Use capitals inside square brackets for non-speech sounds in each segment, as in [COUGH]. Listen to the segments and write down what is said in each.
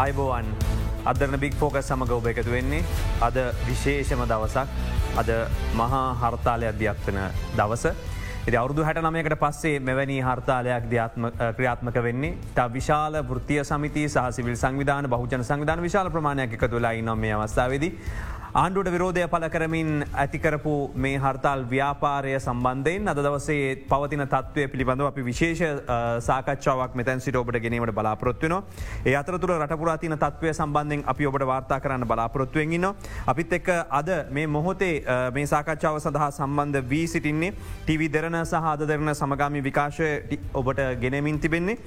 අයිබෝවන් අදරන බික් ෆෝකස් සමඟ ඔබ එකතු වෙන්නේ අද විශේෂම දවසක් අද මහා හර්තාලය අධ්‍යක්වන දවස. එ අවුදු හැට නමයකට පස්සේ මෙවැනි හර්තාලයක් ධ්‍යාත්ම ක්‍රියාත්මක වෙන්නේ තා විශාල ෘතිය සමිති සහසිවිල් සංවිධාන බහජන සංවිධාන විශාල ප්‍රමාණයක් එක තුලා නොම අවස්ථාවදී. ආණ්ඩුවට විරෝධය පල කරමින් ඇතිකරපු මේ හර්තාල් ව්‍යාපාරය සම්බන්ධයෙන් අද දවසේ පවතින තත්වය පිළිබඳව අපි විශේෂ සාකච්ඡාවක් මෙතැන් සිට ඔබට ගැනීමට බලාපොරොත්වන ඒ අතරතුර රටපුරාතින තත්වය සම්බන්ධෙන් අපි ඔබට වාර්තා කරන්න බලාපොරොත්තුවෙන්න්න අපිත් එක්ක අද මේ මොහොතේ මේ සාකච්ඡාව සඳහා සම්බන්ධ වී සිටින්නේ ටීවි දෙරන සහ අද දෙරන සමගාමි විකාශය ඔබට ගෙනමින් තිබෙන්නේ.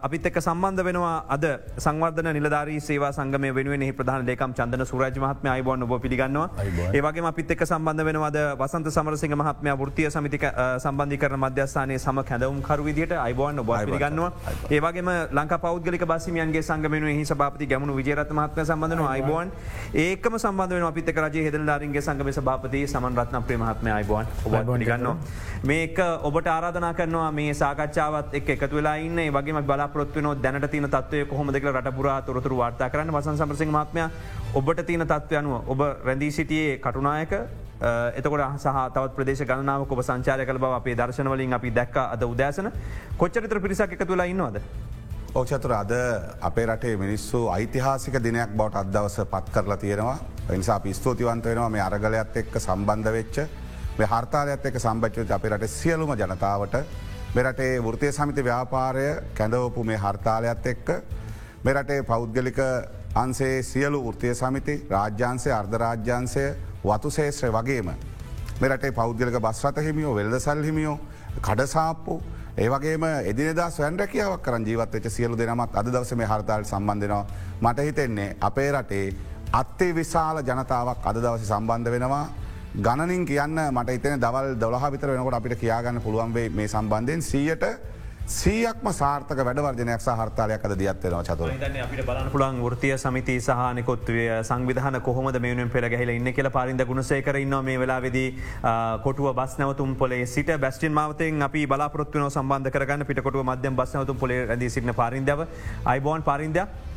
අපිත් එක්ක සම්බන්ධ වෙනවා අද සංවර්ධන නිලධාරී සේවා සංගම වෙනුවෙන් ප්‍රධාන දෙකම් චන්දන සුරජ මහත්ම අයිබොන් ඔබ පිළිගන්නවා. ඒවගේ අපිත් එක් සම්බන්ධ වෙනවද? වසන්ත සමරසිංහ මහත්මය ෘතිය සමිතික සම්බන්ධි කරන මධ්‍යස්ථානය සම කැදවම් කරුවිදිට අයිබෝන් ඔබ පිළිගන්නවා. ඒවගේම ලංක පෞද්ගලික බසිමියන්ගේ සංගමෙන හි සභාපති ගැමුණු විජරත් මහත්ම සම්බඳන අයිබෝන් ඒකම සම්බන්ධ අපිත රජ හෙදල්ලාරන්ගේ සංගම සභාපති සමන් රත්න ප්‍රේ මහත්ම අයිබෝන් ඔබගන්නවා මේක ඔබට ආරාධනා කරනවා මේ සාකච්ඡාවත් එක් එකතු වෙලා ඉන්න. වගේ බලාපොත්වන දැනට තින තත්වය කොහොමදක රටපුරා තොරතුර වාර්තා කරන්න. වසන් සමරසිං මත්මය ඔබට තියන තත්ව අනුව ඔබ රැඳී සිටියේ කටුනායක. එතකොට සහ තවත් ප්‍රදේශ ගණනාව ඔබ සංචාරය කළ බව අපේ දර්ශනවලින් අපි දැක්ක අද උදෑසන. කොච්චරිතර පිරිසක් එක තුලා ඉන්නවද. ඕචතුර අද අපේ රටේ මිනිස්සු ඓතිහාසික දිනයක් බවට අදවස පත් කරලා තියෙනවා. නිසා පිස්තෝතිවන්ත වෙනවා මේ අරගලයක්ත් එක්ක සම්බන්ධ වෙච්ච මේ හර්තාලයක්ත් එක්ක සම්බච්ච අපේ රට සියලුම ජනතාවට මෙරටේ වෘතිය සමිති ව්‍යාපාරය කැඳවපු මේ හර්තාලයක්ත් එක්ක මෙරටේ පෞද්ගලික අන්සේ සියලු ෘතිය සමිති රාජ්‍යන්සය අර්ධරාජ්‍යන්සය වතු ශේත්‍රය වගේම. මෙරටේ පෞද්ගලක බස්රත හිමියෝ වෙල්ද සල් හිමියෝ කඩසාප්පු ඒවගේම එදිනදා ස්වැන්රැකියාවක් කරන් ජීවත්වච සියලු දෙනමත් අද දවස මේ හර්තාල් සම්බන්ධනවා මට හිතෙන්නේ අපේ රටේ අත්තේ විශාල ජනතාවක් අද දවස සම්බන්ධ වෙනවා. ගණනින් කියන්න මට ඉතන දවල් දොලහ විතර වෙනකොට අපිට කියාගන්න පුළුවන්වේ මේ සම්බන්ධයෙන්. සීයට සීයක්ම සාර්ථක වැඩවර්ජනයක් සහර්තාලයක් අද දියත්වෙනවා චතුර. අපිට බලන්න පුළන් ෘතිය සමිති සහනකොත්වය සංවිධාන කොහොමද මෙවුණෙන් පෙළ ගැහිල ඉන්න කියල පරින්ද ගුණසේකර ඉන්න මේ වෙලාවෙදී කොටුව බස් නැවතුම් පොලේ සිට බැස්ටින් මවතෙන් අපි බලාපොත්වන සම්බන්ධ කරගන්න. පිටකොටුව මධ්‍යම බස් නැවතුම් පොලේ ඇදී සිටින පරින්දව. අයිබෝන් පරින්දයක්.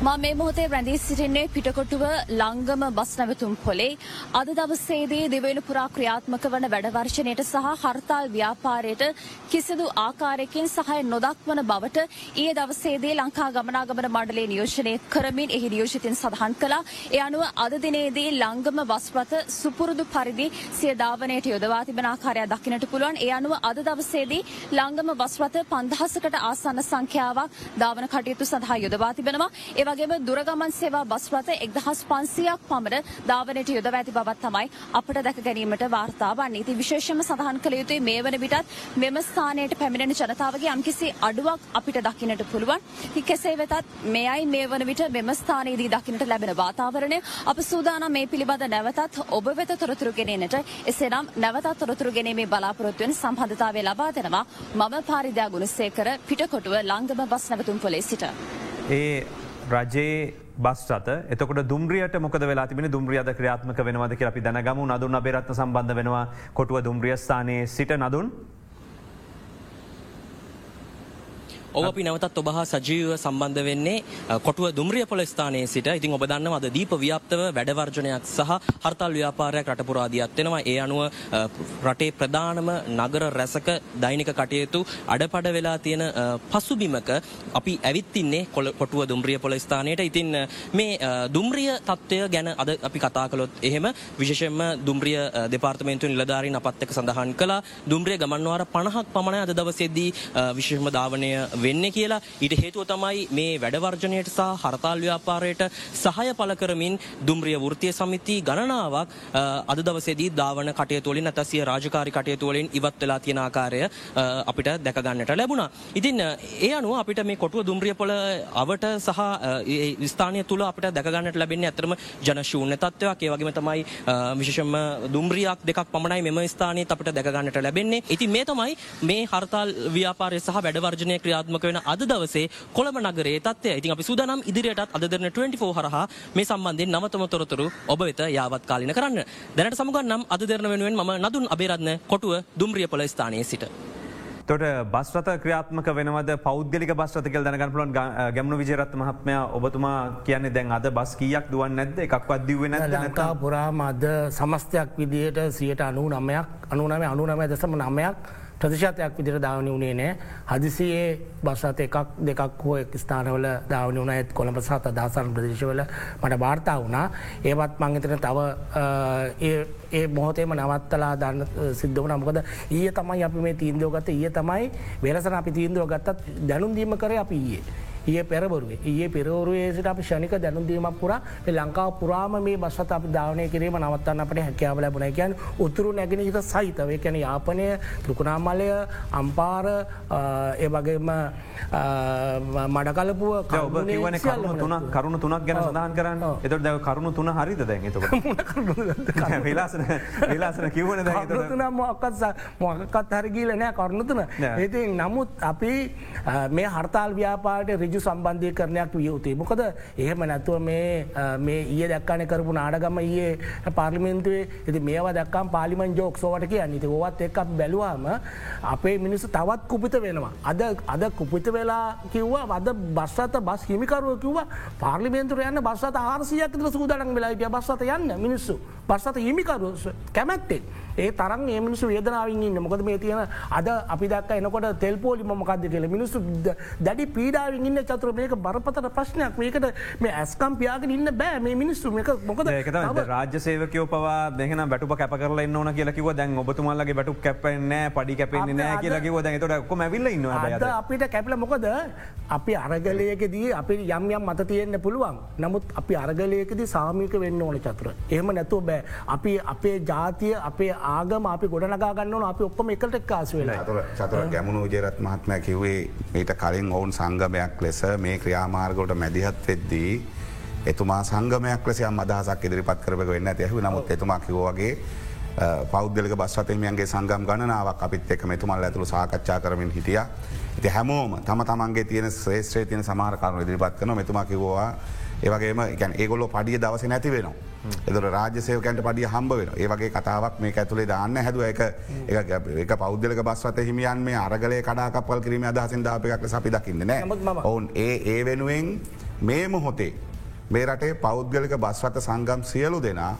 මා මේ මොහොතේ රැඳී සිටින්නේ පිටකොටුව ලංගම බස් නැවතුම් පොලේ අද දවස්සේදී දෙවන පුරා ක්‍රියාත්මක වන වැඩවර්ශනයට සහ හර්තාල් ව්‍යාපාරයට කිසිදු ආකාරයකින් සහය නොදක්වන බවට ඒ දවසේදී ලංකා ගමනාගමන මණ්ඩලේ නියෝජනය කරමින් එහි නියෝජිතින් සඳහන් කළා. ඒ අනුව අද දිනේදී ලංගම බස්රථ සුපුරුදු පරිදි සිය ධාවනයට යොදවා තිබෙන ආකාරය දකින්නට පුළුවන්. ඒ අනුව අද දවසේදී ලංගම බස්රථ 5000කට ආසන්න සංඛ්‍යාවක් ධාවන කටයුතු සඳහා යොදවා තිබෙනවා. ඒ වගේම දුරගමන් සේවා බස් රථ එක්දහස් පන්සියක් පමණ ධාවනයට යොදව ඇති බවත් තමයි අපට දැක ගැනීමට වාර්තා වන්නේ. ඉතින් විශේෂයෙන්ම සඳහන් කළ යුතුයි මේ වන විටත් මෙම ස්ථානයට පැමිණෙන ජනතාවගේ යම්කිසි අඩුවක් අපිට දකින්නට පුළුවන්. ඉතින් කෙසේ වෙතත් මෙයයි මේ වන විට මෙම ස්ථානයේදී දකින්නට ලැබෙන වාතාවරණය අප සූදානම් මේ පිළිබඳ නැවතත් ඔබ වෙත තොරතුරු ගෙනෙන්නට එසේනම් නැවතත් තොරතුරු ගැනීමේ බලාපොරොත්තුවෙන් සම්බන්ධතාවය ලබා දෙනවා මම පාරිදා ගුණසේකර පිටකොටුව ලංගම බස් නැවතුම් පොලේ සිට. ඒ රජයේ බස් රත එතකොට දුම්රියට මොකද වෙලා තිබෙන දුම්රියද ක්‍රියාත්මක වෙනවද කියලා අපි දැනගමු. නදුන් අබේරත්න සම්බන්ධ වෙනවා. කොටුව දුම්රියස්ථානයේ සිට නදුන් ඔව අපි නැවතත් ඔබ හා සජීව සම්බන්ධ වෙන්නේ කොටුව දුම්රිය පොල ස්ථානයේ සිට. ඉතින් ඔබ දන්නවා අද දීප ව්‍යාප්තව වැඩවර්ජනයක් සහ හර්තාල් ව්‍යාපාරයක් රට පුරා දියත් වෙනවා. ඒ අනුව රටේ ප්‍රධානම නගර රැසක දෛනික කටයුතු අඩපඩ වෙලා තියෙන පසුබිමක අපි ඇවිත් ඉන්නේ කොටුව දුම්රිය පොල ස්ථානයට. ඉතින් මේ දුම්රිය තත්ත්වය ගැන අද අපි කතා කළොත් එහෙම විශේෂයෙන්ම දුම්රිය දෙපාර්තමේන්තුව නිලධාරීන් අපත් එක්ක සඳහන් කළා. දුම්රිය ගමන්වාර 50ක් පමණ අද දවසේදී විශේෂම ධාවනය වෙන්නේ කියලා ඊට හේතුව තමයි මේ වැඩවර්ජනයට සහ හරතාල් ව්‍යාපාරයට සහය පළ කරමින් දුම්රිය වෘත්තීය සමිති ගණනාවක් අද දවසේදී ධාවන කටයුතු වලින් නැත්නම් සිය රාජකාරී කටයුතු වලින් ඉවත් වෙලා තියෙන ආකාරය අපිට දැක ගන්නට ලැබුණා. ඉතින් ඒ අනුව අපිට මේ කොටුව දුම්රිය පොළ අවට සහ ස්ථානය තුල අපිට දැක ගන්නට ලැබෙන්නේ අතරම ජන ශූන්‍ය තත්ත්වයක්. ඒ වගේම තමයි විශේෂයෙන්ම දුම්රියක් දෙකක් පමණයි මෙම ස්ථානයේත් අපිට දැක ගන්නට ලැබෙන්නේ. ඉතින් මේ තමයි මේ හර්තාල් ව්‍යාපාරය සහ වැඩවර්ජනය ක්‍රියාත්මක ක්‍රියාත්මක වෙන අද දවසේ කොළඹ නගරයේ තත්ත්වය. ඉතින් අපි සූදානම් ඉදිරියටත් අද දෙන 24 හරහා මේ සම්බන්ධයෙන් නවතම තොරතුරු ඔබ වෙත යාවත් කාලින කරන්න. දැනට සමුගන්නම් අද දෙරන වෙනුවෙන් මම නදුන් අබේරත්න කොටුව දුම්රියපොළ ස්ථානයේ සිට. තොට බස්රත ක්‍රියාත්මක වෙනවද පෞද්ගලික බස්රතකල් දැනගන්න පුලන් ගැමනු විජරත් මහත්මය ඔබතුමා කියන්නේ දැන් අද බස් කියක් දුවන් නැද්ද එකක්වත් දිවෙන ලංකා පුරාම අද සමස්තයක් විදියට සියට අනු නමයක් අනුනම අනුනමය දසම නමයක් ප්‍රතිශතයක් විදිර ධාවනය වනේ නෑ. හදිසියේ බස්රත එකක් දෙකක් හෝ එක් ස්ථානවල ධාවන වන ඇත් කොළඹ සහත දසන් ප්‍රදේශවල මට වාර්තා වුණා. ඒවත් මංගතන තව ඒ මොහොතේම නවත්තලා දන්න සිද්ධවන මොකද ඊය තමයි අපි මේ තීන්දෝ ගත ඊය තමයි වෙලසන අපි තීන්දුව ගත්තත් දැනුන්දීම කර අපි ඊයේ. ඒ පෙරබරුවේ ඒ පෙරවරුවේසිට අපි ෂණික දැනුදීමක් පුරා ලංකාව පුරාම මේ බස්සත අපි ධාවනය කිරීම නවත්තන්න අපට හැකියාව ලැබුණ. කියන් උතුරු නැගෙන හිත සහිතව. කැන යාපනය ත්‍රකුණාමලය අම්පාර ඒ වගේම මඩකලපුව කිවන කරුණු තුන කරුණු තුනක් ගැන සඳහන් කරන්න. එතට දැව කරුණු තුන හරිද දැන්? එත [LAUGHS] [LAUGHS] වෙලාසන වෙලාසන කිවන තුන මොක්කත් මොකත් හරිගීල නෑ කරුණුතුන ඒති නමුත් අපි මේ හර්තාල් ව්‍යාපාට රජු සම්බන්ධය කරනයක් විය යුතුේ මොකද එහෙම නැතුව මේ ඒ දක්කාන කරපු නාඩගම ඒ පාර්ලිමෙන්තුවේ. ඇති මේවා දක්කම් පාලිමන් ජෝක් සෝවට කිය නිති ඔවත් එකක් බැලවාම අපේ මිනිස්සු තවත් කුපිත වෙනවා. අද අද කුපිත වෙලා කිව්වා වද බස්සත බස් හිමිකරුව කිව්වා පාර්ලිමේන්තුර යන්න බස්සත ආරසියක් සූදනක් වෙලායිටිය බස්සත යන්න මිනිස්සු. බස්සත හිමිකරු කැමැත්තෙක්. ඒ තරන් ඒ මිනිසු වේදනාවින් ඉන්න. මොකද මේ තියෙන අද අපි දක් එනකොට තෙල්පෝලි මොකක්ද කියල. මිනිස්සු දැඩි පීඩාවින් ඉන්න චතුර මේක බරපතට ප්‍රශ්නයක්. මේකට මේ ඇස්කම් පියාගෙන ඉන්න බෑ මේ මිනිස්සු. මේක මොකද රාජ්‍ය සේවකයෝ පවා දෙහන බැටු කැප කරල න්න කියලකිව දැන් ඔබතුමල්ලගේ බැටු කැපෙන්න පඩි කැපෙන්නේ නෑ කියලකිව දැන් තොට කොම ඇවිල්ල ඉන්න අපිට කැපල මොකද? අපි අරගලයකදී අපි යම් යම් මත තියෙන්න්න පුළුවන්. නමුත් අපි අරගලයකදී සාමික වෙන්න ඕන චතුර. එහම නැතුව බෑ. අපි අපේ ජාතිය අපේ ආගම අපි ගොඩනගා ගන්න අපි ඔක්කොම එකට එක්කාස වෙලා. චතුර ගැමුණු ජරත් මහත්මය කිව්වේ ඊට කලින් ඔවුන් සංගමයක් ලෙස මේ ක්‍රියාමාර්ගොට මැදිහත් වෙද්දී එතුමා සංගමයක් ලෙසයම් අදහසක් ඉදිරිපත් කරක වෙන්න ඇතිහු නමුත් එතුමා කිවෝවගේ පෞද්ගලක බස්වතමයන්ගේ සංගම් ගණනාවක් අපිත් එක මෙතුමල් ඇතුළු සාකච්ඡා කරමින් හිටිය. ඉති හැමෝම තම තමන්ගේ තියෙන ශ්‍රේෂ්‍රේ තියන සමාරකාරන ඉදිරිපත් කන මෙතුමා කිවවා ඒවගේම ඒගොල්ලො පඩිය දවස නැති වෙනවා. එතුර රාජසයකන්ට පඩිය හම්බ වෙන ඒවගේ කතාවක් මේ ඇතුළේ දාන්න හැදුව. එක එක පෞද්ගලක බස්වත හිමියන් මේ අරගලය කඩාකපල් කිරීම අදහසින් දාපයක් සපි දකින්න නෑ. ඔවුන් ඒ ඒ වෙනුවෙන් මේ මොහොතේ මේ රටේ පෞද්ගලික බස්වත සංගම් සියලු දෙනා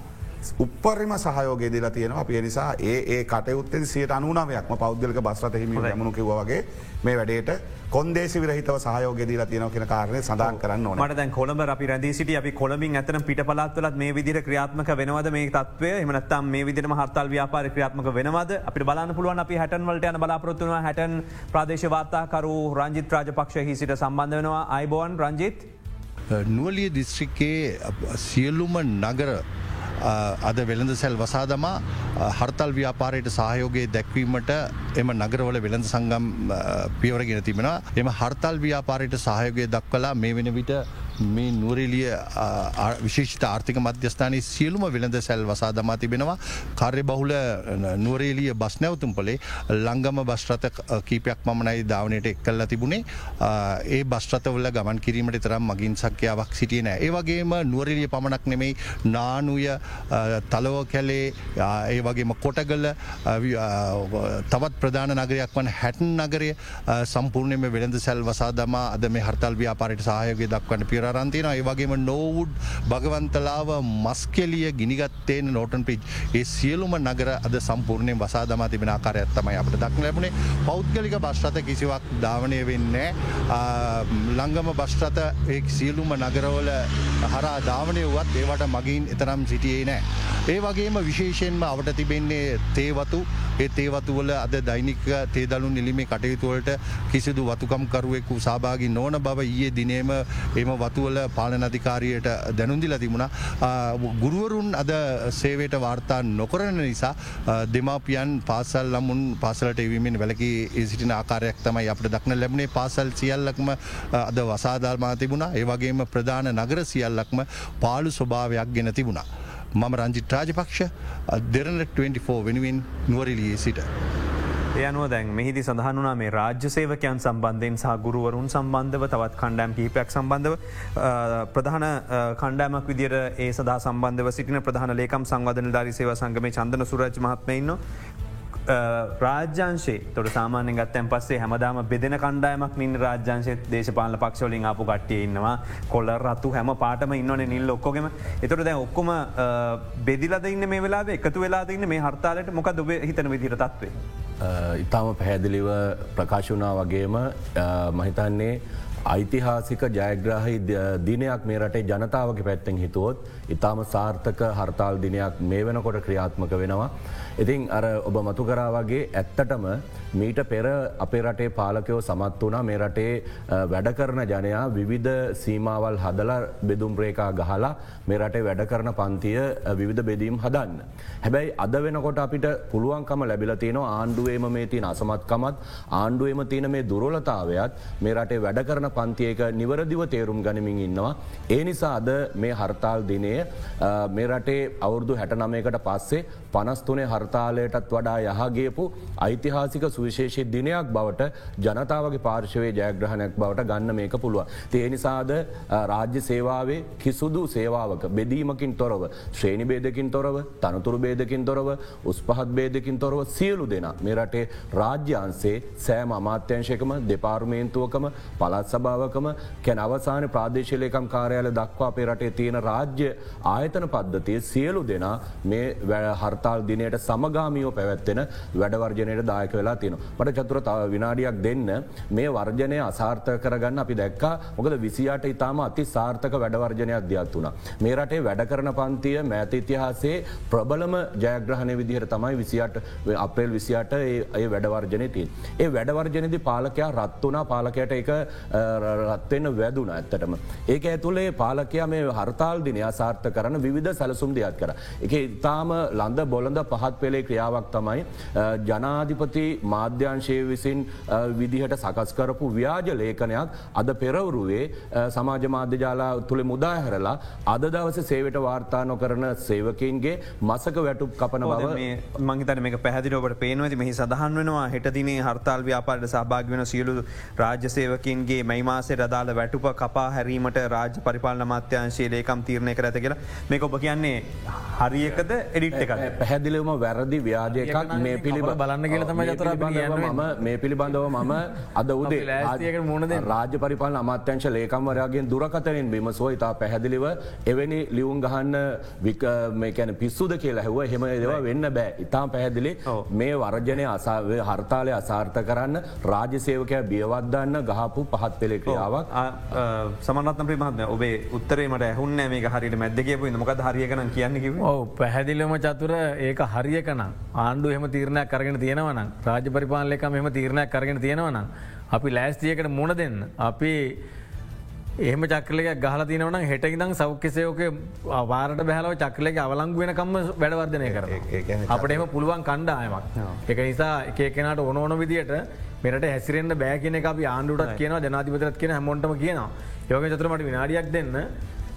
උපරම සහයෝග දිලා තියෙන අප නිසා ඒ කටයුත්තෙන් සියට අනුනාවයක්ම පෞද්ගලක බස්රත හිම මනු කිවගේ මේ වැඩේට කොන්දේසි විරහිතව සහයෝග දීලා තියෙන කියෙන කාරණය සඳන් කරන්න මට දැන් කොළඹ අපි රැදි සිට අපි කොළමින් ඇතන පිට පලත්වලත් මේ විදිර ක්‍රියාත්මක වෙනවද මේ තත්වය එමනත්තම් මේ විදිරම හර්තල් ව්‍යාපාර ක්‍රියාත්මක වෙනවද? අපි බලන්න පුළුවන් අපි හැටන් වලට යන බලාපොත්තුව හැටන් ප්‍රදේශ වාර්තාකරු රංජිත් රාජපක්ෂ හිසිට සම්බන්ධ වෙනවා. අයිබෝන් රංජිත්. නුවලිය දිස්ත්‍රික්කේ සියල්ලුම නගර අද වෙළඳ සැල් වසාදමා හර්තල් ව්‍යාපාරයට සහයෝගේ දැක්වීමට එම නගරවල වෙළඳ සංගම් පියවරගෙන තිබෙන එම හර්තල් ව්‍යාපාරයට සහයෝගය දක්වලා මේ වෙන විට මේ නුවරෙලිය විශේෂිත ආර්ථික මධ්‍යස්ථානයේ සියලුම වෙළඳ සැල් වසා දමා තිබෙනවා. කාර්ය බහුල නුවරේලිය බස් නැවතුම් පොලේ ලංගම බස්්‍රත කීපයක් මමනයි ධාවනයට එක් කල්ලා තිබුණේ ඒ බස්්‍රතවල ගමන් කිරීමට තරම් මගින් සක්‍යාවක් සිටිය නෑ. ඒවගේම නුවරෙලිය පමණක් නෙමෙයි නානුය තලව කැලේ ඒ වගේම කොටගල තවත් ප්‍රධාන නගරයක් වන හැටන් නගරය සම්පූර්ණයම වෙළඳ සැල් වසා දමා අද මේ හර්තල් ව්‍යාපාරයට සහයගේ දක්වන්න පිර අරන්තින ඒ වගේම නෝවුඩ් භගවන්තලාව මස්කෙලිය ගිනිගත්තේන නෝටන් පිච් ඒ සියලුම නගර අද සම්පූර්ණය වසා දමා තිබෙන ආකාරයත්තමයි අපට දක් ලැබුණේ. පෞද්ගලික බශ්‍රත කිසිවක් ධාවනය වෙන්නේ ලංගම බශ්‍රත ඒ සියලුම නගරවල හරා ධාවනය වුවත් ඒවට මගින් එතරම් සිටියේ නෑ. ඒ වගේම විශේෂයෙන්ම අවට තිබෙන්නේ තේවතු. ඒ තේවතුවල අද දෛනික තේදලු නිලිමේ කටයුතුවලට කිසිදු වතුකම්කරුවෙකු සභාගි නොවන බව ඊයේ දිනේම එම වතු වතුවල පාලන අධිකාරයට දැනුන්දිල තිබුණ ගුරුවරුන් අද සේවයට වාර්තා නොකරන නිසා දෙමාපියන් පාසල් ලමුන් පාසලට එවීමෙන් වැලකි සිටින ආකාරයක් තමයි අපට දක්න ලැබුණේ පාසල් සියල්ලක්ම අද වසාධර්මා තිබුණා ඒවගේම ප්‍රධාන නගර සියල්ලක්ම පාලු ස්වභාවයක් ගෙන තිබුණා. මම රංජිත් රාජපක්ෂ දෙරන 24 වෙනුවෙන් නුවරලියේ සිට. යනුව දැන් මෙහිදි සඳහන් වනා මේ රාජ්‍ය සේවකයන් සම්බන්ධයෙන් සහ ගුරුවරුන් සම්බන්ධව තවත් කණ්ඩෑම් කිහිපයක් සම්බන්ධව ප්‍රධාන කණ්ඩෑමක් විදිර ඒ සදා සම්බන්ධව සිටින ප්‍රධාන ලේකම් සංවධන ධරි සේව සංගමේ චන්දන සුරජ් මහත්මයින්න රාජ්‍යංශේ තොට සාමාන්‍ය ගත්තැන් පස්සේ හැමදාම බෙදෙන කණ්ඩායමක් නින් රාජ්‍යංශය දේශපාල පක්ෂවලින් අපපු කට්ටිය ඉන්නවා. කොල්ල රත්තු හැම පාටම ඉන්නවන නිල් ඔක්කොගම. එතොට දැ ඔක්කොම බෙදිලද ඉන්න මේ වෙලා එකතු වෙලා ඉන්න? මේ හර්තාලට මොක දුබ හිතන විදිර තත්වේ. ඉතාම පැහැදිලිව ප්‍රකාශ වනා වගේම මහිතන්නේ ඓතිහාසික ජයග්‍රහහි දිනයක් මේ රටේ ජනතාවගේ පැත්තෙන් හිතුවොත් ඉතාම සාර්ථක හර්තාල් දිනයක් මේ වෙනකොට ක්‍රියාත්මක වෙනවා. ඉතින් අර ඔබ මතු කරා වගේ ඇත්තටම මීට පෙර අපේ රටේ පාලකයෝ සමත් වනා මේ රටේ වැඩ කරන ජනයා විවිධ සීමාවල් හදල බෙදුම් රේකා ගහලා මේ රටේ වැඩ කරන පන්තිය විවිධ බෙදීම් හදන්න. හැබැයි අද වෙනකොට අපිට පුළුවන්කම ලැබිල තියෙන ආණ්ඩුවේම මේ තියන අසමත්කමත් ආණ්ඩුවේම තියන මේ දුරලතාවයත් මේ රටේ වැඩ කරන පන්තියක නිවරදිව තේරුම් ගනිමින් ඉන්නවා. ඒ නිසා අද මේ හර්තාල් දිනය මේ රටේ අවුරදු හැට නමයකට පස්සේ පනස්තුනේ හර්තාලයටත් වඩා යහගේපු ඓතිහාසික සුවිශේෂි දිනයක් බවට ජනතාවගේ පාර්ශවය ජයග්‍රහණයක් බවට ගන්න මේක පුළුව. තේ නිසාද රාජ්‍ය සේවාවේ කිසුදු සේවාවක බෙදීමකින් තොරව ශ්‍රේණි බේදකින් තොරව තනතුරු බේදකින් තොරව උස්පහත් බේදකින් තොරව සියලු දෙෙන මේ රටේ රාජ්‍යන්සේ සෑම අමාත්‍යංශයකම දෙපාර්මේන්තුවකම පළත් සභාවකම කැන අවසාන ප්‍රාදේශලයකම් කාරයාල දක්වා අපේ රටේ තියෙන රාජ්‍ය ආයතන පද්ධතිය සියලු දෙනා මේ හර්තාල් දිනයට සමගාමියෝ පැවැත්වෙන වැඩවර්ජනයට දායක වෙලා තියෙන. මට චතුර තව විනාඩියක් දෙන්න මේ වර්ජනය අසාර්ථ කරගන්න අපි දැක්කා මොකද විසියාට ඉතාම අති සාර්ථක වැඩවර්ජනයක් දියත් වුණ. මේ රටේ වැඩ කරන පන්තිය මෑත ඉතිහාසේ ප්‍රබලම ජයග්‍රහණය විදිහර තමයි විසිට අප්‍රේල් විසියට ඒ වැඩවර්ජනය තින්. ඒ වැඩවර්ජනදි පාලකයා රත් වනා පාලකයට එක රත්වෙන්න වැදුන ඇත්තටම. ඒක ඇතුළේ පාලකයා මේ හර්තාල් දිනය සාර්ථ කරන විධ සැලසුම් දෙයක් කර. එක ඉතාම ලන්ද බොලඳ පහත් පෙළේ ක්‍රියාවක් තමයි ජනාධිපති මාධ්‍යංශය විසින් විදිහට සකස් කරපු ව්‍යාජ ලේඛනයක් අද පෙරවරුවේ සමාජ මාධ්‍යජාලා තුළ මුදාහැරලා අද දවස සේවට වාර්තා නොකරන සේවකින්ගේ මසක වැටුප් කපන බව මංහිතන මේ පැහදිලෝට පේනවති මෙහි සඳහන් වෙනවා හෙටදිනේ හර්තාල් ව්‍යාපාට සභාග වෙන සියලු රාජ්‍ය සේවකින්ගේ මයි මාසේ රදාල වැටුප කපා හැරීමට රාජ පරිපාල මාත්‍යංශයේ ලේකම් තීරණය කර ඇත කියලා. මේක ඔබ කියන්නේ හරියකද එඩිට් එක පැහැදිලිවම වැරදි ව්‍යාජයකක් මේ පිළිබ බලන්න කියල තම ජතර ම මේ පිළිබඳව මම අද උදේ ආතියක මුණද රාජ්‍ය පරිපාල අමාත්‍යංශ ලේකම්වරයාගෙන් දුරකතරෙන් බිමසෝ ඉතා පැහැදිලිව එවැනි ලියුම් ගහන්න මේකැන පිස්සුද කියලා හැව හෙම දෙව වෙන්න බෑ. ඉතාම් පැහැදිලි මේ වර්ජනය අසාාව හර්තාලය අසාර්ථ කරන්න රාජ්‍යසේවකය බියවත්දන්න ගහපු පහත් පෙළෙ ක්‍රියාවක්. සමනත්න ප්‍රමත්න ඔබේ උත්තරේමට ඇහුන්න මේ හරිට මැදකපු මොක හරියකන කියන්න ඕ පැහැදිලම චතුර ඒක හරියකන ආණ්ඩු එහම තීරණයක් කරගෙන තියෙනවන රාජ පරිපාලයක මෙම තීරණයක් කරගෙන තියෙනවන අපි ලෑස්තියකට මුණ දෙන්න. අපි එහම චක්‍රලක ගහල තිනවන හෙටකිදම් සෞඛ්‍යසයෝක වාරට බැහලව චක්‍රලක අවලංගු වෙනකම්ම වැඩවර්ධනය කර අපට එම පුළුවන් කණ්ඩායමක්. එක නිසා එකකෙනට ඕන ඕන විදිට මෙට හැසිරෙන්න්න බෑ කියන එක අපි ආණ්ඩුටත් කියන ජනාතිපතරත් කියන හැමොටම කියනවා. යෝග චතරමට විනාඩියක් දෙන්න.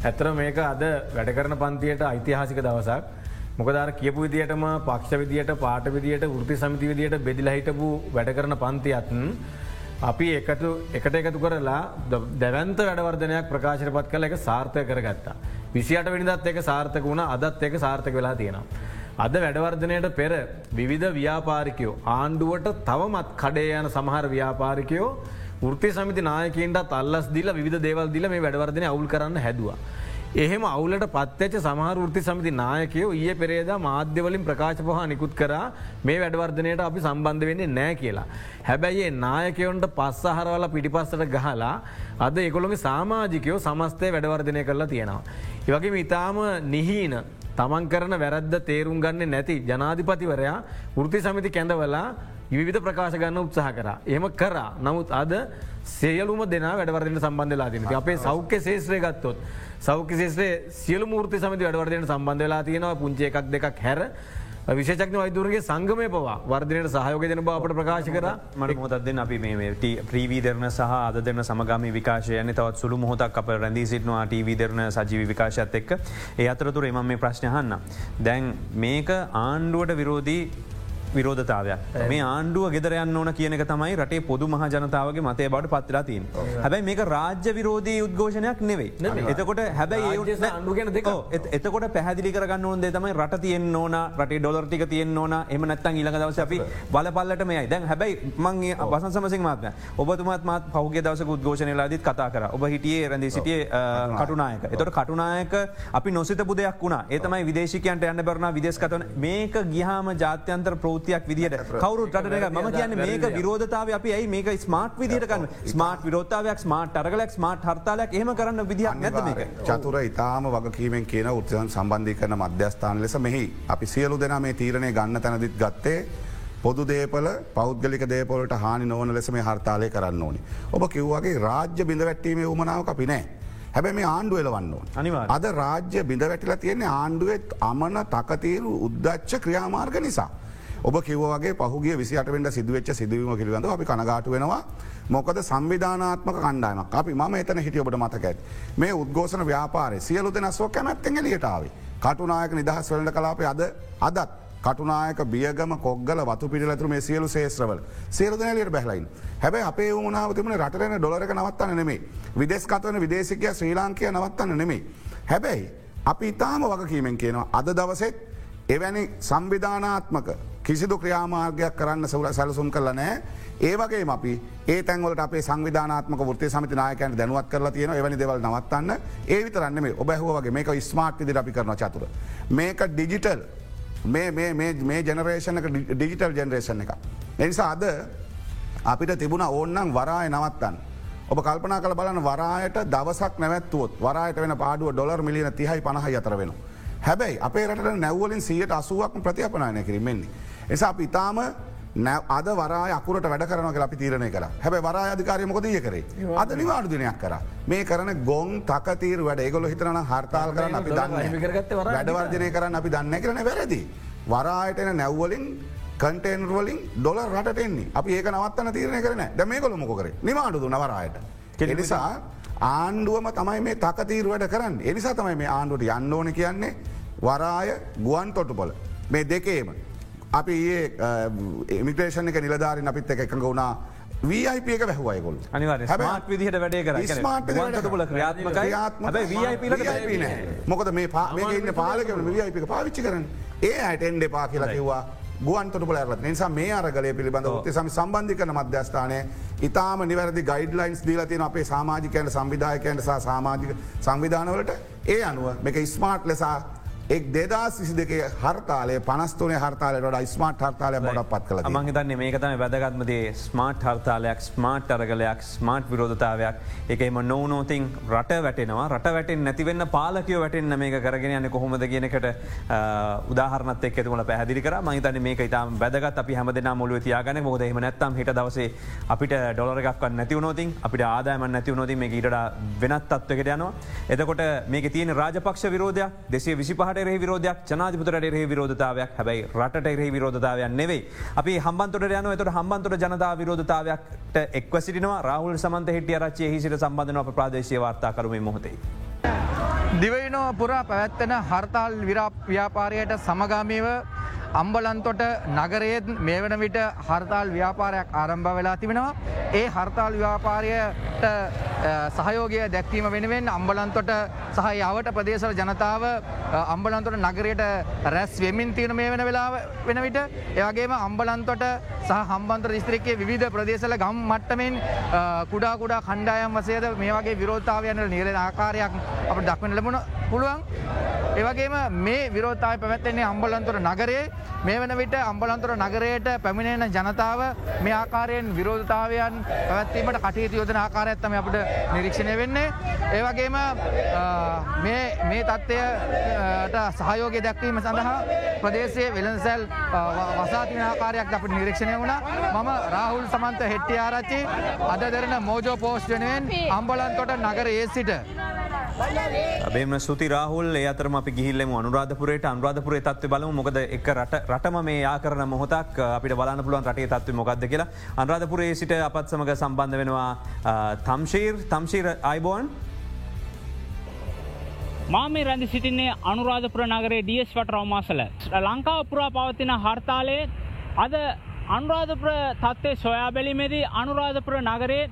ඇතර මේක අද වැඩ කරන පන්තියට ඓතිහාසික දවසක් මොකදර කියපු විදිටම පක්ෂ විදියට පාට විදියට ෘති සමිති විදියට බෙදිල හිටපු වැඩ කරන පන්තියත්න් අපි එකට එකට එකතු කරලා දැවන්ත වැඩවර්ධනයක් ප්‍රකාශනපත් කළ එක සාර්ථය කරගත්තා. විසිට විනිදත් එක සාර්ථක වුණ අදත් එක සාර්ථක වෙලා තියෙනවා. අද වැඩවර්ධනයට පෙර විවිධ ව්‍යාපාරිකයෝ ආණ්ඩුවට තවමත් කඩේ යන සමහර ව්‍යාපාරිකයෝ ෘති සමිති නායකන්ට අල්ලස් දිල විධ දේවල් දිල මේ වැඩවර්ධනය අවුල් කරන්න හැදවා. එහෙම අවුලට පත්වච සමහර ෘති සමිති නායකයෝ ඒ පෙරේද මාධ්‍යවලින් ප්‍රකාශ පහ නිකුත් කර මේ වැඩවර්ධනයට අපි සම්බන්ධ වෙන්නේ නෑ කියලා. හැබැයි නායකයොන්ට පස්සහරවල පිටිපස්සට ගහලා අද එකොළොගේ සාමාජිකයෝ සමස්තය වැඩවර්ධනය කරලා තියෙනවා. ඒවගේ ඉතාම නිහීන තමන් කරන වැරද්ද තේරුම් ගන්න නැති ජනාධිපතිවරයා ෘති සමිති කැඳවලා විධ ප්‍රකාශ ගන්න උත්සාහ කර. එම කරා නමුත් අද සේයලුම දෙන වැඩවර්දන සම්බන්ධලා තින අපේ සෞඛ්‍ය ශේත්‍රය ගත්තොත්. සෞඛ්‍ය ශේත්‍රේ සියලු මූර්ති සමති වැඩවර්දන සම්බන්ධ වෙලා තියෙනවා පුංචේ එකක් දෙකක් හැර විශෂක්න වෛදුරගේ සංගමය පවා වර්ධනයට සහයෝග දෙන බවට ප්‍රකාශ කර මට මොතත්ද අපි මේ ප්‍රීවීදරන සහ අද දෙන්න සමගම විකාශයන තවත් සුළු මොහොතක් අප රැඳී සිටනවා ටීවීදරන සජීවි විකාශත් එක්ක ඒ අතරතුර එම මේ ප්‍රශ්නයහන්න. දැන් මේක ආණ්ඩුවට විරෝධී විරෝධතාවයක්. මේ ආණ්ඩුව ගෙදරයන්න ඕන කියනක තමයි රටේ පොදු මහ ජනතාවගේ මතය බට පත්ලා තින් හැබැයි මේක රාජ්‍ය විරෝධී උද්ඝෝෂණයක් නෙවෙයි. එතකොට හැබැයි රාජ්‍ය සහ ආණ්ඩුව ගැන දෙකක්. ඔව්, එත- එතකොට පැහදිලි කරගන්න ඕන්දේ තමයි රට තියෙන් ඕන රටේ ඩොලර්ටික තියෙන් ඕන. එම නැත්තන් ඊළඟ දවස අපි බලපල්ලට මේ දැන් හැබැයි මංගේ වසන් සමසිං මාත්ම ඔබතුමත් මත් පහුගේ දවස උද්ඝෝෂණලාදිත් කතා කර. ඔබ හිටියේ රැඳී සිටිය කටුනායක. එතොට කටුනායක අපි නොසිතපු දෙයක් වුණා. ඒතමයි විදේශකයන්ට යන්න බරන විදෙස්කතන මේක ගිහාම ජාත්‍යන්තර ප්‍රෘතියක් විදිට කවරු රටක ම කියන මේක විරෝධතාව අපි ඇයි මේක ස්මාර්ට් විදිටකන්න ස්මාර්ට් විරෝතාවයක් ස්මාර්ට් අරගලක් ස්මාර්ට් හර්තාලයක් එහම කරන්න විදිහක් නැත චතුර ඉතාම වගකීමෙන් කියන උත්සන් සම්බන්ධී කරන මධ්‍යස්ථාන ලෙස මෙහි අපි සියලු දෙනා මේ තීරණය ගන්න තැනදිත් ගත්තේ පොදු දේපල පෞද්ගලික දේපොලට හානි නොවන ලෙස මේ හර්තාලය කරන්න ඕනි. ඔබ කිව්වගේ රාජ්‍ය බිඳ වැට්ටීමේ උමනාව අපි නෑ. හැබැ මේ ආණ්ඩුව එලවන්න ඕන. අද රාජ්‍ය බිඳ වැටිලා තියෙන්නේ ආණ්ඩුවත් අමන තකතීරු උද්දච්ච ක්‍රියාමාර්ග නිසා. ඔබ කිව්වගේ පහුගේ විසිටවෙන්ට සිදුවච්ච සිදුවීම පිළිබඳ අපි කනගාට වෙනවා. මොකද සංවිධානාත්මක කණ්ඩායමක්. අපි ම එතන හිටිය ඔබට මතක ඇත් මේ උද්ගෝෂණ ව්‍යාපාරය සියලු දෙනස්ව කැමැත්තෙන් එලියටාව. කටුනායක නිදහස් වලට කලාපය අද අදත් කටුනායක බියගම කොග්ගල වතු පිළිතුර මේ සියලු ශේත්‍රවල සේරදනලට බැහලයින් හැබැ අපේ වුණනාව තිබන රටන ඩොලරක නවත්තන්න නෙමේ විදෙස්කතවන විදේශකය ශ්‍රී ලාංකය නවත්තන්න නෙමේ. හැබැයි අපි ඉතාම වගකීමෙන් කියනවා අද දවසෙත් එවැනි සංවිධානාත්මක කිසිදු ක්‍රියාමාර්ගයක් කරන්න සවල සැලසුම් කරල නෑ ඒවගේ අපි ඒ තැන්වලට අපේ සංවිධානාත්මක ෘත්තේ සමති නායකයන් දැනුවත් කරලා තියෙන එවැනි දෙවල් නවත්තන්න ඒ විතරන්න මේ ඔබැහුවගේ මේක ස්මාර්ට් විදිර අපි කරන චතුර. මේක ඩිජිටල් මේ ජනරේෂනක ඩිජිටල් ජනරේෂන් එක. එනිසා අද අපිට තිබුණ ඕන්නම් වරාය නවත්තන්න. ඔබ කල්පනා කළ බලන වරායට දවසක් නැවත්තුවොත් වරායට වෙන පාඩුව ඩොර් මිලියන තිහයි පණහ අතර වෙන. හැබැයි අපේ රට නැවලින් සියට අසුවක් ප්‍රතිපනායන කිරීමෙන්නේ. එසා අපි ඉතාම අද වරා අකුරට වැඩ කරන අපි තීරණය කර හැබ වරා අධිකාරයමකොදය කරේ? අද නිවාඩු දිනයක් කර. මේ කරන ගොන් තකතීර වැඩ ඒගොල හිතරන හර්තාල් කරන්න අපි දන්න වැඩවර්ජනය කරන්න අපි දන්න කරන වැරදි. වරායටන නැව්වලින් කටේන්වලින් ඩොල රට එන්නේ. අපි ඒක නවත්තන තීරණය කරන ද මේ කොළ මොකර නිවාඩුදු නවරායට. කෙනිසා ආණ්ඩුවම තමයි මේ තකතීර වැඩ කරන්න. එනිසා තමයි මේ ආණ්ඩුවට යන්න ඕන කියන්නේ වරාය ගුවන් තොටුපොල මේ දෙකේම. අපි ඒ ඉමිග්‍රේෂණ එක නිලධාරින් අපිත් එක එකඟ වුණා. වීයිප එක වැැහුවයකොල් ස්මාර්ට් විදිහට වැඩේ කර VIP නෑ. මොකද මේ පා- මේක ඉන්න පාලකවන වයිප එක පාවිච්චි කරන ඒ අයට එන්ඩ පා කියලා කිව්වා. ගුවන්තොට ලරත් නිසා මේ අරගලය පිළිබඳ ොත්තේ සම සම්බන්ධි කන මධ්‍යස්ථානය. ඉතාම නිවැරදි ගයිඩ්ලයින්ස් දීලතින අපේ සාමාජිකයන්ට සම්විධායකයන්ට සහ සාමාජික සංවිධානවලට. ඒ අනුව මේක ස්මාර්ට් ලෙසා එක් දෙදා සිසි දෙකේ හර්තාලය පනස්තුනේ හර්තාලයට ස්මාර්ට් හර්තාලය බොඩක් පත් කළ මංහිතන්නේ මේක තම වැදගත්මදේ ස්මාර්ට් හර්තාලයක් ස්මාර්ට් අරගලයක් ස්මාර්ට් විරෝධතාවයක්. එකම නොනෝතින් රට වැටෙනවා. රට වැටෙන් නැතිවෙන්න පාලකයෝ වැටෙන්න්න මේක කරගෙන යන්න කොහොමද කියනකට උදාහරනත් එක් තුල පැහදිි කර. මහිතන මේක ඉතාම වැදගත්. අපි හැමදෙන මුලුව තියාගන මොද එම නැත්තම් හිට දවසේ අපිට ඩොලරගක් නැතිවනොතින් අපිට ආදායම නැතිවනොතින් මේ ඊට වෙනත් තත්වකට යනවා. එතකොට මේක තියෙන රාජපක්ෂ විරෝධයක් දෙසේ විසිපහට රේ විරෝධයක් ජනාධපුතට රේ විරෝධතාවයක්. හැබයි රට රේ විරෝධතාවයක් නෙවෙයි. අපි හම්බන්තොට යන එතට හම්බන්තොට ජනතා විරෝධතාවයක්ට එක්ව සිටිනවා. රාහුල් සමන්ත හිටිය රච්චය හිසිට සම්බඳධන අප ප්‍රාදේශය වාර්තා කරම මොහොතේ. දිවයිනෝ පුරා පැවැත්තෙන හර්තාල් විරාප් ව්‍යාපාරයට සමගාමීව අම්බලන්තොට නගරයේත් මේ වන විට හර්තාල් ව්‍යාපාරයක් ආරම්භ වෙලා තිබෙනවා. ඒ හර්තාල් ව්‍යාපාරයට සහයෝගය දැක්වීම වෙනුවෙන් අම්බලන්තොට සහ යවට ප්‍රදේශල ජනතාව අම්බලන්තොට නගරයට රැස් වෙමින් තියෙන මේ වෙන වෙලා වෙන විට එයාගේම අම්බලන්තොට සහ හම්බන්ත දිස්ත්‍රික්කේ විධ ප්‍රදේශල ගම් මට්ටමෙන් කුඩා කුඩා කණ්ඩායම් වසේද මේ වගේ විරෝධතාවයන නිරෙන ආකාරයක් අප දක්වන ලබුණ පුළුවන්. ඒවගේම මේ විරෝධතාව පැවැත්තෙන්නේ අම්බලන්තොර නගරේ මේ වන විට අම්බලන්තොර නගරයට පැමිණෙන ජනතාව මේ ආකාරයෙන් විරෝධතාවයන් පැවැත්වීමට කටයුතු යොදන ආකාරයත්තම අපට නිරීක්ෂණය වෙන්නේ. ඒවගේම මේ තත්ත්වයට සහයෝගය දැක්වීම සඳහා ප්‍රදේශයේ වෙළඳසැල් වසාතින ආකාරයක් අපට නිරීක්ෂණය වුණ මම රාහුල් සමන්ත හෙට්ටිය ආරච්චි අද දෙරන මෝජෝ පෝස්් වෙනුවෙන් අම්බලන්තොට නගර ඒ සිට. බේම සුති රාහුල්. ඒ අතරම අපි ගිහිල්ලම අනුරාධපුරයට. අනුරාධපුරේ තත්ව බලමු මොකද එක රට රටම මේ ආකරන මොහොතක් අපිට බලන්න පුළුවන් රටේ තත්ව මොකක්ද කියලා. අනුරාධපුරේ සිට අපත් සමඟ සම්බන්ධ වෙනවා තම්ශීර් තම්ශීර අයිබෝන් මා මේ රැඳි සිටින්නේ අනුරාධපුර නගරේ ඩියස් වට රවමාසල. ලංකාව පුරා පවතින හර්තාලයේ අද අනුරාධපුර තත්ත්වය සොයා බැලිමේදී අනුරාධපුර නගරේ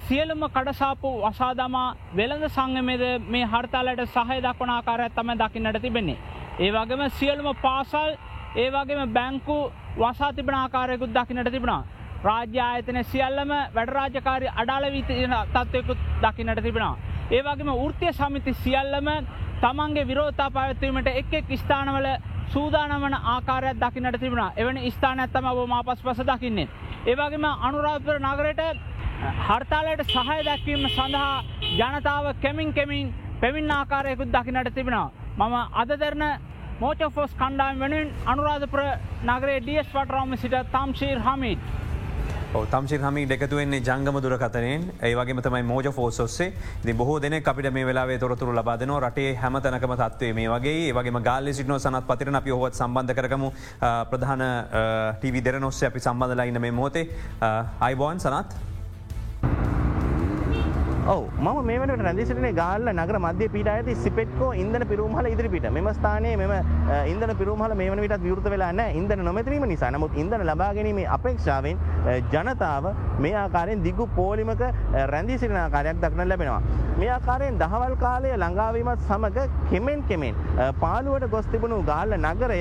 සියලුම කඩසාපු වසාදමා වෙළඳ සංගමේද මේ හර්තාලට සහය දක්වන ආකාරයක් තම දකින්නට තිබෙන්නේ. ඒ වගේම සියලුම පාසල් ඒවගේම බැංකු වසා තිබෙන ආකාරයකුත් දකින්නට තිබෙනවා. රාජ්‍ය ආයතන සියල්ලම වැඩරාජකාරි අඩාල විතින තත්වයකුත් දකින්නට තිබෙනවා. ඒවගේම ෘතිය සමිති සියල්ලම තමන්ගේ විරෝතා පවත්වීමට එක් එක් ස්ථානවල සූදානවන ආකාරයක් දකින්නට තිබුණ එවැනි ස්ථානඇත්තම ඔබ මා පස් පස දකින්නේ. ඒවගේම අනුරාධපුර නගරයට හර්තාලයට සහය දැක්වීම සඳහා ජනතාව කෙමින් කෙමින් පැමින් ආකාරයකුත් දකිනට තිබෙනවා. මම අදදරන මෝචෆෝස් කණ්ඩායම් වෙනුවෙන් අනුරාධපුර නගරේ ඩියස් පටරාම සිට තම්ශීර් හමිට. තම්ශි හමි එකතුවෙන්නේ ජංගම දුරකතනයෙන් ඒවගේ තමයි මෝජ ෆෝසොස්සේ ති බොහෝ දෙනෙ අපිට මේ වෙලාවේ තොරතුරු ලබාදන රටේ හැමතනකම තත්වේ මේ වගේ. ඒවගේ ගාල සිටනෝ සනත් පතිරන අපි හොත් සම්බන්ධ කරගමු. ප්‍රධාන ටීවි දෙරනොස්ස අපි සම්බඳලයින්න මේ මෝතේ අයිබෝන් සනත්. ඔව ම මේට රැදිසිටනේ ගාල්ල නගර මධ්‍ය පිට ඇති සිපෙට්කෝ ඉන්දන පිරුමහල ඉදිරිපිට මෙම ස්ථානයේ මෙම ඉන්දන පිරුමහල මේ වන විට විෘත වෙලා නෑ ඉන්දන නොමැතිරීම නිසා නමුත් ඉන්දන ලබාගැනීමේ අපේක්ෂාවෙන් ජනතාව මේ ආකාරයෙන් දිගු පෝලිමක රැඳී සිටින ආකාරයක් දක්න ලැබෙනවා. මේ ආකාරයෙන් දහවල් කාලය ළඟාවීමත් සමග කෙමෙන් කෙමෙන් පාලුවට ගොස් තිබුණු ගාල්ල නගරය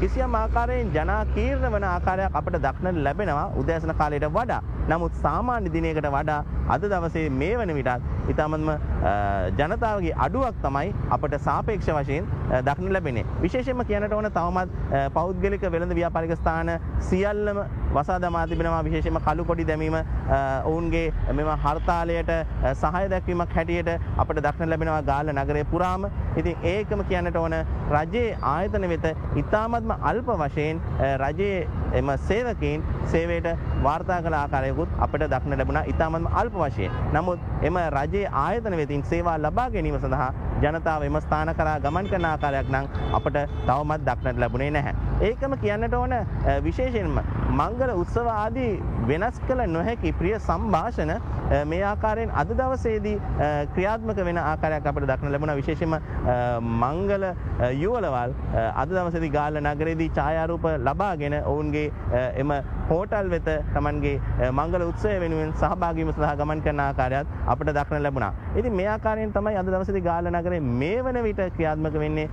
කිසියම් ආකාරයෙන් ජනා කීර්ණ වන ආකාරයක් අපට දක්නට ලැබෙනවා උදෑසන කාලයට වඩා. නමුත් සාමාන්‍ය දිනයකට වඩා අද දවසේ මේ වන විටත් ඉතාමත්ම ජනතාවගේ අඩුවක් තමයි අපට සාපේක්ෂ වශයෙන් දක්න ලැබෙන. විශේෂම කියනට ඕන තවමත් පෞද්ගලික වෙළඳ ව්‍යාපාරික ස්ථාන සියල්ලම වසා දමා තිබෙනවා විශේෂම කළු කොඩි දැමීම ඔවුන්ගේ මෙම හර්තාලයට සහය දැක්වීමක් හැටියට අපට දක්න ලැබෙනවා ගාල නගරය පුරාම ඉතින් ඒකම කියන්නට ඕන රජයේ ආයතන වෙත ඉතාමත්ම අල්ප වශයෙන් රජයේ එම සේවකීන් සේවයට වාර්තා කළ ආකාරයකුත් අපට දක්න ලැබුණ ඉතාමත්ම අල්ප වශයෙන්. නමුත් එම රජයේ ආයතන වෙතින් සේවා ලබා ගැනීම සඳහා ජනතාව එම ස්ථාන කරා ගමන් කරන ආකාරයක් නම් අපට තවමත් දක්නට ලැබුණේ නැහැ. ඒකම කියන්නට ඕන විශේෂයෙන්ම මංගල උත්සව ආදී වෙනස් කළ නොහැකි ප්‍රිය සම්භාෂණ මේ ආකාරයෙන් අද දවසේදී ක්‍රියාත්මක වෙන ආකාරයක් අපට දක්න ලැබුණ විශේෂම මංගල යුවලවල් අද දවසේදී ගාල්ල නගරේදී ඡායාරූප ලබාගෙන ඔවුන්ගේ එම හෝටල් වෙත තමන්ගේ මංගල උත්සවය වෙනුවෙන් සහභාගී වීම සඳහා ගමන් කරන ආකාරයත් අපට දක්න ලැබුණා. ඉතින් මේ ආකාරයෙන් තමයි අද දවසේදී ගාල්ල නගරේ මේ වන විට ක්‍රියාත්මක වෙන්නේ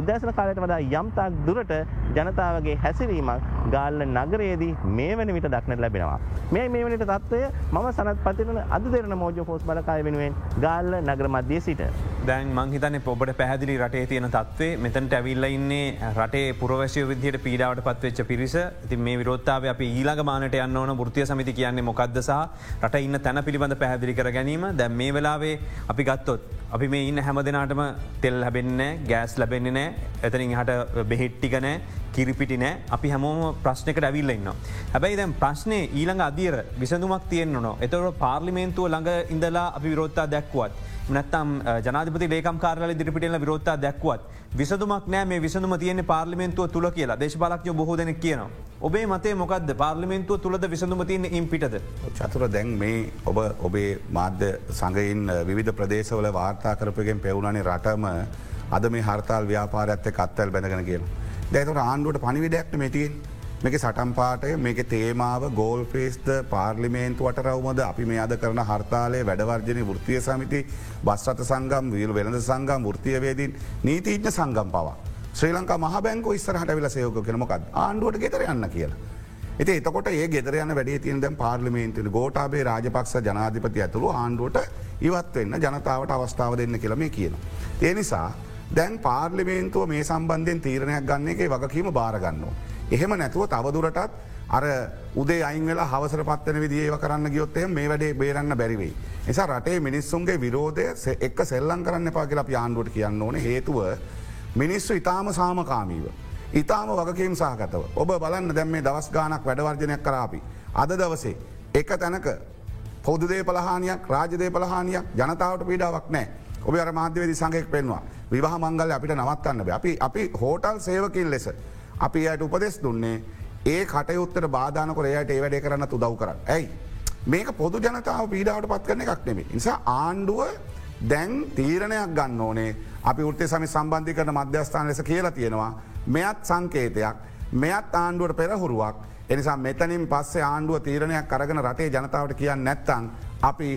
උදෑසන කාලයට වඩා යම් තාක් දුරට ජනතාවගේ හැසිරීමක් ගාල්ල නගරයේදී මේ වන විට දක්නට ලැබෙනවා. මේ මේ වනට තත්ත්වය මම සනත් පතිරන අද දෙරන මෝජ පෝස් බලකාය වෙනුවෙන් ගාල්ල නගර මධ්‍යය සිට. දැන් මංහිතන පොබට පැහදිලි රටේ තියෙන තත්වේ මෙතැන්ට ඇවිල්ල ඉන්නේ රටේ පුරවශය විදිහයට පීඩාවට පත්වෙච්ච පිරිස ති මේ විරෝත්තාව අප ඊළඟ මානට යන්න ඕන ෘතිය සමිති කියන්නේ මොකක්ද සහ රට ඉන්න තැන පිළිබඳ පැහදිලි කර ගැනීම දැම් මේ වෙලාවේ අපි ගත්තොත් අපි මේ ඉන්න හැම දෙනාටම තෙල් හැබෙන්න ගෑස් ලැබෙන්නේ නෑ එතනින් හට බෙහෙට්ටිකනෑ කිරිපිටි නෑ අපි හැමෝම ප්‍රශ්නකට ඇවිල්ල ඉන්න. හැබැයි දැම් ප්‍රශ්නය ඊළඟ අදියර විසඳුමක් තියෙන්න්න නො එතවට පාර්ලිමේන්තුව ළඟ ඉඳලා අපි විරෝත්තා දැක්වත්. නැත්තම් ජනාධපති ලේකම් කාරල දිරිපිටල විරෝත්තා දැක්වත්. විසදුමක් නෑ මේ විසඳුම තියෙන පාර්ලිමේන්තුව තුළ කියලා දේශපාලක්ඥ බොහෝ දෙනෙක් කියනවා. ඔබේ මතේ මොකද පාර්ලිමේන්තුව තුළද විසඳුම තියන ඉම්පිටද. චතුර දැන් මේ ඔබ ඔබේ මාධ්‍ය සඟයින් විධ ප්‍රදේශවල වාර්තා කරපයගෙන් පෙවුණනේ රටම අද මේ හර්තාල් ව්‍යාපාරඇත්ත කත්තල් බැඳගෙන කියන. දැතුට ආණ්ඩුවට පනිවිඩයක්ට මෙතින් මේක සටම්පාටය මේක තේමාව ගෝල් ෆේස්ද පාර්ලිමේන්තුවට රවමද අපි මේ අද කරන හර්තාලය වැඩවර්ජනය ෘතිය සමිති බස්රත සංගම් විල් වෙළඳ සංගම් ෘතියවේදීන් නීතිීඥ සංගම් පවා. ශ්‍රී ලංකා මහ බැංකු ඉස්සරහට විල සයෝක කෙනමකක් ආණ්ඩුවට ගෙතර යන්න කියලා. එති එතකොට ඒ ගෙදරයන වැඩේ තියන දැම් පාර්ලිමේන්තුල ගෝටාබේ රාජපක්ෂ ජනාධිපති ඇතුළු ආණ්ඩුවට ඉවත් වෙන්න ජනතාවට අවස්ථාව දෙන්න කියලම කියන. ඒ නිසා දැන් පාර්ලිමේන්තුව මේ සම්බන්ධයෙන් තීරණයක් ගන්න එක වගකීම භාරගන්නවා. එහෙම නැතුව තවදුරටත් අර උදේ අයින් වෙලා හවසර පත්වන විදිඒව කරන්න ගියොත්තය මේ වැඩේ බේරන්න බැරිවෙයි. නිසා රටේ මිනිස්සුන්ගේ විරෝධය එක් සෙල්ලං කරන්න පා කියලා ආණ්ඩුවට කියන්න ඕන හේතුව මිනිස්සු ඉතාම සාමකාමීව. ඉතාම වගකීම් සහකතව ඔබ බලන්න දැම් මේ දවස් ගානක් වැඩවර්ජනයක් කරාපි. අද දවසේ එක තැනක පොදුදේ පලහානියක් රාජදේ පලහානියක් ජනතාවට පීඩාවක් නෑ ඔබ අර මාධ්‍යවේදි සංගයක් පෙන්වා විවාහ මංගල අපිට නවත්තන්න අපි අපි හෝටල් සේවකින් ලෙස අපි අයට උපදෙස් දුන්නේ ඒ කටයුත්තර බාධනකොර එයට ඒ වැඩේ කරන්න උදව් කරන්න. ඇයි. මේක පොදු ජනතාව පීඩාවට පත් කරන එකක් නෙමේ. නිසා ආණ්ඩුව දැන් තීරණයක් ගන්න ඕනේ අපි උත්තේ සමි සම්බන්ධි කරන මධ්‍යස්ථාන ලෙස කියලා තියෙනවා මෙත් සංකේතයක් මෙයත් ආණ්ඩුවට පෙරහුරුවක් එනිසා මෙතනින් පස්සේ ආණ්ඩුව තීරණයක් කරගෙන රටේ ජනතාවට කියන්න නැත්තං අපි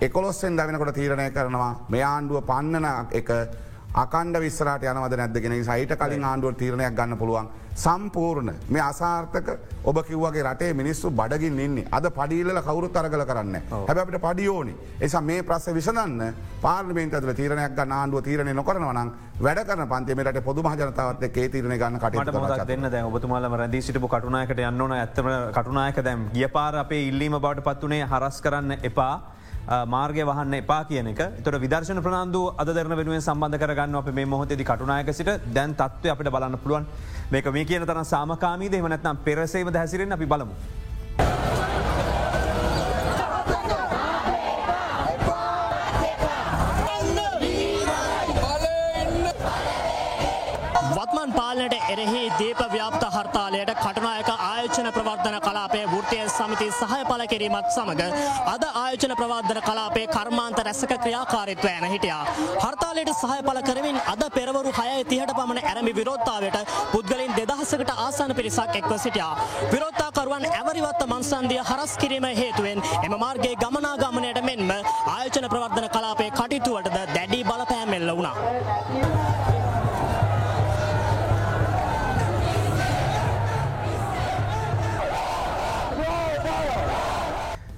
එකොලොස්සෙන් දවෙනකොට තීරණය කරනවා. මේ ආණ්ඩුව පන්නන එක අකණ්ඩ විස්සරට යනවද නැදගෙන සයිට කලින් ආණ්ඩුව තීරණයක් ගන්න පුළුවන්. සම්පූර්ණ. මේ අසාර්ථක ඔබ කිව්වගේ රටේ මිනිස්සු බඩගින් ඉන්නේ. අද පඩිල්ල කවුරු තරගල කරන්න. හැබ අපට පඩියෝනි එසා මේ ප්‍රස්ස විසඳන්න පාර්ලිමේන්ත ඇතුල තීරණයක් ගන්න ආණ්ඩුව තීරණය නොකරනවනම් වැඩ කරන පන්තිමට පොදු මහජනතාවත් ඒ තීරණ ගන්න කට දෙන්න දැ ඔබතුමාලම රැදී සිටපු කටුනායකට යන්නන ඇත්තම කටුනායක දැම් ගිය පාර අපේ ඉල්ලීම බවට පත්වනේ හරස් කරන්න එපා මාර්ගය වහන්න එපා කියන එක. තොට විදර්ශන ප්‍රනාාන්දු අදරන වෙනුවෙන් සම්බන්ධ කරගන්න අප මේ මොහොතදි කටුනායක සිට. දැන් තත්ව අපට බලන්න පුළුවන්. මේක මේ කියන තරම් සාමකාමීද? එමනත්නම් පෙරසේම හැසිරෙන් අපි බලමු. වත්මන් පාලනට එරෙහි දීප ව්‍යාප්ත හර්තාලයට කටනායක ආයෝචන ප්‍රවර්ධන කලාපේ වෘතිය සමිති සහය පල කිරීමත් සමඟ අද ආයෝචන ප්‍රවර්ධන කලාපේ කර්මාන්ත රැසක ක්‍රියාකාරිත්ව ඇන හිටියා. හර්තාලයට සහය පල කරමින් අද පෙරවරු හය තිහට පමණ ඇරමි විරෝත්තාවට පුද්ගලින් දෙදහසකට ආසන පිරිසක් එක්ව සිටියා. විරෝත්තාකරුවන් ඇවරිවත්ත මන්සන්දිය හරස් කිරීම හේතුවෙන් එම මාර්ගයේ ගමනාගමනයට මෙන්ම ආයෝචන ප්‍රවර්ධන කලාපේ කටිතුවටද දැඩි බලපෑමෙල්ල වුණා.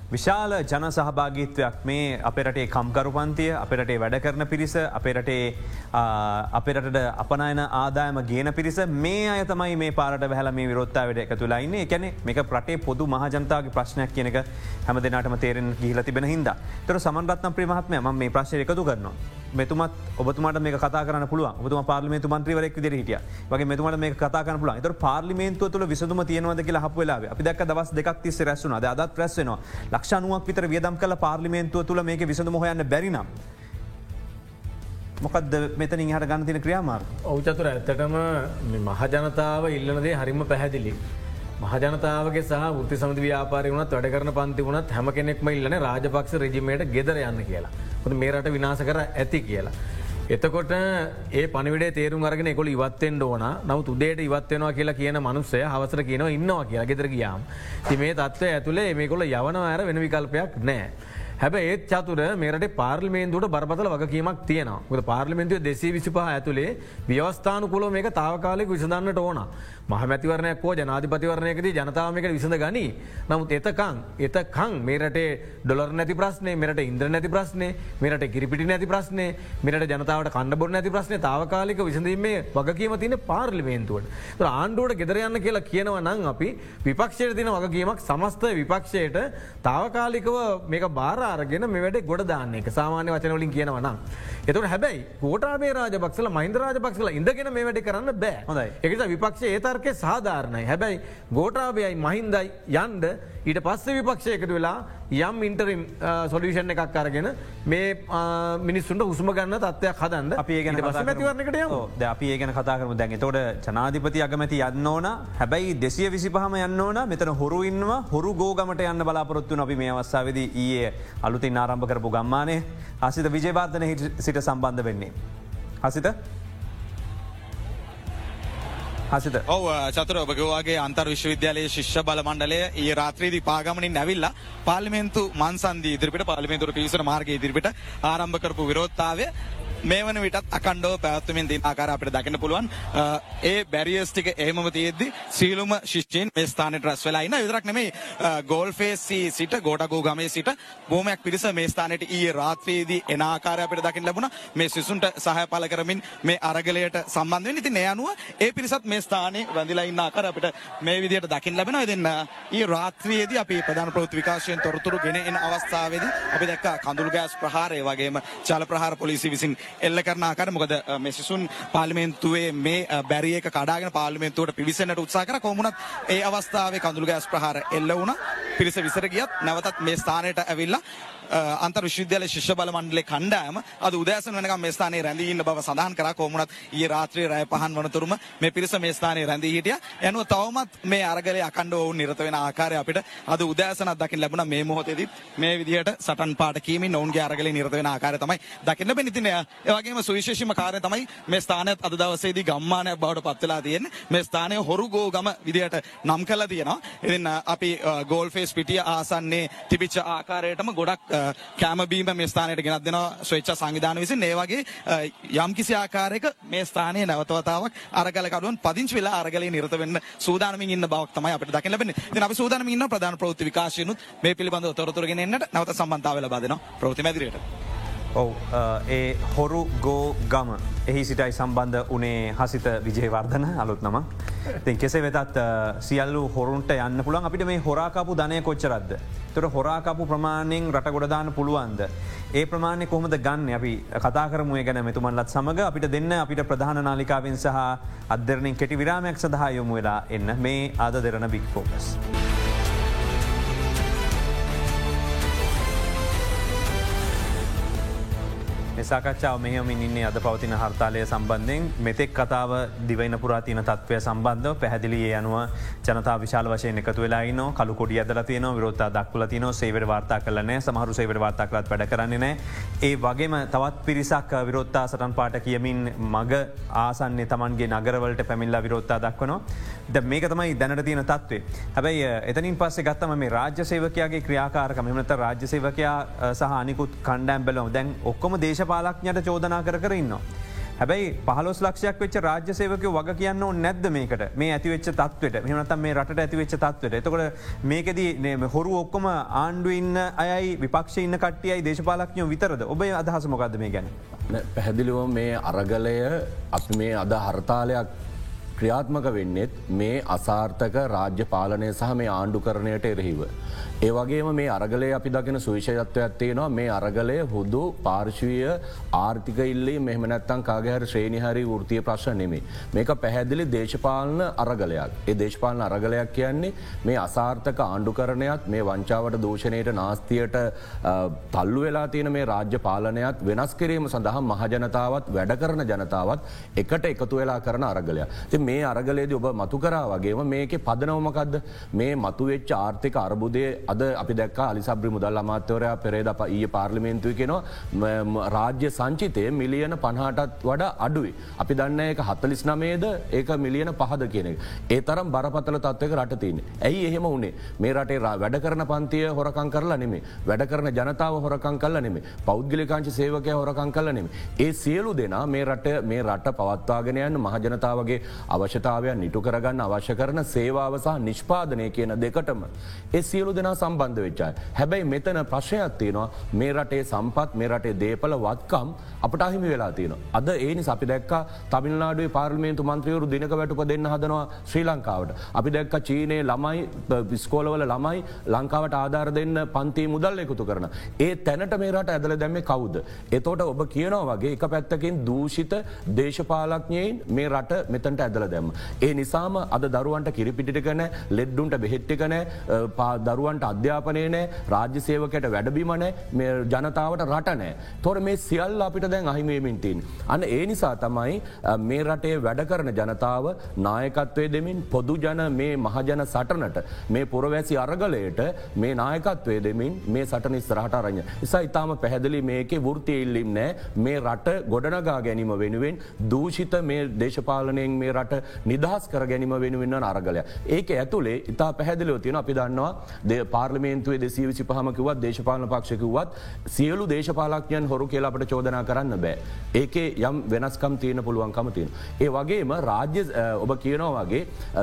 විශාල ජන සහභාගීත්වයක් මේ අපරටේ කම්කරු පන්තිය අපරටේ වැඩ කරන පිරිස අපරටේ අපරට අපනයන ආදායම ගේන පිරිස මේ අය තමයි මේ පාරට බැහල මේ විරොත්තාවට එක තුලායින්නේ එකැනෙ මේක ප්‍රටේ පොදු මහජනතාවගේ ප්‍රශ්නයක් කියනක හැම දෙනාටම තේරෙන් ගිහිල තිබෙන හිද තර සමන්රත්න ප්‍රමහත්ම ම මේ ප්‍රශ්ය එකතු කරනවා. මෙතුමත් ඔබතුමට මේ කතා කරන පුළුව ඔබතුම පාර්ලිමේතු මන්ත්‍රීවරෙක් විදිර හිටිය. වගේ මෙතුමට මේ කතා කරන පුල තර පාර්ලිමේන්තුව තුළ විසදුම තියෙනවද කියලා හපවෙලා අපි දක් දවස් දෙක් තිස්ස රැස්සුන අදත් ප්‍රැස්වෙනවා ලක්ෂණුවක් විතර වියදම් කළ පාර්ලිමේන්තුව තුළ මේක විසඳම හොයන්න බැරිනම්. මොකද මෙතන හට ගන්නතින ක්‍රියාමාර් ඔවචතුර ඇත්තටම මහජනතාව ඉල්ලනදේ හරිම පැහැදිලි. මහජනතාවගේ සහ ෘති සමති ව්‍යාපාරය වුණත් වැඩ කරන පන්ති වුණත් හැම කෙනෙක්ම ඉල්ලන රාජපක්ෂ රජිමයට ගෙදර යන්න කියලා. හොද මේරට විනාස කර ඇති කියලා. එතකොට ඒ පනිවිඩේ තේරුම් අරගෙන එකොල ඉවත්තෙන් ඕන නව උදේට ඉවත්වෙනවා කියලා කියන මනුස්සය හවසර කියනවා ඉන්නවා කියලා ගෙදර ගියාම්. ති මේ තත්ව ඇතුළේ මේකොල යවන ඇර වෙන විකල්පයක් නෑ. හැබ ඒත් චතුර මේරට පාර්ලිමේන්තුට බරපතල වගකීමක් තියෙනවා. පාර්ලිමෙන්තුව දෙසේ විසිපහ ඇතුළේ ව්‍යවස්ථාන කුල මේක තාවකාලෙක විසඳන්නට ඕන. මහමැතිවරණයක් හෝ ජනාධිපතිවරණයකදී ජනතාවමක විසඳ ගනී. නමුත් එතකං එතකං මේරටේ ඩොලර් නැති ප්‍රශ්නය මෙට ඉන්ද්‍ර නැති ප්‍රශ්නය මෙට කිරිපිටි නැති ප්‍රශ්නය මෙට ජනතාවට කණ්ඩබොර නැති ප්‍රශ්නය තාවකාලික විසඳීමේ වගකීම තින පාර්ලිමේන්තුවට. ආණ්ඩුවට ගෙදරයන්න කියලා කියනව නං අපි විපක්ෂයට තින වගකීමක් සමස්ත විපක්ෂයට තාවකාලිකව මේක බාර අරගෙන මෙවට ගොඩ දාන්න. එක සාමාන්‍ය වචනවලින් කියනවනම්. එතුට හැබැයි කෝටාේ රාජපක්ෂල මහින්ද රාජපක්ෂල ඉඳගෙන මේ වැඩි කරන්න බෑ. හොඳයි. එකට විපක්ෂ ඒතර්කය සාධාරණයි. හැබැයි ගෝටාබයයි මහින්දයි යන්ඩ ඊට පස්ස විපක්ෂයකට වෙලා යම් ඉන්ටරිම් සොලිෂන් එකක් අරගෙන මේ මිනිස්සුන්ට හුස්ම ගන්න තත්වයක් හදන්න. අපි ඒගන මතිවරණකට ද අපි ඒගන කතා කරම. දැන් තොට ජනාධිපති අගමැති යන්න ඕන. හැබැයි දෙසිය විසි පහම යන්න ඕන. මෙතන හොරු ඉන්නවා. හොරු ගෝගමට යන්න බලාපොරොත්තු අපි මේ අවස්සාවද ඒ අලුතින් ආරම්භ කරපු ගම්මානය අසිත විජයවාර්ධන සිට සම්බන්ධ වෙන්නේ. හසිත හසිත. ඔව චතුර ඔබගවාගේ අන්තර් විශ්වවිද්‍යාලයේ ශිෂ්‍ය බල මණ්ඩලය ඒ රාත්‍රේදී පාගමනින් නැවිල්ලා පාර්ලිමේන්තු මන්සන්දී ඉදිරිපිට පාර්ලිමේන්තුවට පිවිසන මාර්ගය ඉදිරිපිට ආරම්භ කරපු විරෝධතාවය මේ වන විටත් අකණ්ඩව පැවත්වමින් තින ආකාර අපට දකින්න පුළුවන්. ඒ බැරියස් ටික එහෙම තියෙද්දි සීලුම ශිෂ්‍යයෙන් මේ ස්ථානයට රැස් වෙලා ඉන්න විතරක් නෙමෙයි ගෝල්ෆේසි සිට ගෝටගෝ ගමේ සිට බොහොමයක් පිරිස මේ ස්ථානයට ඊයේ රාත්‍රියේදී එන ආකාරය අපිට දකින්න ලැබුණා. මේ සිසුන්ට සහාය පළ කරමින් මේ අරගලයට සම්බන්ධ වෙන්න. ඉතින් ඒ අනුව ඒ පිරිසත් මේ ස්ථානයේ වැඳිලා ඉන්න ආකාරය අපිට මේ විදිහට දකින්න ලැබෙනවා. ඉතින් ඊයේ රාත්‍රියේදී අපි ප්‍රධාන ප්‍රවෘත්ති විකාශයෙන් තොරතුරු ගෙන එන අවස්ථාවේදී අපි දැක්කා කඳුළු ගෑස් ප්‍රහාරය වගේම ජල ප්‍රහාර පොලිසිය විසින් එල්ල කරන ආකාර මොකද මේ සිසුන් පාර්ලිමේන්තුවේ මේ බැරියක කඩාගෙන පාර්ලිමේන්තුවට පිවිසෙන්නට උත්සාහ කර. කොමුණත් ඒ අවස්ථාවේ කඳුළු ගෑස් ප්‍රහාර එල්ල වුණා. පිරිස විසර ගියත් නැවතත් මේ ස්ථානයට ඇවිල්ලා අන්තර් විශ්වවිද්‍යාල ශිෂ්‍ය බල මණ්ඩලේ කණ්ඩායම අද උදෑසන වෙනකම් මේ ස්ථානයේ රැඳී ඉන්න බව සඳහන් කරා කොමුණත් ඊයේ රාත්‍රියේ රැය පහන් වනතුරුම මේ පිරිස මේ ස්ථානයේ රැඳී හිටියා. එනුව තවමත් මේ අරගලේ අකණ්ඩව වුන් නිරත වෙන ආකාරය අපිට අද උදෑසනක් දකින්න ලැබුණා මේ මොහොතේදී මේ විදිහට සටන් පාට කීමින් ඔවුන්ගේ අරගලේ නිරත වෙන ආකාරය තමයි දකින්න බැරි. ඉතින් ඒ වගේම සුවිශේෂීම කාර්යය තමයි මේ ස්ථානයත් අද දවසේදී ගම්මානයක් බවට පත් වෙලා තියෙන්නේ. මේ ස්ථානය හොරුගෝ ගම විදිහට නම් කරලා තියෙනවා. ඉතින් අපි ගෝල් ෆේස් පිටිය ආසන්නේ තිබිච්ච ආකාරයටම ගොඩක් කැම බීම මේ ස්ථානයට ගෙනත් දෙනවා ස්වේච්ඡා සංවිධාන විසින් ඒ වගේ යම් කිසි ආකාරයක මේ ස්ථානයේ නැවතවතාවක් අරගල කඩුවන් පදිංචි වෙලා අරගලේ නිරත වෙන්න සූදානමින් ඉන්න බවක් තමයි අපිට දකින්න ලැබෙන්නේ. ඉතින් අපි සූදානමින් ඉන්න ප්‍රධාන ප්‍රවෘත්ති විකාශයනුත් මේ පිළිබඳව තොරතුරු ගෙන එන්නට නැවත සම්බන්ධතාවය ලබා දෙනවා ප්‍රවෘත්ති මැදිරියට. ඔව් ඒ හොරු ගෝ ගම එහි සිටයි සම්බන්ධ උනේ හසිත විජයවර්ධන අලුත් නම තින් කෙසේ වෙතත් සියල්ලු හොරුන්ට යන්න පුළන් අපිට මේ හොරාකාපු ධනය කොච්චරද්ද. තොර හොරාකාපු ප්‍රමාණයෙන් රට ගොඩදාන පුළුවන්ද. ඒ ප්‍රමාණය කොහොමද ගන්න අපි කතා කරමුය ගැන මෙතුමන්ලත් සමඟ අපිට දෙන්න අපිට ප්‍රධාන නාලිකාවෙන් සහ අදරනින් කෙටි විරාමයක් සඳහා යොමු වෙලා එන්න මේ ආද දෙරන බික් ෆෝකස්. සාකච්ඡාව මෙහමින් ඉන්නේ අද පවතින හර්තාලය සම්බන්ධයෙන්. මෙතෙක් කතාව දිවයින පුරාතින තත්වය සම්බන්ධව පැහැදිලියේ අනුව ජනතා විශාල වශයෙන් එකතු වෙලායින කලු කොඩි අදල තියන විරෝත්තා දක්වල තින සේවට වාර්තා කරන සමහරු සේවට වාර්තා කරත් වැඩ කරන්නේ නෑ ඒ වගේම තවත් පිරිසක් විරෝත්තා සටන් පාට කියමින් මග ආසන්නේ තමන්ගේ නගරවලට පැමිල්ලා විරෝත්තා දක්වනවා. ද මේක තමයි දැනට තියෙන තත්වේ හැබැයි එතනින් පස්සේ ගත්තම මේ රාජ්‍ය සේවකයාගේ ක්‍රියාකාරක මෙමනත රාජ්‍ය සේවකයා සහ අනිකුත් කණ්ඩෑම් බැලව දැන් ඔක්කොම දේශපාලක්ඥයට චෝදනා කර කරන්නවා. හැබැයි පහලොස් ලක්ෂයක් වෙච්ච රාජ්‍ය සේවකය වග කියන්න නැද්ද මේකට? මේ ඇතිවෙච්ච තත්වට මෙමනතම් මේ රට ඇතිවෙච්ච තත්වට එතකොට මේකද හොරු ඔක්කොම ආණ්ඩුවඉන්න අයයි විපක්ෂ ඉන්න කටියයි දේශපාලක්ඥෝ විතරද? ඔබ අදහස මොකක්ද මේ ගැන. පැහැදිලිව මේ අරගලය අපි මේ අද හර්තාලයක් ක්‍රියාත්මක වෙන්නෙත් මේ අසාර්ථක රාජ්‍ය පාලනය සහ මේ ආණ්ඩු කරණයට එරෙහිව. ඒවගේම මේ අරගලේ අපි දකින සුවිශයත්වයක් තියෙනවා මේ අරගලය හුදු පාර්ශවීය ආර්ථික ඉල්ලේ මෙහමනැත්තන් කාගහර ශ්‍රේණිහරි ෘතිය ප්‍රශ්න නෙමේ. මේක පැහැදිලි දේශපාලන අරගලයක්. ඒ දේශපාලන අරගලයක් කියන්නේ මේ අසාර්ථක ආණ්ඩුකරණයත් මේ වංචාවට දූෂණයට නාස්තියට තල්ලු වෙලා තියෙන මේ රාජ්‍ය පාලනයත් වෙනස් කිරීම සඳහා මහජනතාවත් වැඩ කරන ජනතාවත් එකට එකතු වෙලා කරන අරගලයක්. ති මේ අරගලේද ඔබ මතු කරා වගේම මේක පදනවමකක්ද මේ මතුවෙච්ච ආර්ථික අරබුදය අද අපි දැක් අලිසබ්‍රි මුදල් අමාත්‍යවරයා පෙරේද ඊය පාර්ලිමේන්තුව කෙනවා රාජ්‍ය සංචිතය මිලියන පණහටත් වඩා අඩුයි. අපි දන්න එක හත්තලිස් නමේද ඒක මිලියන පහද කියන එක. ඒ තරම් බරපතල තත්වක රටතින්. ඇයි එහෙම වුණේ මේ රටේ වැඩ කරන පන්තිය හොරකං කරලා නෙමේ වැඩ කරන ජනතාව හොරකං කල්ල නෙමේ පෞද්ගලිකාංච සේවකය හොරකං කල්ල නෙමේ. ඒ සියලු දෙනා මේ රට මේ රට පවත්වාගෙනයන්න මහජනතාවගේ අවශ්‍යතාවයන් නිටු කරගන්න අවශ්‍ය කරන සේවාව සහ නිෂ්පාදනය කියන දෙකටම. ඒ සියලු දෙනා සම්බන්ධ වෙච්චායි. හැබැයි මෙතන ප්‍රශ්නයක් තියෙනවා මේ රටේ සම්පත් මේ රටේ දේපල වත්කම් අපට අහිමි වෙලා තියෙන. අද ඒනි අපි දැක්ක තමිල්නාඩුවේ පාර්මේන්තු මන්ත්‍රයවරු දිනක වැටුප දෙන්න හදනවා ශ්‍රී ලංකාවට. අපි දැක්ක චීනයේ ළමයි විස්කෝලවල ළමයි ලංකාවට ආධාර දෙන්න පන්තිී මුදල් එකතු කරන. ඒ තැනට මේ රට ඇදල දැම්ම කවුද. එතෝට ඔබ කියනවා වගේ එක පැත්තකින් දූෂිත දේශපාලක්ඥයෙන් මේ රට මෙතන්ට ඇදල දැම්ම. ඒ නිසාම අද දරුවන්ට කිරිපිටි කන ලෙඩ්ඩුන්ට බෙහෙට්ටි කන දරුවන්ට අධ්‍යාපනය නෑ රාජ්‍ය සේවකට වැඩබිමනෑ මේ ජනතාවට රටනෑ. තොර මේ සියල් අපිට දැන් අහිමේමින්ටීන්. අන්න ඒ නිසා තමයි මේ රටේ වැඩ කරන ජනතාව නායකත්වය දෙමින් පොදු ජන මේ මහජන සටනට මේ පුරවැසි අරගලයට මේ නායකත්වය දෙමින් මේ සටන ස්රහට අරඥ. නිසා ඉතාම පැහැදිලි මේක වෘතිය ඉල්ලිම් නෑ මේ රට ගොඩනගා ගැනීම වෙනුවෙන් දූෂිත මේ දේශපාලනයෙන් මේ රට නිදහස් කර ගැනීම වෙනුවෙන්න අරගලය. ඒක ඇතුළේ ඉතා පැහැදිලිව තියෙන අපි දන්නවා පාර්ලිමේන්තුවේ දෙසී විසි පහමකිවත් දේශපාලන පක්ෂකිවත් සියලු දේශපාලක්ඥයන් හොරු කියලාපට චෝදනා කරන්න බෑ. ඒකේ යම් වෙනස්කම් තියෙන පුළුවන්කම තියෙන. ඒ වගේම රාජ්‍ය ඔබ කියනවා වගේ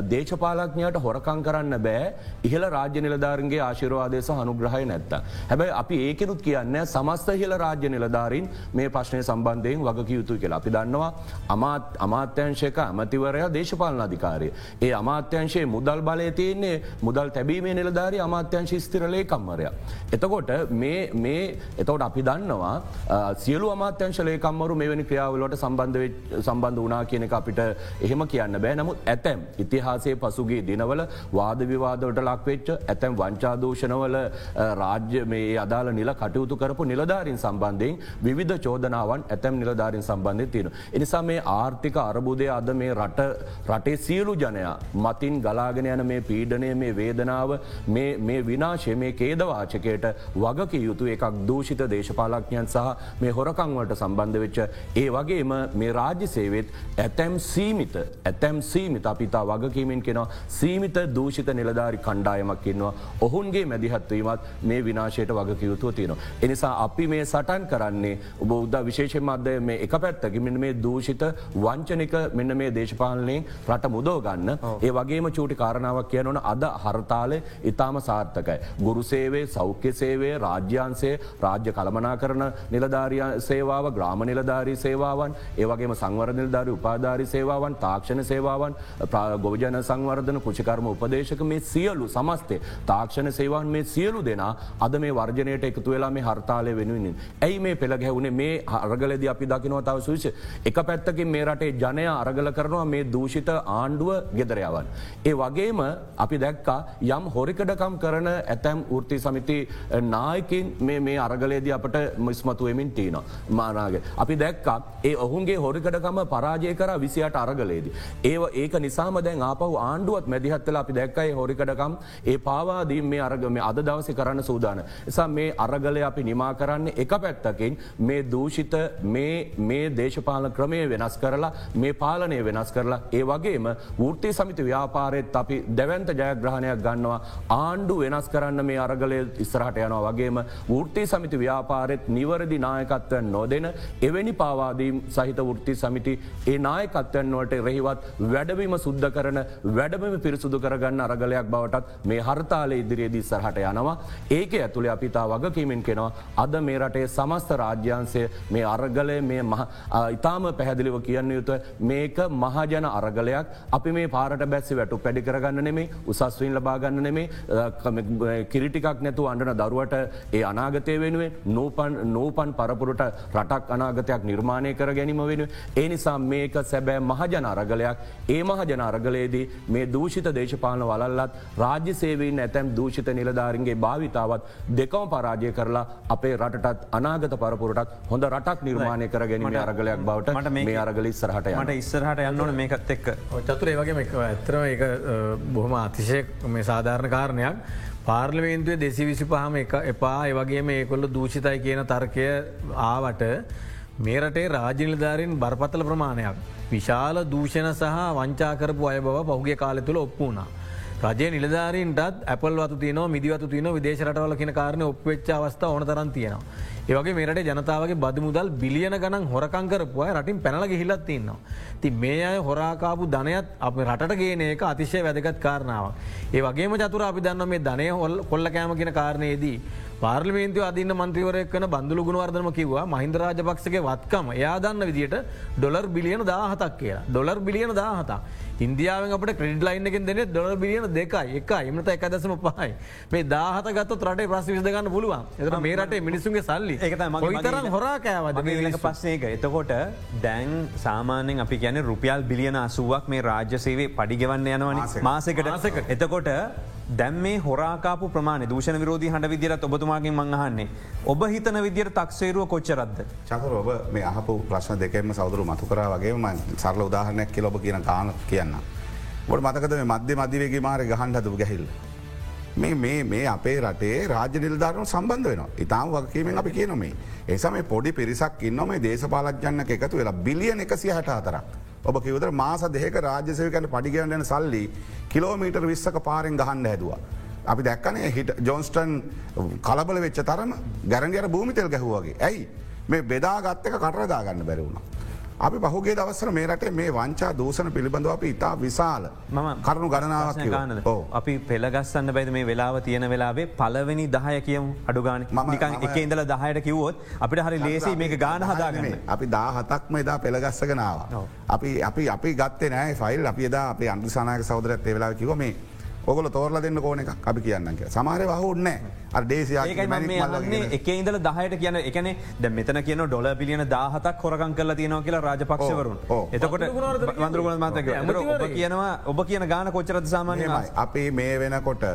දේශපාලක්ඥයට හොරකං කරන්න බෑ ඉහල රාජ්‍ය නිලධාරන්ගේ ආශිරවාදේශ හනුග්‍රහය නැත්ත. හැබැයි අපි ඒකෙනුත් කියන්න සමස්ත හිල රාජ්‍ය නිලධාරින් මේ ප්‍රශ්නය සම්බන්ධයෙන් වගක යුතු කියලා අපි දන්නවා අමාත් අමාත්‍යංශයක ඇමතිවරයා දේශපාලන අධිකාරය. ඒ අමාත්‍යංශයේ මුදල් බලය තියන්නේ මුදල් තැබීමේ නිලධාරි අමාත්‍යංශ අමාත්‍යංශ ස්තිරලේ කම්මරය. එතකොට මේ එතවට අපි දන්නවා සියලු අමාත්‍යංශ ලේකම්මරු මෙවැනි ක්‍රියාවලට සම්බන්ධ සම්බන්ධ වනා කියනක අපිට එහෙම කියන්න බෑ නමුත් ඇතැම් ඉතිහාසේ පසුගේ දිනවල වාද විවාදවට ලක්වෙච්ච ඇතැම් වංචාදූෂණවල රාජ්‍ය මේ අදාළ නිල කටයුතු කරපු නිලධාරින් සම්බන්ධයෙන් විධ චෝදනාවන් ඇතැම් නිලධාරින් සම්බන්ධය තියෙන. එනිසා මේ ආර්ථික අරබුදය අද මේ රට රටේ සියලු ජනයා මතින් ගලාගෙන යන මේ පීඩනය මේ වේදනාව මේ විනාශය මේ කේදවාචකයට වගක යුතු එකක් දූෂිත දේශපාලක්ඥයන් සහ මේ හොරකංවලට සම්බන්ධ වෙච්ච ඒ වගේම මේ රාජ්‍ය සේවෙත් ඇතැම් සීමිත ඇතැම් සීමිත අපිතා වගකීමෙන් කෙනවා සීමිත දූෂිත නිලධාරි කණ්ඩායමක් ඉන්නවා ඔහුන්ගේ මැදිහත්වීමත් මේ විනාශයට වගකයුතුව තියෙනවා. එනිසා අපි මේ සටන් කරන්නේ ඔබ උද්ද විශේෂ මධ්‍යය මේ එක පැත්තකි මෙන්න මේ දූෂිත වංචනික මෙන්න මේ දේශපාලනයෙන් රට මුදෝ ගන්න ඒ වගේම චූටි කාරණාවක් කියනවන අද හරතාලය ඉතාම සාර්ථකයි. ගුරු සේවේ සෞඛ්‍ය සේවේ රාජ්‍යන්සේ රාජ්‍ය කළමනා කරන නිලධාරිය සේවාව ග්‍රාම නිලධාරී සේවාවන් ඒවගේම සංවර නිලධාරි උපාධාරි සේවාවන් තාක්ෂණ සේවාවන් ගෝජන සංවර්ධන කෘෂිකර්ම උපදේශක මේ සියලු සමස්තේ තාක්ෂණ සේවාන් මේ සියලු දෙනා අද මේ වර්ජනයට එකතු වෙලා මේ හර්තාලය වෙනුවෙන්. ඇයි මේ පෙළගැවුණේ මේ අරගලද අපි දකිනව තව සුවිශ එක පැත්තකින් මේ රටේ ජනය අරගල කරනවා මේ දූෂිත ආණ්ඩුව ගෙදරයවන්. ඒ වගේම අපි දැක්කා යම් හොරිකඩකම් කරන ඇතැම් ෘති සමිති නායකින් මේ අරගලේද අපට මිස්මතුවමින් තියෙන මානාගේ. අපි දැක්කා ඒ ඔහුන්ගේ හොරිකඩකම පරාජය කර විසියට අරගලේද. ඒ ඒක නිසාම දැන් ආපහු ආණ්ඩුවත් මැදිහත්තල අපි දැක්කයි හොරිකඩකම් ඒ පාවාදීම් මේ අරගම අද දවස කරන්න සූදාන. එසා මේ අරගලය අපි නිමා කරන්නේ එක පැත්තකින් මේ දූෂිත මේ දේශපාල ක්‍රමය වෙනස් කරලා මේ පාලනය වෙනස් කරලා ඒ වගේම ෘර්තිය සමිති ව්‍යාපාරෙත් අපි දැවන්ත ජයග්‍රහණයක් ගන්නවා. ආණ්ඩු වෙනස් කරන්න මේ අරගලය ඉස්රහට යනවා. වගේම ෘර්තිය සමිති ව්‍යාපාරෙත් නිවරදි නායකත්වයන් නොදෙන එවැනි පාවාදීම් සහිත ෘර්ති සමිති ඒ නායකත්වයන්වට රෙහිවත් වැඩවීම සුද්ධ කරන වැඩම පිරිසුදු කරගන්න අරගලයක් බවටත් මේ හර්තාලය ඉදිරියේදී සරහට යනවා. ඒක ඇතුළේ අපිතා වගකීමෙන් කෙනවා. අද මේ රටේ සමස්ත රාජ්‍යන්සය මේ අරගලය මේ ඉතාම පැහැදිලිව කියන්න යුතුව මේක මහජන අරගලයක්. අපි මේ පාරට බැස්සි වැටු පැඩි කරගන්න නෙමේ උසස්වීන් ලබාගන්න නෙමේ කිරිටිකක් නැතු අන්ඩන දරුවට ඒ අනාගතය වෙනුවේ නෝපන් නෝපන් පරපුරට රටක් අනාගතයක් නිර්මාණය කර ගැනීම වෙන. ඒ නිසා මේක සැබෑ මහජන අරගලයක්. ඒ මහජන අරගලයේදී මේ දූෂිත දේශපාලන වලල්ලත් රාජ්‍ය සේවීන් ඇතැම් දූෂිත නිලධාරන්ගේ භාවිතාවත් දෙකම පරාජය කරලා අපේ රටත් අනාගත පරපුරටත් හොඳ රටක් නිර්මාණය කර ගැනීම අරගලයක් බවට මේ අරගල ඉස්සරහට මට ඉස්සරහට යන්නවන මේකත් එක්ක චතුරේ වගේ ඇතරම එක බොහොම අතිශය මේ සාධාරණ කාරණයක් පාර්ලිමේන්තුවේ දෙසි විසි පහම එක එපා ඒවගේ මේ කොල්ල දූෂිතයි කියන තර්කය ආවට මේ රටේ රාජනිලධාරින් බරපතල ප්‍රමාණයක්. විශාල දූෂණ සහ වංචාකරපු අය බව පහුගේ කාල තුළ ඔප්පුුණා. රජය නිලධාරීන්ටත් ඇපල් වතු තියන මිදිවතු තියන විදේශරටවල කියන කාරණ ඔප්වෙච්ච අවස්ථ ඕන තරන් තියෙනවා. ඒවගේ මේට ජනතාවගේ බද මුදල් බිලියන ගණන් හොරකංකරපුය රටින් පැනල ගිහිලත් තින්නවා. ති මේ අය හොරාකාපු ධනයත් අප රට ගේන එක අතිශය වැදගත් කාරණාව. ඒ වගේම චතුර අපි දන්න මේ ධනය හොල් කොල්ල කෑම කියෙන කාරණයේදී. පාර්ලිමේන්තුව අදින්න මන්ත්‍රීවරයක් කන බඳුල ගුණවර්ධම කිවවා මහින්ද රාජපක්ෂගේ වත්කම එයා දන්න විදිට ඩොලර් බිලියන දාහතක් කියලා ඩොලර් බිලියන දාහතා. ඉන්දියාව අපට ක්‍රඩ් ලයින් එක දෙන ඩොල බිලියන දෙකයි එක එමත එක දසම පහයි. මේ දාහත ගත් රට ප්‍රස් විදගන්න පුළුවන්. එත මේ රටේ මිනිසුන්ගේ සල්ලි. තරම් හොරා කෑවද පස්සේක එතකොට දැන් සාමානෙන් අපි කියන රුපියල් බිලියන අසුවක් මේ රාජ්‍ය සේවේ පඩිගවන්න යනවන. මාසකට. එතකොට දැම් මේ හොරාකාපු ප්‍රමාණ දූෂණ විරෝධී හඬ විදිරත් ඔබතුමාගෙන් මංහන්නේ. ඔබ හිතන විදිර තක්සේරුව කොච්චරද්ද. චකර ඔබ මේ අහපු ප්‍රශ්න දෙකෙම සෞදරු මතු කරා වගේ ම සරල උදාහරණයක් කියල ඔබ කියන කාන කියන්න. ොට මතකද මේ මධ්‍ය මධිවගේ මාර ගහන්ඩතු ගැහිල්ල. මේ මේ මේ අපේ රටේ රාජ නිල්ධාරන සම්බන්ධ වෙන ඉතාම වගකීමෙන් අපි කියනොමේ. ඒසම පොඩි පිරිසක් ඉන්නම දේශපාලජන්න එකතු වෙලා බිලියන එකසිය හට අතරක්. ඔබ කිවදර මාස දෙක රාජ්‍යසයකන පඩිගවන්නන සල්ලි කිලෝමීටර් විස්සක පාරෙන් ගහන්න හැදවා. අපි දැක්කනේ හිට ජොන්ස්ටන් කලබල වෙච්ච තරම ගැරන්ගර භූමිතෙල් ගැහුවගේ ඇයි මේ බෙදාගත්තක කටරදාගන්න බැරිවුණ. අපි පහුගේ දවසර මේ රටේ මේ වංචා දූෂණ පිළිබඳව අපි ඉතා විශාල මම කරුණු ගණනාවක් අපි පෙළගස්සන්න බැද මේ වෙලාව තියෙන වෙලාවේ පලවෙනි දහය කියමු. අඩුගාන මනිකන් එක ඉඳල දහයට කිව්වොත් අපිට හරි ලේසි මේක ගාන හදාගන්න. අපි දාහතක්ම එදා පෙළගස්සගෙනාව. අපි අපි අපි ගත්තේ නෑ ෆයිල්. අපි එදා අප අන්දුසානාක සෞදරත් වෙලා කිව මේ ඔගොල තෝරල දෙන්න කෝන එක අපි කියන්න කිය සමහර වහුන්න අ දේශයා එක ඉඳල දහයට කියන එකන ද මෙතන කියන ඩොල පිලියන දාහතක් කොරකන් කල තියනව කියලා රාජපක්ෂවරුන්. එතකොට වන්දරගුණ මතක ඔබ කියනවා ඔබ කියන ගාන කොච්චරද සාමාන්‍ය අපි මේ වෙනකොට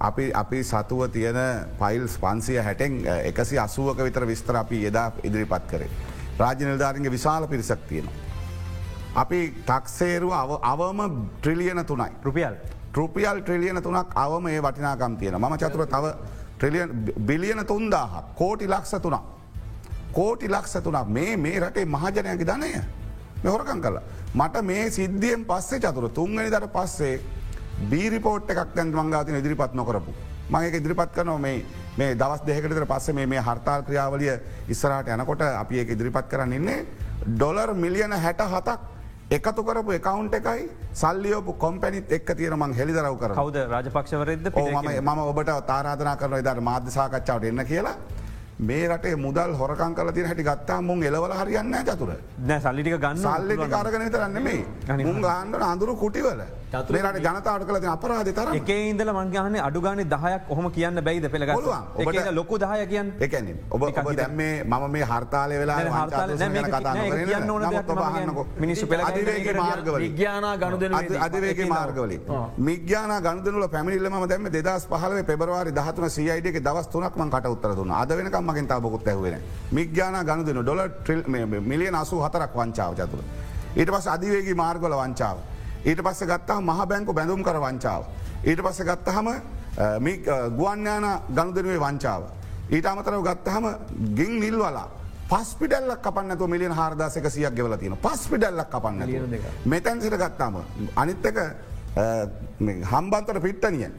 අපි අපි සතුව තියෙන පයිල්ස් පන්සිය හැටෙන් එකසි අසුවක විතර විස්තර අපි එදා ඉදිරිපත් කරේ. රාජ නිල්ධාරන්ගේ විශාල පිරිසක් තියෙනවා. අපි ටක්සේරුව අවම ට්‍රිලියන තුනයි. රුපියල් ටෘපියල් ට්‍රිලියන තුනක් අවම ඒ වටිනාකම් තියෙන ම චතුර තව ට්‍රිලියන් බිලියන තුන්දාහ කෝටි ලක්ෂ තුනක්. කෝටි ලක්ෂ තුනක් මේ මේ රටේ මහජනයකි ධනය මෙහොරකං කලා. මට මේ සිද්ධියෙන් පස්සේ චතුර තුන්ගනි දට පස්සේ බීරිපෝට් එකක් දැන් මංගාතින ඉදිරිපත් නොකරපු. මගේ ඉදිරිපත් කරනවා මේ මේ දවස් දෙකටතර පස්සේ මේ හර්තාල් ක්‍රියාවලිය ඉස්සරට යනකොට අපි ඒ ඉදිරිපත් කරන්නන්නේ ඩොලර් මිලියන හැට හතක් එකතු කරපු එකකවන්් එකයි සල්ලියෝපු කොම්පැනිත් එක් තියෙනමං හෙළිදරව කර කවද? රජපක්ෂවරද ම ඔබට තාරාධනා කරන ඉදර මාධ්‍යසාකච්ඡාවට එන්න කියලා. මේ රටේ මුදල් හොරකං කල තින හැටි ගත්තා මුන් එලවල හරියන්න චතුර. නෑ සල්ලිටික ගන්න සල්ලි කාරගන තරන්න මේ මුන් ගහන්ඩ අඳුරු කුටිවල චතුරට ජනතාවට කල අපරාධ තර එක ඉදල මංගහන අඩුගාන දහයක් ඔහම කියන්න බැයිද පෙළග ඔබට ලොකු දහය කියන්න. එකන ඔබ දැම්මේ මම මේ හර්තාලය වෙලා මිනිස්සු පෙළ මාර්ගවල අධවේගේ මාර්ගවලින්. මිග්‍යාන ගණදනුල පැමිල්ල ම දැම දෙදස් පහල පෙබරවාරි දහතුන සියයිඩක දවස් තුනක්ම කට උත්තර දුන්න. අදවෙනකම් මගින් තාබකුත් ඇහුවෙන මිග්‍යාන ගණදන ඩොල මිලියන අසු හතරක් වංචාව චතුර. ඊට පස් අධිවේගේ මාර්ගල වංචාව. ඊට පස්ස ගත්තා මහ බැංකු බැඳුම් කර වංචාව. ඊට පස්ස ගත්තහම ගුවන්්‍යාන ගණුදනුවේ වංචාව. ඊට අමතරව ගත්තහම ගින් නිල්වලා පස්පිඩල්ලක් කපන්නතු මිලියන හාරදාසක සියක් ගෙවල තියෙන පස්පිඩල්ලක් කපන්න මෙතැන් සිට ගත්තාම අනිත්තක හම්බන්තට පිට්ටනිය.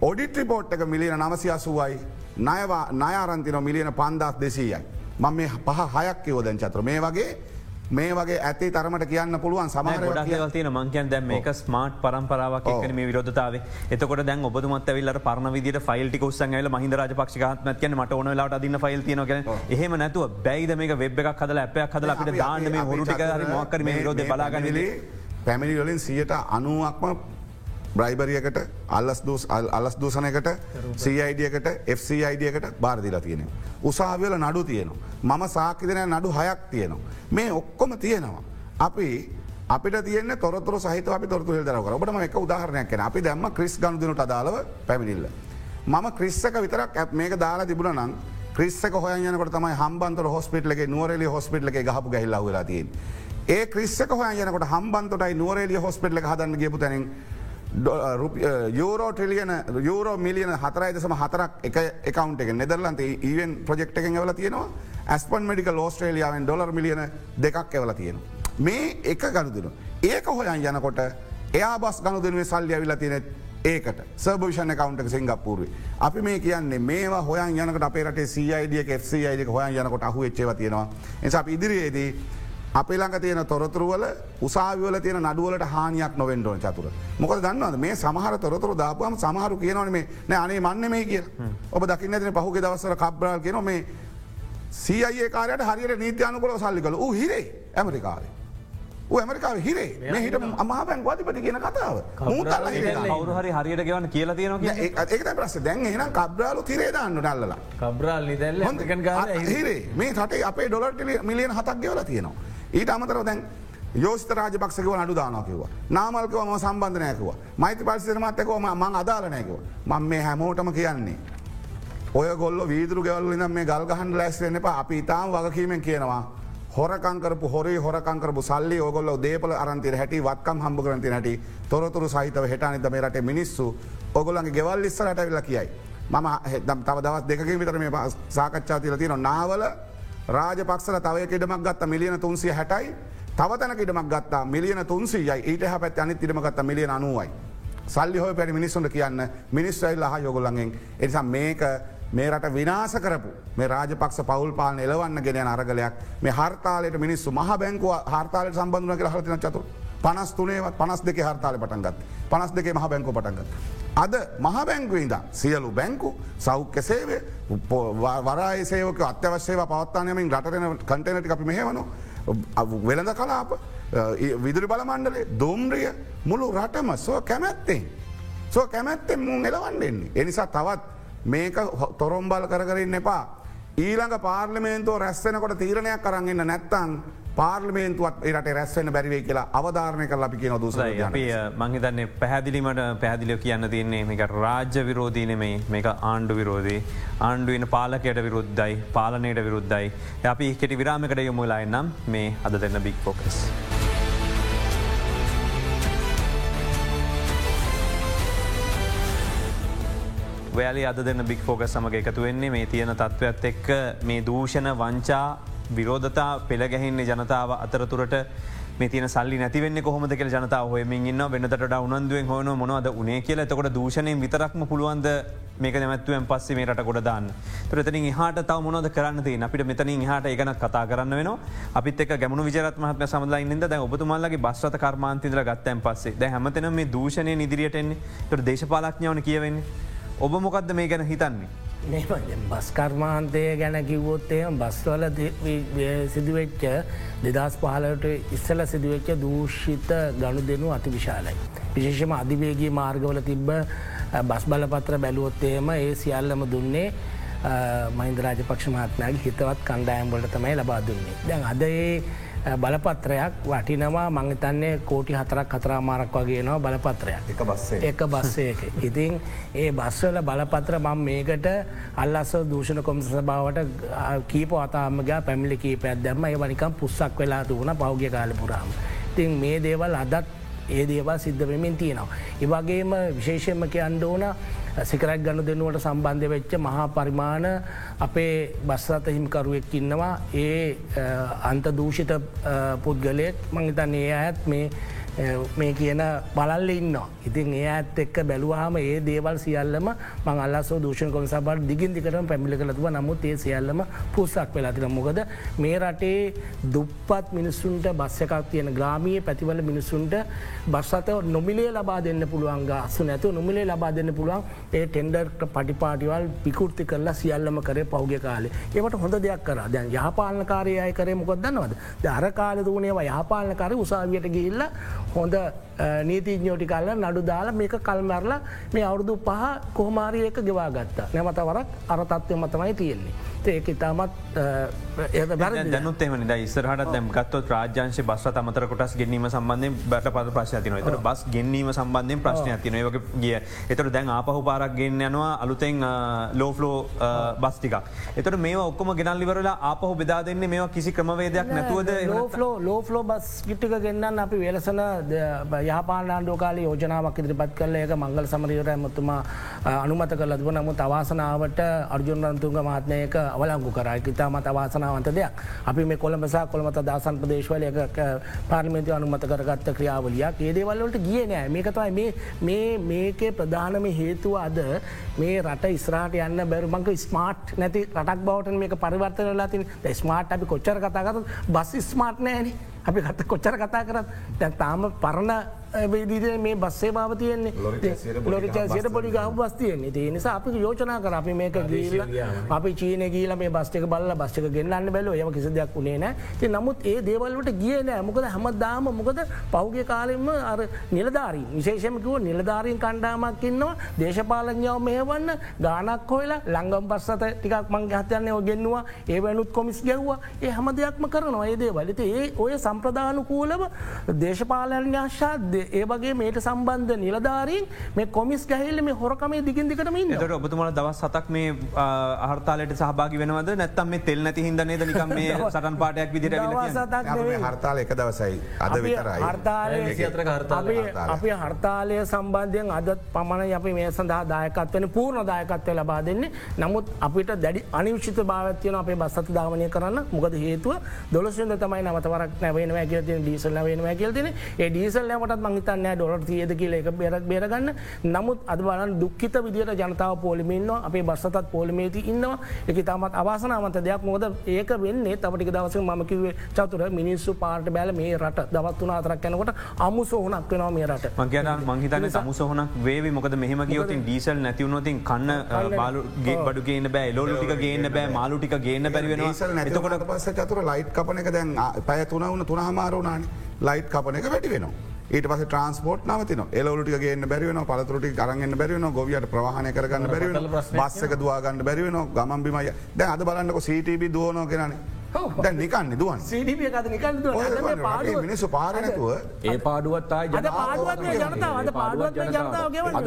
ඔඩිට රිපෝට් එක මිලියන නමසියසුවයි නයවා නයාරන්තින මිලියන පන්දස් දෙසීයයි. මං මේ පහ හයක් යෝදැන් චත්‍ර මේ වගේ මේ වගේ ඇති තරමට කියන්න පුළුවන් සමහර තින මංකයන් දැම එක ස්මාර්ට් පරම්පරාවක් එක්න මේ විරෝධතාව. එතකොට දැන් ඔබතුමත් ඇවිල්ල පරණ විදිට ෆයිල්ටි කුස්සන්ගල මහිද රජපක්ෂකත්මත්යන මට ඕන ලාට අදින්න ෆයිල් තියනක එහෙම නැතුව බැයිද මේ වෙබ් එකක් හදල ඇපයක් හදල අපිට දාන්න මේ හොරුටික මොක්කර මේ රෝධ බලාගන්නලේ පැමිණිවලින් සියට අනුවක්ම බ්‍රයිබරියකට අල්ලස් දූස් අලස් දූසනයකට සයිඩියකට FCIඩියකට බාරදිලා තියෙන. උසාවියල නඩු තියෙනවා. මම සාකිදනය නඩු හයක් තියෙනවා. මේ ඔක්කොම තියෙනවා. අපි අපිට තියන තොරතුර සහිත අපි තොරතු දරක ඔබට එක උදාහරණයක් කන අපි දැම්ම ක්‍රිස් ගණුදනට අදාලව පැමිණිල්ල. මම ක්‍රිස්සක විතරක් ඇත් මේක දාලා තිබුණ නම් ක්‍රිස්සක හොයනකට තමයි හම්බන්තර හොස්පිටලගේ නුවරලි හොස්පිටලගේ ගහපු ගැහිල්ලා වෙලාතින්. ඒ ක්‍රිස්සක හොයනකට හම්බන්තොටයි නුවරේලිය හොස්පිටල හදන්න ගපු තැනින් යෝරෝ ට්‍රිලියන යෝරෝ මිලියන හතරයිදසම හතරක් එක එකකවන්් එක නෙදරලන්ත ඒවන් ප්‍රජෙක්් එකෙන් ඇවල තියෙනවා ඇස්පන් මඩික ලෝස්ට්‍රේලියාවෙන් ඩොර් මිලියන දෙකක් එවල තියෙන. මේ එක ගණුදුනු. ඒක හොයන් යනකොට එයා බස් ගණුදනුවේ සල්ලිය විලා තියෙනෙත් ඒකට සර්භෂණ කවන්ට සිංගපූරුව. අපි මේ කියන්නේ මේවා හොයන් යනකට අපේට සයිඩිය FCයිඩක හොයන් යනකොට අහු එච්චව තියෙනවා. එසා ඉදිරියේදී අපේ ළඟ තියෙන තොරතුරුවල උසාවිවල තියෙන නඩුවලට හානියක් නොවෙන්ඩෝන චතුර. මොක දන්නවද? මේ සමහර තොරතුර දාපුම සමහරු කියනවන මේ නෑ අනේ මන්න මේ කිය ඔබ දකින්න ඇතින පහුගේ දවසර කබ්්‍රල් කියන මේ සීඒ කාරයට හරියට නීතියනකොල සල්ලි කළ ූ. හිරේ ඇමරිකාවේ. ඇමරිකාව හිරේ. මේ හිට අමාබැන් වතිපති කියන කතාව. හරි. හරියට ගවන්න කියලා තියෙන ඒක ප්‍රස දැන් එන කබ්‍රාලු තිරේදන්න ඩල්ල කබ්‍රාල් නිදැල්ල හිරේ. මේ රටේ අපේ ඩොලට මිලියන හතක් ගෙවල තියෙනවා. ඊට අමතරව දැන් යෝස්ත රාජපක්ෂකව නඩු දානකිව නාමල්කව ම සම්බන්ධනයකව මයිති පරිසිරමත්තකව මං අදාලනයකව මං මේ හැමෝටම කියන්නේ. ඔය ගොල්ල වීදුරු ගෙවල් නම් මේ ගල්ගහන් ලැස්වෙන එප අපි ඉතාම් වගකීමෙන් කියනවා. හොරකංකරපු හොරේ හොරකංකරපු සල්ලි ඕගොල්ල දේපල අරන්තිර හැටි වත්කම් හම්බ කරන්ති හැටි තොරතුරු සහිතව හෙටනිද මේ රට මිනිස්සු ඔගොලන්ගේ ගෙවල් ඉස්සරට වෙලා කියයි. මම හෙදම් තව දවස් දෙකින් විතර මේ සාකච්ඡා තිල තියෙන නාවල රාජපක්ෂල තවය ඉඩමක් ගත්ත මිලියන තුන්සිය හැටයි. තවතැනක ඉඩමක් ගත්තා මිලියන තුන්සියයි. ඊට හ පැත් අනි ඉඩම ගත්ත මිලියන අනුවයි. සල්ලි හෝ පැරි මිනිස්සුන්ට කියන්න මිනිස්්‍රයිල් හා යොගොලඟෙන් එනිසා මේක මේ රට විනාස කරපු මේ රාජපක්ෂ පවල් පාලන එලවන්න ගෙනයන අරගලයක්. මේ හර්තාලයට මිනිස්සු මහ බැංකුව හර්තාලට සම්බඳධන කර හලතින චතු පනස් තුනේවත් පනස් දෙක හර්තාල පටන්ගත් පනස් දෙකේ මහ බැංකු පටන්ගත්. අද මහ බැංකුවන්ද සියලු බැංකු සෞඛ්‍ය සේවය වරයි සේවක අත්‍යවශ්‍යව පවත්තානයමින් රටන කටනටි අපි මෙහෙවනු වෙළඳ කලාප විදුරි බලමණ්ඩලේ දෝම්රිය මුළු රටම සෝ කැමැත්තෙන්. සෝ කැමැත්තෙන් මුන් එලවන්නෙන්නේ. එනිසා තවත් මේක හො- තොරොම්බල් කරකරන්න එපා. ඊළඟ පාර්ලිමේන්තුව රැස්සෙනකොට තීරණයක් කරන්න නැත්තං පාර්ලිමේන්තුවත් එරට රැස්වෙන බැරිවේ කියලා අවධාරණය කල අපි කියන දුස මංහිතන්නේ පැහැදිලිමට පැහැදිලිය කියන්න තියන්නේ මේක රාජ්‍ය විරෝධීනෙමයි මේක ආණ්ඩු විරෝධී. ආණ්ඩුවන පාලකයට විරුද්ධයි පාලනයට විරුද්ධයි. අපි කෙටි විරාමකට යොමුලායි නම් මේ අද දෙන්න බික් පෝකස්. ඔයාලි අද දෙන්න බික් ෆෝග සමඟ එකතු වෙන්නේ මේ තියෙන තත්ත්වත් එක්ක මේ දූෂණ වංචා විරෝධතා පෙළගැහින්නේ ජනතාව අතරතුරට. මේ තින සල්ලි නැතිවෙන්න කොහොමද කියල ජනතාව හොයමින් ඉන්න වෙනතට උනන්දුවෙන් හොන මොනවද උනේ කියල. එතකොට දූෂණයෙන් විතරක්ම පුළුවන්ද මේක නැමැත්තුවෙන් පස්සේ මේ රට ගොඩ දාන්න? තුරතනින් හට තව මොනද කරන්න ති අපිට මෙතනින් හට එකන කතා කරන්න වෙන අපිත් එක ගැමුණු විජරත්මහත්ම සමලයින්ද දැ ඔබතුමල්ලගේ බස්්‍රත කර්මාන්තිදර ගත්තැන් පස්සේ. ද හැමතන මේ දූෂණය නිදිරියටෙන්නේ තොට දේශපාලක්ඥාවන කියවෙන්නේ. ඔබ මොකක්ද මේ ගැන හිතන්නේ. මෙම බස් කර්මාන්තය ගැන කිව්වොත්තය බස්වල සිදුවෙච්ච දෙදස් පහලට ඉස්සල සිදුවච්ච දූෂිත ගණු දෙනු අති විශාලයි. විශේෂම අධිවේගේ මාර්ගවල තිබ්බ බස් බලපත්‍ර බැලුවොත්තේම ඒ සියල්ලම දුන්නේ මහින්ද රාජපක්ෂ මහත්මයාගේ හිතවත් කණ්ඩායම්වලට තමයි ලබා දුන්නේ. දැන් අද ඒ බලපත්‍රයක් වටිනවා මංගතන්නේ කෝටි හතරක් හතරා මාරක් වගේ නවා බලපත්‍රයක් එක බස්සේ එක බස්සයක. ඉතින් ඒ බස්වල බලපත්‍ර මං මේකට අල්ලස්ස දූෂණ කොමිස බවට කීප අතාමග පැමිලි කීපයක් දැම්ම ඒ වනිකම් පුස්සක් වෙලා තුවන පෞග්‍ය කාලපුරාම. ඉතින් මේ දේවල් අදත් ඒ දේවල් සිද්ධ වෙමින් තියෙනවා. ඒවගේම විශේෂයම කියන්න ඕන සිකරක් ගණු දෙනුවට සම්බන්ධය වෙච්ච මහා පරිමාණ අපේ බස්සත හිමිකරුවෙක් ඉන්නවා. ඒ අන්ත දූෂිත පුද්ගලයෙක්. මංහිතන් ඒ ඇත් මේ මේ කියන බලල්ල ඉන්න. ඉතින් ඒ ඇත් එක්ක බැලුවහම ඒ දේවල් සියල්ලම මං අල්ලස දූෂණ කොම සබට දිගින් දිකරම පැමිලි කලතුව නමුත් ඒ සියල්ලම පුස්සක් වෙලාතින මොකද මේ රටේ දුප්පත් මිනිස්සුන්ට බස්ස එකක් තියෙන ග්‍රාමිය පැතිවල මිනිස්සුන්ට බස්සත නොමිලේ ලබා දෙන්න පුළුවන් අස්සු නැතු නොමිලේ ලබා දෙන්න පුළුවන් ඒ ටෙන්ඩර් පටිපාටිවල් පිකුෘති කරලා සියල්ලම කරේ පෞග කාලේ. ඒවට හොඳ දෙයක් කර. දැන් යහපාලනකාරය අය කරේ මොකොදන්නවද දර කාල දූනේවා යහපාලනකාර උසාවියට ගිල්ල හොඳ නීතිඥෝටි කල්ල නඩු දාලා මේක කල්මැරලා මේ අවුරුදු පහ කොහමාරියක ගෙවා ගත්තා නැමත වරක් අරතත්වය මතමයි තියෙන්නේ. ඒක ඉතාමත් දැනුත් එම ද ඉස්රහට දැම් ගත්ව රාජ්‍යංශ බස් අමතර කොටස් ගැනීම සම්බන්ධය බට පද ප්‍රශ් තින තර බස් ගැනීම සම්බන්ධයෙන් ප්‍රශ්නය තින වගේ ගිය. එතට දැන් ආපහු පාරක් ගෙන් යනවා අලුතෙන් ලෝෆලෝ බස්ටික එතට මේ ඔක්කොම ගෙනල්ලිවරලා ආපහු බෙදා දෙන්න මේ කිසි ක්‍රමවේදයක් නැතුවද ලෝෆලෝ ලෝෆලෝ බස් කිට්ටික ගන්න අපි වෙලසන යහපානාන්ඩෝ කාල යෝජනාවක් ඉදිරිපත් කල එක මංගල සමරීර ඇමතුමා අනුමත කල දුව නමුත් අවාසනාවට අර්ජුන්රන්තුන්ග මහත්නයක අවලංගු කරයි ඉතාමත් අවාසනාවන්ත දෙයක්. අපි මේ කොළඹසා කොළමත දාසන් ප්‍රදේශවල පාර්මින්ති අනුමත කරගත්ත ක්‍රියාවලියක්. ඒදේවල්ලට ගිය නෑ. මේකතයි මේ මේකේ ප්‍රධානම හේතුව අද මේ රට ඉස්රාට යන්න බැරුමංක ස්මාර්ට් නැති රටක් බවට මේක පරිවර්තන ලතින් ස්මාර්ට් අපි කොච්චර කතාගත බස් ස්මාර්ට් නෑන. අපි කත කොච්චර කතා කරත් දැන් තාම පරණ වේදිද මේ බස්සේ භාව තියෙන්නේ. ලොරිචසියට පොඩි ගහ බස් තියෙන්නේ. ඒ නිසා අපි යෝජනා කර අපි මේක ගීල අපි චීන ගීල මේ බස්්ක බල්ල බස්්ක ගෙන්න්න බැලෝ යම කිසි දෙයක් වුණේ නෑ ති නමුත් ඒ දේවල්ලට ගිය නෑ මොකද හැමදාම මොකද පෞගේ කාලෙම අර නිලධාරී විශේෂමකිව නිලධාරීන් කණ්ඩාමක් ඉන්නවා. දේශපාලඥාව මෙහවන්න ගානක් හොලා ලංගම් පස්සත ටිකක් මංගේ හතයන්නේ ගෙන්වා ඒ වැනුත් කොමිස් ගැව්වා. ඒ හැම දෙයක්ම කරනවා ඒදේ වලට ඒ ඔය සම්ප්‍රධානුකූලව දේශපාලඥාශාද්‍ය ඒ වගේ මේට සම්බන්ධ නිලධාරීන් මේ කොමිස් ගැහිල්ල මේ හොරකමේ දිගින්දිකටම ට ඔබතුමල දවස් සතක් මේ ආහර්තාලට සහභාග වෙනවද? නැත්තම් මේ තෙල් නැති හිදන්නේ දනිකම් මේ [LAUGHS] සටන් පාටයක් විදිර හර්තාල එක දවසයි. අද විතරයි. අපි හර්තාලය. සම්බන්ධයෙන් අදත් පමණ අපි මේ සඳහා දායකත්වන පූර්ණ දායකත්වය ලබා දෙන්නේ. නමුත් අපිට දැඩි අනිවිශ්ිත භාවත්වයන අපේ බස්සත ධාවනය කරන්න. මොකද හේතුව දොලසිද තමයි නවතවරක් නැවෙන ඇගල ඩීසල් නවෙන ඇගල්තින ඒ ඩීසල් ලට මහිතන්න ඩොලට තියද කියල එක බෙරක් බේරගන්න. නමුත් අද බලන් දුක්කිත විදිට ජනතාව පොලිමින්න අපේ බස්සතත් පොලිමේති ඉන්නවා. එක තමත් අවාසනාවන්ත දෙයක්. මොද ඒක වෙන්නේ තපටික දවස මකිවේ චතුර මිනිස්සු පාට බැල මේ රට දවත්තුන අතරක් යනකොට අමු සෝහනක් වෙනවා මේ රට. මගේන මහිතන සමුසෝහනක් වේවි. මොකද මෙහම ගියෝතින් ඩීසල් නැතිවුණොතින් කන්න බාලුගේ බඩු ගේන්න බෑ. ලෝටික ගේන්න බෑ. මාලුටික ගේන්න බැරිවෙන එතකොට පස්ස චතුර ලයිට් කපන එක දැන් පැය තුනවුන තුනහමාරුණාන ලයිට් කපන එක වැටි වෙනවා. ඊට පස ට්‍රන්ස්පෝට් නවතින එලවලට ගේන්න බැරිවන පලතුරටි කරගන්න බැරිවන ගොවියට ප්‍රවාහණය කරගන්න බැරිවන බස්සක දවාගන්න බැරිවන ගමන්බිමයි දැ අද බලන්නක සීටබ දුවනෝ කෙනන දැ නිකන්න දුවන්. සීඩිපිය කත නිකල් මිනිස්සු පාරනැතුව ඒ පාඩුවත් ආය අද පාඩුවත් ජනතාව. අද පාඩුවත් මේ ජනතාව ගෙවන්නේ.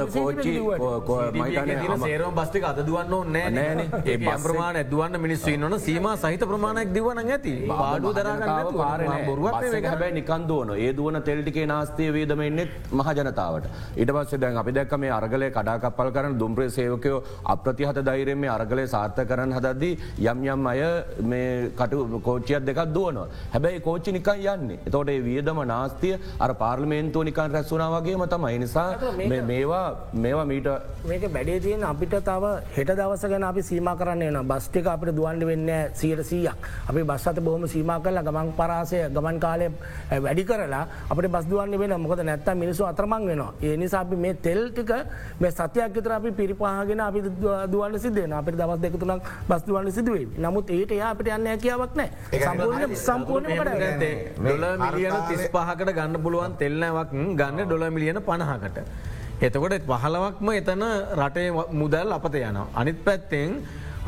අද දුවන්න ඕනේ නෑනේ. ඒ ඒ බස් ප්‍රමාණ ඇදවන්න මිනිස්සු ඉන්නවන සීම සහිත ප්‍රමාණයක් දිවන ඇති. පාඩු දරගන්න බොරුවත් හැබැයි නිකන් දුවන ඒ දුවන තෙල්ටිකේ නාස්තය වේදමෙන්නෙත් මහජනතාවට ඉට පස්සේ දැන් අපි දැක්ක මේ අරගලය කඩාකපල් කරන දුම්ප්‍රේ සේවකයෝ අප්‍රතිහත දෛරෙන් මේ අරගලය සාර්ථ කරන්න හදද්දී යම් යම් අය මේ කට කෝච්චියත් දෙකක් දුවනවා. හැබැයි කෝච්චි නිකන් යන්නේ. එතෝට වියදම නාස්තිය අර පාර්ලිමේන්තුව නිකන් රැස්සුනා වගේම තමයි. නිසා මේවා මේවා මීට මේක බැඩේ තියෙන් අපිට තව හෙට දවස ගැන අපි සීම කරන්න න බස්්ටික අපිට දුවන්ඩ වෙන්න සීට සීයක්. අපි බස්සත බොහම සීම කරලා ගමන් පරාසය ගමන් කාලය වැඩි කරලා අපට බස්දුවන්න වෙන මොකද නැත්ත මිනිසු අතරමං වෙනවා. ඒ නිසා අපි මේ තෙල් ටික මේ සත්‍යයක් විතර අපි පිරිපාගෙන අපි දුවන්න සිදන අපට දවස් දෙකතුනක් බස්දුවන්න සිදුවේ නමුත් ඒට යා අපට යන්න හැකියාවක් නෑ සම්පූර්ණ සම්පූර්ණ ඩොල මිලියන තිස් පහකට ගන්න පුළුවන් තෙල්නවක් ගන්න ඩොල මිලියන පණහකට. එතකොට පහලවක්ම එතන රටේ මුදල් අපත යනවා. අනිත් පැත්තෙන්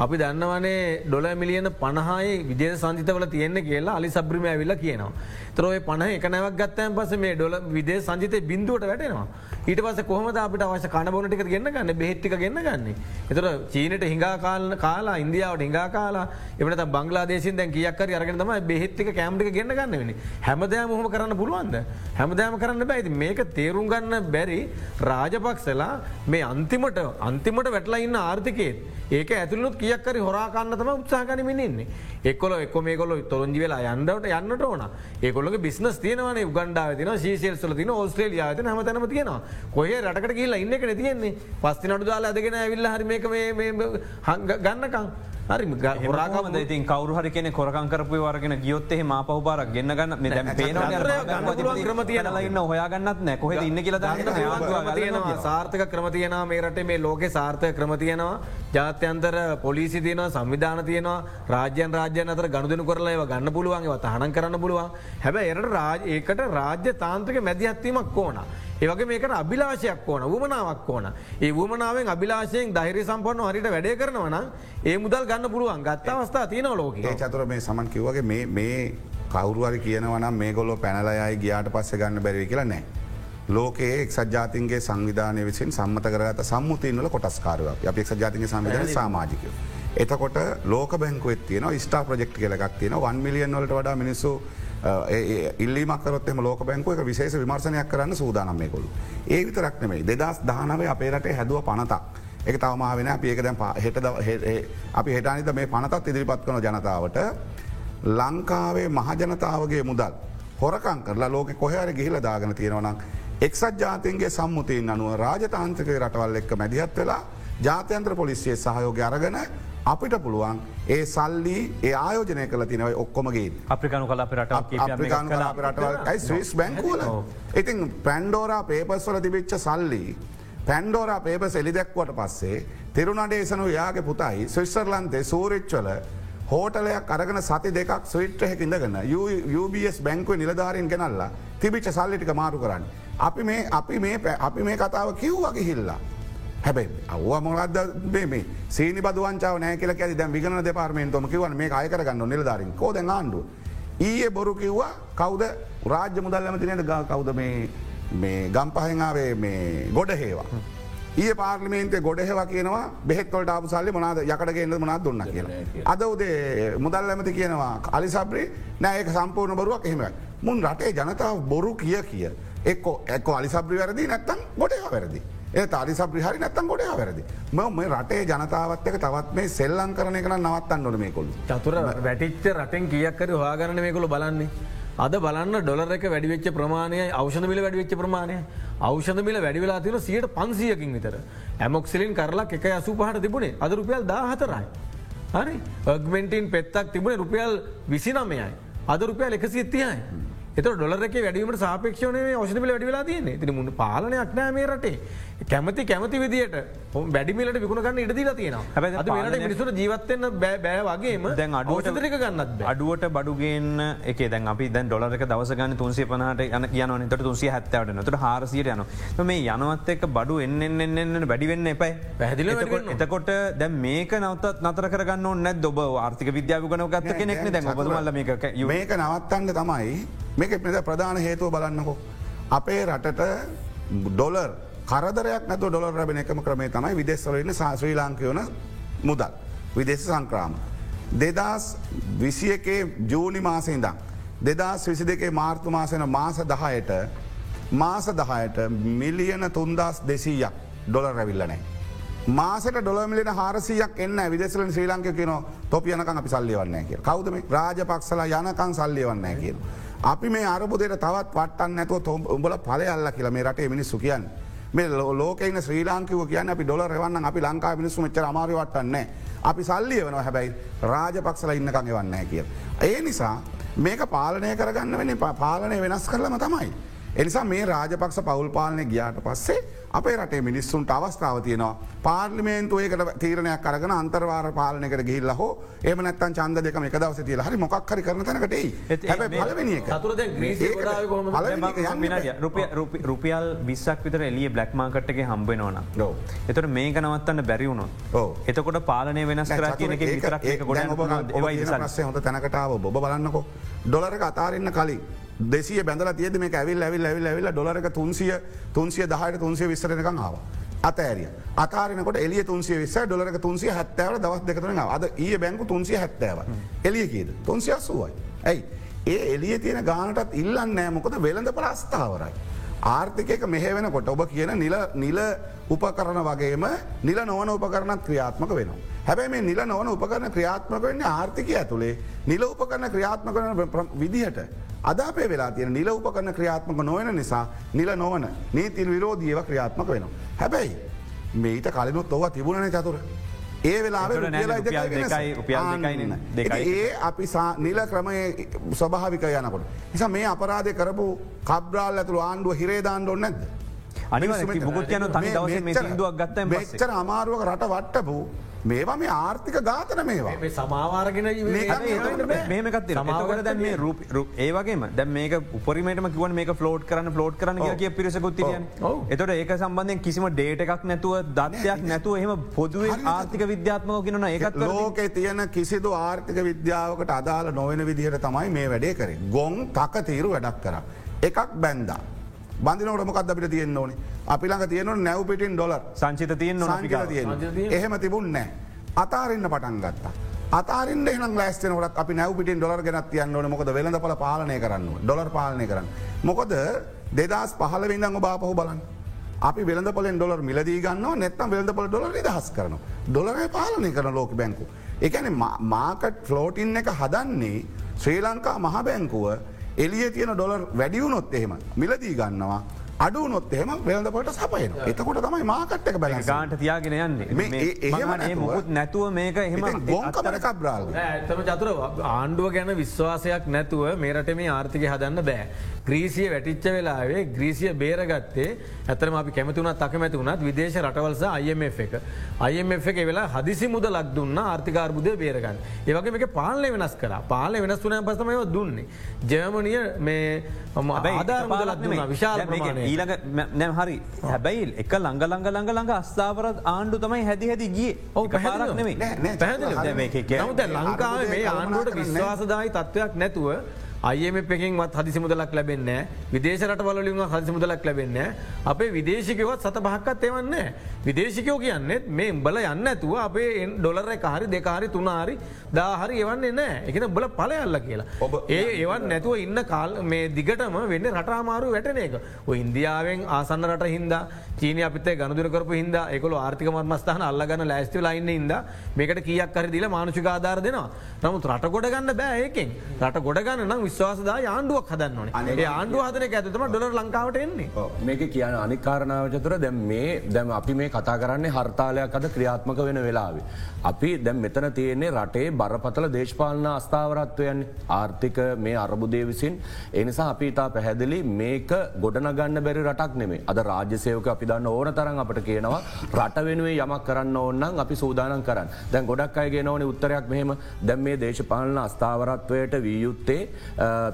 අපි දන්නවනේ ඩොල මිලියන පණහායි විදේ සංජිතවල තියෙන්නේ කියලා අලි සබ්‍රිම ඇවිල්ල කියනවා. තරෝය පණ එක නැවක් ගත්තයන් පස මේ ඩොල විදේ සංජිතය බින්දුවට වැටෙනවා. ඊට පස කොහමද අපිට අවශ්‍ය කණබොනටික ගන්න ගන්න බෙහෙත්තික ගන්න ගන්න. එතර චීනට හිඟා කාලන කාලා ඉන්දියාවට හිඟා කාලා එමට බංගලාදේසින් දැන් කියක්කර අරගෙන තම බෙහෙත්තික කෑම්ටික ගන්න ගන්න වෙන හැමදෑම හොම කරන්න පුළුවන්ද? හැමදෑම කරන්න බැයිති මේක තේරුම් ගන්න බැරි රාජපක්සලා මේ අන්තිමට අන්තිමට වැටලා ඉන්න ආර්ථිකේත් ඒක ඇතුළුත් කියක්කරි හොරාකන්න තම උත්සාහකනමින් ඉන්නේ එක්කොල එක්ක මේකොල තොරන්ජි වෙලා යන්නට යන්නට ඕන. ඒකොල්ලගේ බිස්නස් තියනවන උගන්ඩාව තින ශීෂල්සල තින ඔස්ට්‍රේලියාව හම තැනම තියෙනවා. කොහේ රටකට කියලා ඉන්න එක තියෙන්නේ. පස්ති නඩු දාලා අදගෙන ඇවිල්ල හරි මේක ගන්නකං හරි හොරාගම ඉතින් කවරු හරි කෙන කොරකං කරපු වරගෙන ගියොත්තෙහ මා පහු බාරක් ගන්න ගන්න. ඉන්න හොයාගන්නත් නෑ. කොහෙ ඉන්න කියල තියෙනවා. සාර්ථක ක්‍රම තියනවා. මේ රට මේ ලෝක සාර්ථය ක්‍රම තියනවා. ජාත්‍යන්තර පොලිසි තියනවා සංවිධාන තියනවා. රාජ්‍යන් රාජ්‍යන් අතර ගණුදනු කරලා ඒව ගන්න පුළුවන්ගේ තහනම් කරන්න පුළුවන්. හැබ එරට රාජ ඒකට රාජ්‍ය තාන්ත්‍රක මැදිහත්වීමක් ඕන. ඒවගේ මේකට අභිලාශයක් ඕන වමනාවක් ඕන. ඒ වමනාවෙන් අභිලාශයෙන් දහිර සම්පන්න හරිට වැඩේ කරනවන ඒ මුදල් ගන්න පුළුවන්. ගත්ත අවස්ථා තියන ලෝක. චතුර මේ සමන් කිව්වගේ මේ මේ කවරුවරි කියනවනම් මේ ගොල්ලො පැනලයයි ගියාට පස්ස ගන්න බැරි කියලා නෑ. ලෝකයේ එක්සත් ජාතින්ගේ සංවිධානය විසින් සම්මත කරගත සම්මුතින්වල කොටස්කාරව අප. එක් ජාතික සංවිධන සාමාජිකය. එතකොට ලෝක බැංකුවත් තියන ස්ටා ප්‍රජෙක්් කියලක් තියෙන වන් මිලියන් වලට වඩා මිනිස්සු ඉල්ලිමකරොත්ම ලෝක බැංකුව එක විශේෂ විමර්ශනයක් කරන්න සූදානම් මේ කොළු. ඒ විතරක් නෙමයි දෙදස් දානවේ අපේ රටේ හැදුව පනතක්. එක තවමාවෙන අපි ඒක දැන් හෙට අපි හෙටනිත මේ පනතත් ඉදිරිපත් කන ජනතාවට ලංකාවේ මහජනතාවගේ මුදල් හොරකං කරලා ලෝක කොහර ගිහිල දාගෙන තියෙනවනම් එක්සත් ජාතින්ගේ සම්මුතින් අනුව රාජතාන්ත්‍රක රටවල් එක්ක මැදිහත් වෙලා ජාත්‍යන්ත්‍ර පොලිසිය සහයෝග අරගෙන අපිට පුළුවන් ඒ සල්ලි ඒ ආයෝජනය කල තිනවයි ඔක්කොමගේ අප්‍රිකනු කල අපිට අප්‍රිකානු රටවල් ස්විස් බැංකුවල ඉතින් පැන්ඩෝරා පේපස්වල තිබිච්ච සල්ලි පැන්ඩෝරා පේපස් එලි දැක්වට පස්සේ තිරුණඩේසනු යාගේ පුතයි ස්විස්සර්ලන්තේ සූරිච්චල හෝටලයක් අරගෙන සති දෙකක් ස්විට්‍රහෙක ඉඳගෙන UBS බැංකුව නිලධාරයෙන් ගෙනල්ලා තිබිච්ච සල්ලිටික මාරු කරන්න. අපි මේ අපි මේ අපි මේ කතාව කිව්වගේ හිල්ලා. හැබයි අව්ව මොලද මේ සීනි බදුවන්චාව නෑ කියල ඇති දැ විගන දෙපාර්මේන්තුම කිවන මේ අයකරගන්න නිලධාරින් කෝද ආණ්ඩු. ඊයේ බොරු කිව්වා කවුද රාජ්‍ය මුදල් ඇමතිනයට ග කවුද මේ ගම්පහෙන්ාවේ මේ ගොඩ හේවා. ඒ පාර්ලිමේන්තේ ගොඩහෙව කියනවා බෙහෙත්වලට ආපු සල්ලි මොනාද යකටගන්න මනත් දුන්න කියලා. අද උදේ මුදල් ඇමති කියනවා අලිසබ්‍රි නෑ ඒක සම්පූර්ණ බරුවක් එහෙම. මුන් රටේ ජනතාව බොරු කිය කිය. එක්ක එක්ක අලිසබ්‍රි වැරදි නැත්තම් ගොඩහ වැරදි. ඒ තාරි සබ්‍රිහරි නැත්තම් ගොඩ වැරදි. ම මේ රටේ ජනතාවත් එක තවත් මේ සෙල්ලං කරන එක නවත්තන්න නොන මේකොළු. චතුර වැටිච්ච රටෙන් කියක්කර හවාගරන මේකොළු බලන්නේ. අද බලන්න ඩොලර එක වැඩිවෙච්ච ප්‍රමාණය අවෂණ මිල වැඩිවෙච්ච ප්‍රමාණය අවෂණ මිල වැඩිවෙලා තින සියට පන්සියකින් විතර ඇමොක්සිලින් කරලා එක අසු පහට තිබුණේ අද රුපියල් දාහතරයි. හරි ඔගමෙන්ටින් පෙත්තක් තිබුණ රුපියල් විසිනමයයි. අද රුපියල් එකසි එත්තියයි. එත ඩොලරක වැඩීමට සාපක්ෂණය ෝෂණ පිල වැඩිලා තියන්නේ ති මුණ පාලනයක් නෑ මේ රටේ කැමති කැමති විදිට වැඩිමිලට විකුණගන්න ඉඩදිලා තියෙනවා. පාලනය- මේට මිනිසුට ජීවත්තන්න බෑ බෑ වගේම දැන් අඩුවට ෝෂතරික ගන්නත් බෑ. අඩුවට බඩුගෙන් එක දැන් අපි දැන් ඩොලරක දවසගන්න තුන්සේ පනහට යන කියන නතට තුන්සිය හැත්තවට නතුට හාරසියට යන මේ යනවත් එක් බඩු එන්නෙන්න්න වැඩිවෙන්න එපයි වැඩි එතකොට- එතකොට දැ මේක නවතත් නතර කරගන්න ඔන්න දොබ ආර්ථික විද්‍යාව ගන ගත්ත කෙනෙක්න දැන් ඔබතුමල්ල මේක මේක නවත්තන්න තමයි මේක මෙද ප්‍රධාන හේතුව බලන්නකෝ. අපේ රටට ඩොලර් කරදරයක් නැතු ඩොලර් රැබෙන එකම ක්‍රමේ තමයි විදෙස්වලන්න ශ්‍රී ලාංකයවන මුදල් විදෙස සංක්‍රාම. දෙදස් විසි එකේ ජූනි මාසඉදම්. දෙදස් විසි දෙකේ මාර්තු මාසන මාස දහයට මාස දහයට මිලියන තුන්දස් දෙසීයක් ඩොලර් රැවිල්ලනෑ. මාසට ඩොලමිලෙන හාරසියක් එන්න විදෙසල ශ්‍රී ලංක කියන තොප යනකං අපි සල්ලියවන්න කිය කවදම රාජපක්ෂලා යනකං සල්ලියවන්න කියන. අපි මේ අරබුදයට තවත් පටන්න නැතුව තොම් උඹල පලය අල්ල කියලා මේ රටේ මිනිස්සු කියන්න. මේ ලෝකන ශ්‍රී ලාංකිව කියන්න අපි ඩොල රවන්න අපි ලංකා මිනිස්සු මෙච්චර අමාරවටන්නේ. අපි සල්ලිය වන හැබැයි රාජපක්ෂල ඉන්නකං එවන්න කිය. ඒ නිසා මේක පාලනය කරගන්න වෙන පාලනය වෙනස් කරලම තමයි. එනිසා මේ රාජපක්ෂ පවල් පාලනය ගියාට පස්සේ අපේ රටේ මිනිස්සුන්ට අවස්ථාව තියෙනවා. පාර්ලිමේන්තුවයකට තීරණයක් කරගෙන අන්තර්වාර පාලනකට ගිහිල්ල හෝ ඒමනත්තන් චන්ද දෙක එක දවස තියල හරි මොක්හරි කරන තැනකටයි රුපියල් විස්සක් විතර එලිය බ්ලක් මාකට්ක හම්බෙනවන එතට මේක නවත්තන්න බැරිවුණොත් එතකොට පාලනය වෙනස් කර කියන විතරක් ගොඩ හොඳ තැනකටාව ඔබ බලන්නකො. ඩොලරක අතාරන්න කලින් දෙසිය බැඳල තියද මේ ඇවිල් ඇවිල් ඇවිල් ඇවිල් ඩොලරක තුන්සිය තුන්සිය දහයට තුන්සිය විස්සරනකං ආව. අතෑරිය අතාරනකොට එලිය තුන්සිය විස්ස ඩොලරක තුන්සිය හැත්තෑවට දවස් දෙකරන අද ඒ බැංකු තුන්සිය හැත්තෑව එලිය කියද තුන්සිය අස්සුවයි. ඇයි ඒ එලිය තියෙන ගානටත් ඉල්ලන්න නෑ මොකද වෙළඳ පලස්ථාවරයි. ආර්ථිකයක මෙහෙවෙන කොට ඔබ කියන නිල නිල උපකරන වගේම නිල නොවන උපකරණත් ක්‍රියාත්මක වෙනවා. හැබැයි මේ නිල නොවන උපකරන ක්‍රියාත්මක වෙන්න ආර්ථිකය ඇතුළේ නිල උපකරන ක්‍රියාත්මක වන ප්‍ර- විදිහට. අද අපේ වෙලා තියෙන නිල උපකරන ක්‍රියාත්මක නොවන නිසා නිල නොවන නීතින් විරෝධීව ක්‍රියාත්මක වෙනවා. හැබැයි මේට කලිනුත් ඔව තිබුණන චතුර. ඒ වෙලා. ඒ අපි නිල ක්‍රමය ස්වභාවික යනකොට. නිසා මේ අපරාධය කරපු කබ්‍රාල් ඇතුළ ආණ්ඩුව හිරේදාන්න ඔන්න නැද. අනිවාර්යෙන් මුකුත් යන තනි දවසේ මේ ගත්තයින් පස්සේ. මෙච්චර අමාරුවක රට වට්ටපු මේවා මේ ආර්ථික ඝාතන මේවා. මේ සමාවාරගෙන මේකත් එතකොට දැන් මේ රූප ඒ වගේ දැ මේක උපරිමට කිව මේක ෆලෝට් කරන්න ෆලෝට් කරන කිය පිරිසකුත් එතට ඒක සම්බන්ධයෙන් කිසිම ඩේට එකක් නැතුව දත්යක් නැතුව එහෙම පොදුව ආර්ථික විද්‍යාත්මක කියෙනන ඒකත් ලෝකේ තියෙන කිසිදු ආර්ථික විද්‍යාවකට අදාළ නොවන විදිහට තමයි මේ වැඩේ කරේ. ගොන් තක තීරු වැඩක් කර. එකක් බැන්දා. බඳනට මොකක් අපිට තියෙන් ඕනේ අපි ළඟ තියෙන නැව් පිටින් ඩොලර් සංචිත තියෙන් ගාව. තියෙන එහෙම තිබුන් නෑ. අතාරන්න පටන් ගත්තා. අතාරන්න එහන ලෑස්තනකට අපි නැව පිටින් ඩොලර් ගෙනත් තියන්න ඕන මොකද වෙළඳ පල පාලනය කරන්න ඩොලර් පාලනය කරන්න. මොකද දෙදස් පහල විඳංග බාපහු බලන්න. අපි වෙළඳ පොලෙන් ඩොලර් මිලදී ගන්න නැත්තම් වෙළඳ පොල ඩොලර දහස් කරන. ඩොලරය පාලනය කරන ලෝක බැංකු. එකන මාකට් ෆලෝටින් එක හදන්නේ ශ්‍රී ලංකා මහ බැංකුව එලිය තියෙන ඩොලර් වැඩියුනොත් එහෙම මිලදී ගන්නවා. අඩුනොත් එහෙම වෙළඳපට සපයන එතකොට තමයි මාකට් එක බැල ගාන්ට තියාගෙන යන්නේ මුකුත් නැතුව මේක එහෙම ගොන්කමට කබ්‍රාල් ඇතම චතුර ආණ්ඩුව ගැන විශ්වාසයක් නැතුව මේරට මේ ආර්ථික හදන්න බෑ. ග්‍රීසිය වැටිච්ච වෙලාවේ ග්‍රීසිය බේරගත්තේ ඇතරම අපි කැමතිවුණත් අකමැති වුණත් විදේශ රටවල්ස IMF එක. IMF එක වෙලා හදිසි මුද ලක් දුන්න ආර්ථිකාර්බුදය බේරගන්න. ඒවගේ මේක පාලය වෙනස් කර පාල වෙනස් වුන පසමයව දුන්නේ. ජර්මනිය මේ ආධාර මුදලක් දුන්න විශාල ප්‍රමාණය. ඊළඟ නැම් හරි. හැබැයි එක ළඟ ළඟ ළඟ ළඟ අස්ථාවරත් ආණ්ඩු තමයි හැදි හැදි ගිය. ඕ පාරක් නෙමේ නමුද ලංකාව මේ ආණ්ඩුවට විශ්වාසදායි තත්ත්වයක් නැතුව අයම පකින්වත් හදිසි මුදලක් ලැබෙන්න විදේශ රටවලින් හදිසි මුදලක් ලැබෙන්න අපේ විදේශිකවත් සත පහක්කත් එවන්න විදේශිකයෝ කියන්නෙත් මේ බල යන්න ඇතුව අපේ ඩොලර කාරි දෙකාරි තුනාරි දාහරි එවන්නේ නෑ එකන බල පලයල්ල කියලා. ඔබ ඒ එවන් නැතුව ඉන්න කාල් මේ දිගටම වෙන්න රටාමාරු වැටන එක. ඉන්දියාවෙන් ආසන්න රට හින්දා චීන අපිත ගණදුර කරපු හිද එකකොල ආර්ථික මත්මස්ථාන අල්ලගන්න ලෑස්ති ලයින්න ඉද මේකට කියක් කර දිල මානුෂික ආධාර දෙනවා. නමුත් රට ගොඩ ගන්න බෑ ඒකෙන්. රට ගොඩ ගන්න නම් විශ්වාසදා ආණ්ඩුවක් හදන්න ඕනේ. ආණ්ඩුව හදන ඇතම ඩොලර් ලංකාවට එන්නේ. මේක කියන අනිකාරණාවචතුර දැම් මේ දැම් අපි මේ කතා කරන්නේ හර්තාලයක් අද ක්‍රියාත්මක වෙන වෙලාවේ. අපි දැම් මෙතන තියෙන්නේ රටේ බරපතල දේශපාලන අස්ථාවරත්වයන් ආර්ථික මේ අරබුදේ විසින්. එනිසා අපි ඉතා පැහැදිලි මේක ගොඩනගන්න බැරි රටක් නෙමේ අද රාජ්‍යසයක අපි දන්න ඕන තරන් අපට කියනවා රට වෙනුවේ යමක් කරන්න ඕන්නම් අපි සූදානම් කරන්න. දැන් ගොඩක් අයගේ නොවන උත්තරයක් මෙහෙම. දැම් මේ දේශපාලන අස්ථාවරත්වයට වී යුත්තේ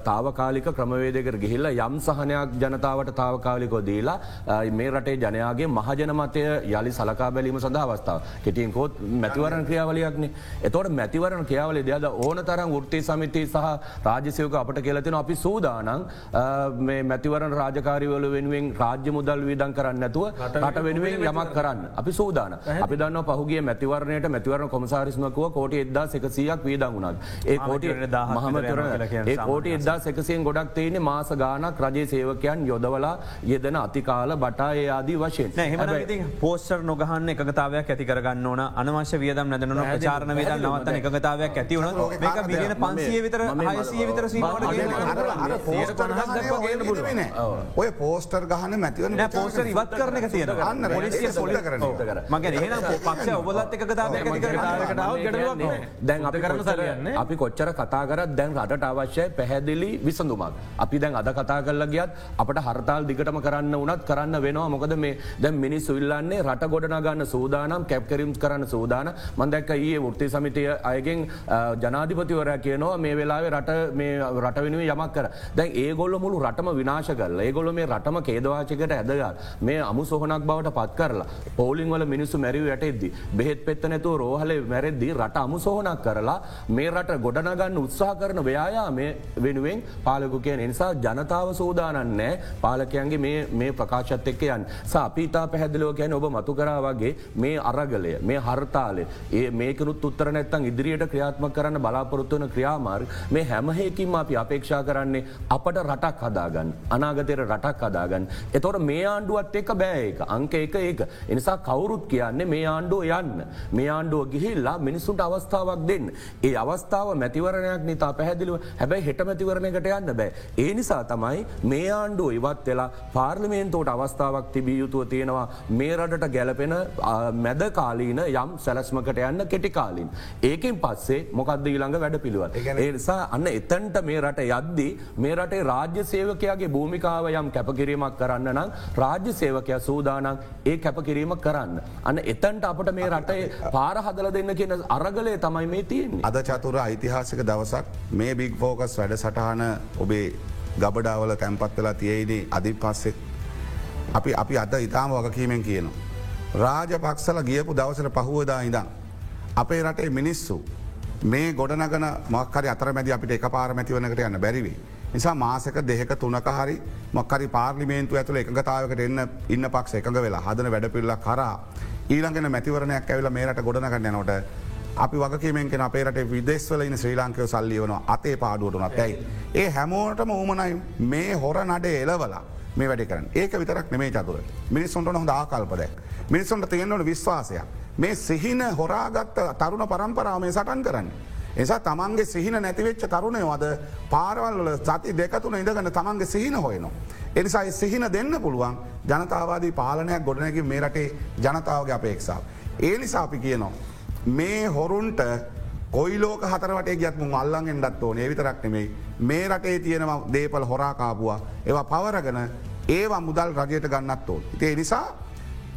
තාවකාලික ක්‍රමවේදකර ගිහිල්ල යම් සහනයක් ජනතාවට තාවකාලිකො දීලා මේ රටේ ජනයාගේ මහජන මතය යළි සලකා බැලීම සඳහා අවස්ථාව. කෙටියෙන් කෝත් මැතිවරණ ක්‍රියාවලයක්න. එතොට මැතිවරණ ක්‍රියාවල දෙද ඕන තරම් ෘත්ති සමිති සහ රාජසයක අපට කෙලතින අපි සූදානන් මේ මැතිවරණ රාජකාරවල වෙනුවෙන් රාජ්‍ය මුදල් වීදන් කරන්න ඇතුව රට වෙනුවෙන් යමක් කරන්න. අපි සූදාන අපි දන්න පහුගේ මැතිවරණයට මැතිවරණ කොමසාරිස්මකුව කෝට එදදා සකසියක් වීදන් වුණත්. ඒ කෝට මහමතුරන ඒ කෝට එදදා සකසියෙන් ගොඩක් තියෙන මාස ගානක් රජයේ සේවකයන් යොදවලා යෙදන අතිකාල බටා ඒ ආදී වශයෙන්. හෙම පෝස්ටර් නොගහන්න එකතාවයක් ඇති කරගන්න ඕන. අනවශ්‍ය වියදම් නැදන චාරණ වේද නවත්තන එකතාවයක් ඇති වුණ මේක බිලියන පන්සිය විතර හයසිය විතර ඔය පෝස්ටර් ගහන මැතිවන පෝස්ටර් ඉවත් කරන එක තියෙන අන්න පොලිසිය පොලි කරන මගේ එහනම් පක්ෂ ඔබලත් එක ඇති කරට දැන් අපි කරන සරයන්න අපි කොච්චර කතා කරත් දැන් රට අවශ්‍යය පැහැදිලි විසඳුමක්. අපි දැන් අද කතා කරල ගියත් අපට හර්තාල් දිගටම කරන්න වනත් කරන්න වෙනවා. මොකද මේ දැන් මිනිස් විල්ලන්නේ රට ගොඩන ගන්න සූදානම් කැප්කරිම් කරන්න සූදාන මන්දැක්ක ඒ ෘත්ති සමිතිය අයගෙන් ජනාධිපතිවරය කියනවා මේ වෙලාවේ රට මේ රට වෙනුව යමක් කර. දැන් ඒගොල්ල මුළු රටම විනාශ කරල ඒගොල මේ රටම කේදවාචකට ඇදගත් මේ අමු සොහනක් බවට පත් කරලා පෝලිංවල මිනිස්සු මැරිව ඇටෙද්දි බෙහෙත් පෙත්ත නැතුව රෝහල මැරෙද්දී රට අමු සොහනක් කරලා මේ රට ගොඩනගන්න උත්සා කරන ව්‍යයා මේ වෙනුවෙන් පාලකු කියන නිසා ජනතාව සූදානන්නෑ පාලකයන්ගේ මේ ප්‍රකාශත් එක්ක යන් සාපීතා පැහැදිලෝ කියන ඔබ මතු කරා වගේ මේ අරගලය මේ හර්තාලය ඒ මේකනුත් උත්තර නැත්තන් ඉදිරියට ක්‍රියාත්ම කරන්න බලාපොරොත්තුවන ක්‍රියාමාර් මේ හැමහේකින් අපි අපේක්ෂා කරන්නේ අපට රටක් හදාගන්න අනාගතයට රටක් හදාගන්න. එතොට මේ ආණ්ඩුවත් එක බෑ එක අංක එක ඒක. එනිසා කවුරුත් කියන්නේ මේ ආණ්ඩුව යන්න. මේ ආණ්ඩුව ගිහිල්ලා මිනිස්සුන්ට අවස්ථාවක් දෙන්න. ඒ අවස්ථාව මැතිවරණයක් නිතා පැහැදිලිව. හැබැයි හෙට මැතිවරණයකට යන්න බෑ. ඒ නිසා තමයි මේ ආණ්ඩුව ඉවත් වෙලා පාර්ලිමේන්තෝට අවස්ථාවක් තිබිය යුතුව තියෙනවා මේ රටට ගැලපෙන මැද කාලීන යම් සැලස්මකට යන්න කෙටිකාලින්. ඒකෙන් පස්සේ මොකක්ද ඊළඟ වැඩ පිළිවත්. ඒනිසා අන්න එතන්ට මේ රට යද්දී මේ රටේ රාජ්‍ය සේවකයාගේ භූමිකාව යම් කැපකිරීමක් කරන්න නම් රාජ්‍ය සේවකය සූදානන් ඒ කැපකිරීම කරන්න. අන්න එතන්ට අපට මේ රටේ පාර හදල දෙන්න කියන අරගලය තමයි මේ තියන්නේ. අද චතුර යිතිහාසික දවසක් මේ බික් ෆෝකස් වැඩ සටහන ඔබේ ගබඩාවල තැන්පත් වෙලා තියෙයිනේ අධි පස්සෙත් අපි අපි අද ඉතාම වගකීමෙන් කියනවා. රාජපක්ෂල ගියපු දවසට පහුවදා ඉඳම්. අපේ රටේ මිනිස්සු මේ ගොඩනගන මක්කරි අතර මැති අපිට එක පාර මැතිවනකට යන්න බැරිවේ. නිසා මාසක දෙක තුනක හරි මක්කරි පාර්ලිමේන්තු ඇතුළ එකගතාවකට එන්න ඉන්න පක්ෂ එකඟ වෙලා හදන වැඩපිල්ල කරා ඊළඟෙන මැතිවරණයක් ඇවිල මේරට ගොඩනගන්න නොට අපි වගකීමෙන් කෙන අපේරට විදෙස්වල ඉන්න ශ්‍රී ලංකව සල්ලි වන අතේ පාඩුවටනත් ඇයි. ඒ හැමෝටම ඌමනයි මේ හොර නඩේ එලවලා මේ වැඩි කරන ඒක විතරක් නෙමේ චතුර මිනිස්සුන්ට හොඳ ආකල්පදැක් මිනිස්සුන්ට තියෙන්න්නට විශ්වාසයක් මේ සිහින හොරාගත්ත තරුණ පරම්පරාමය සටන් කරන්න. එසා තමන්ගේ සිහින නැතිවෙච්ච තරුණයවද පාරවල්ල සති දෙකතුන ඉඳගන්න තමන්ගේ සිහින හොයනවා. එනිසා සිහින දෙන්න පුළුවන් ජනතාවාදී පාලනයක් ගොඩනැකි මේ රටේ ජනතාවගේ අපේක්ෂාව. ඒ නිසා අපි කියනවා. මේ හොරුන්ට කොයිලෝක හතරට ගත් මුන් අල්ලන්ගෙන් දත් ඕනේ. විතරක් නෙමේ මේ රටේ තියෙනවා දේපල හොරාකාපුවා ඒවා පවරගන ඒවා මුදල් රජයට ගන්නත් ඕන්. ඒ නිසා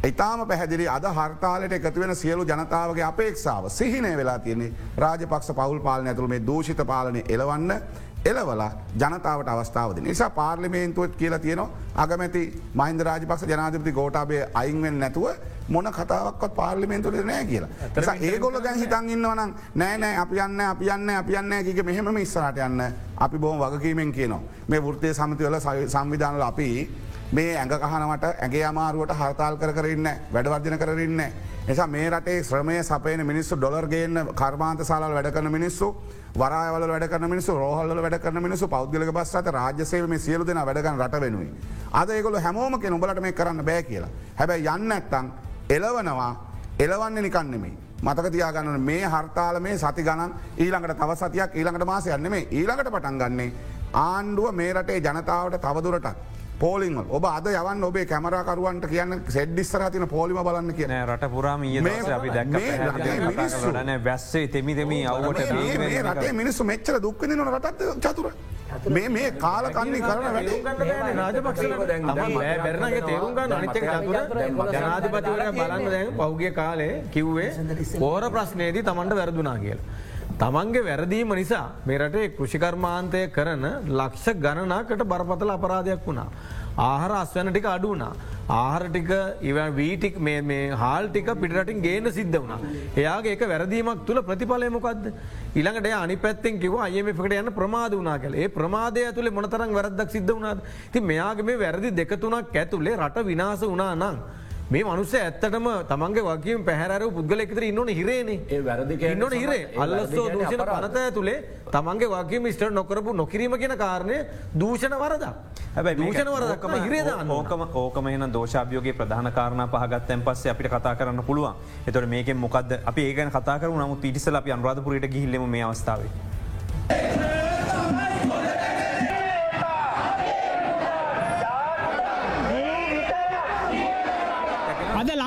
ඉතාම පැහැදිලි අද හර්තාලට එකතුවෙන සියලු ජනතාවගේ අපේක්ෂාව සිහිනය වෙලා තියන්නේ. රාජපක්ෂ පවල් පාලන ඇතුළ මේ දූෂිත පාලනය එලවන්න එලවලා ජනතාවට අවස්ථාවද. නිසා පාර්ලිමේන්තුවත් කියලා තියෙනවා අගමැති මහින්ද රාජපක්ෂ ජනාධපති ගෝටාබේ අයින්වෙන් නැතුව මොන කතාවක්ත් පාර්ලිමේන්තුට නෑ කියලා. ඒගොල දැන් හිතන් ඉන්නවනම් නෑ නෑ අපි යන්න අපි යන්න අපි යන්න කික මෙහෙම ඉස්සරට යන්න අපි බොහම වගකීමෙන් කියනවා. මේ වෘත්තය සමතිවල සංවිධානල අපි මේ ඇඟ කහනවට ඇගේ අමාරුවට හර්තාල් කරන්න වැඩවර්ජන කරන්න. එසා මේ රටේ ශ්‍රමය සපයන මිනිස්සු ඩොලර් ගේන්න කර්මාන්ත සාලාල් වැඩ කරන මිනිස්සු වරායවල වැඩ කරන මිනිස්සු රෝහල්ල වැඩ කරන මිනිස්සු පෞද්ගලක බස්සට රාජ්‍යසේව මේ සියලු දෙන වැඩගන්න රට වෙනුවේ. අද ඒගොල හැමෝම කෙ උඹලට මේ කරන්න බෑ කියලා. හැබැයි යන්න ඇත්තං එලවනවා එලවන්න නිකන්නෙමේ. මතක තියාගන්න මේ හර්තාල මේ සති ගණන් ඊළඟට තව සතියක් ඊළඟට මාස යන්න මේ ඊළඟට පටන් ගන්නේ ආණ්ඩුව මේ රටේ ජනතාවට තවදුරටත්. පෝලිං ඔබ අද යවන් ඔබේ කැමරකරුවන්ට කියන්න සෙඩ්ඩිස්සර තින පෝලිම බලන්න කියන රට පුරාම ඒ මේ- අපි දැක් මේ රටේ මිනිස්සු- න වැස්සේ තෙමි දෙමී අවුවට මේ රටේ මිනිස්සු මෙච්චර දුක්කන නොන රටත් චතුර. මේ මේ කාලකන්නේ කරන වැඩේ බැරනගේ තේරුම්ගන්න අනිතක චතුර ජනාධිපතිවරය බලන්න දැන් පෞගිය කාලේ කිව්වේ පෝර ප්‍රශ්නයේදී තමන්ට වැරදුනා කියලා. තමන්ගේ වැරදීම නිසා මෙරටේ කෘෂිකර්මාන්තය කරන ලක්ෂ ගණනාකට බරපතල අපරාධයක් වුණා. ආහර අස්වැන ටික අඩුවනා. ආහර ටික ඉව වීටික් මේ හාල් ටික පිටරටින් ගේන සිද්ධ වුණා. එයාගේ එක වැරදීමක් තුළ ප්‍රතිඵලයමොකක්ද. ඉළඟට අනි පැත්තෙන් කිව අයම එකට යන්න ප්‍රමාද වනා කල ඒ ප්‍රමාදය ඇතුළේ මොනතරම් වැරදක් සිද්ධ වුණාද ති මෙයාගේ මේ වැරදි දෙකතුනක් ඇතුළේ රට විනාස වනා නං. මේ මනුස්ස ඇත්තටම තමන්ගේ වගේ පැහැර පුද්ගලෙකතර ඉන්නන හිරේනේ. ඉන්නන හිරේ. අල්ලස්සෝ දූෂණ පනත ඇතුළේ තමන්ගේ වගේ මිස්ටර් නොකරපු නොකිරීම කියෙන කාරණය දූෂණ වරදා. හිරේදාන්න ඕකම ඕකමහන දෝෂාභයෝගේ ප්‍රධාන කාරණ පහගත්තැන් පස්සේ අපිට කතා කරන්න පුළුවන්. එතොට මේක මොකද අපි ඒගන කතා කරු නමුත් පිටිසල අපි අන්රාධපුරට ගිහිල්ලම මේ අවස්ථාවේ.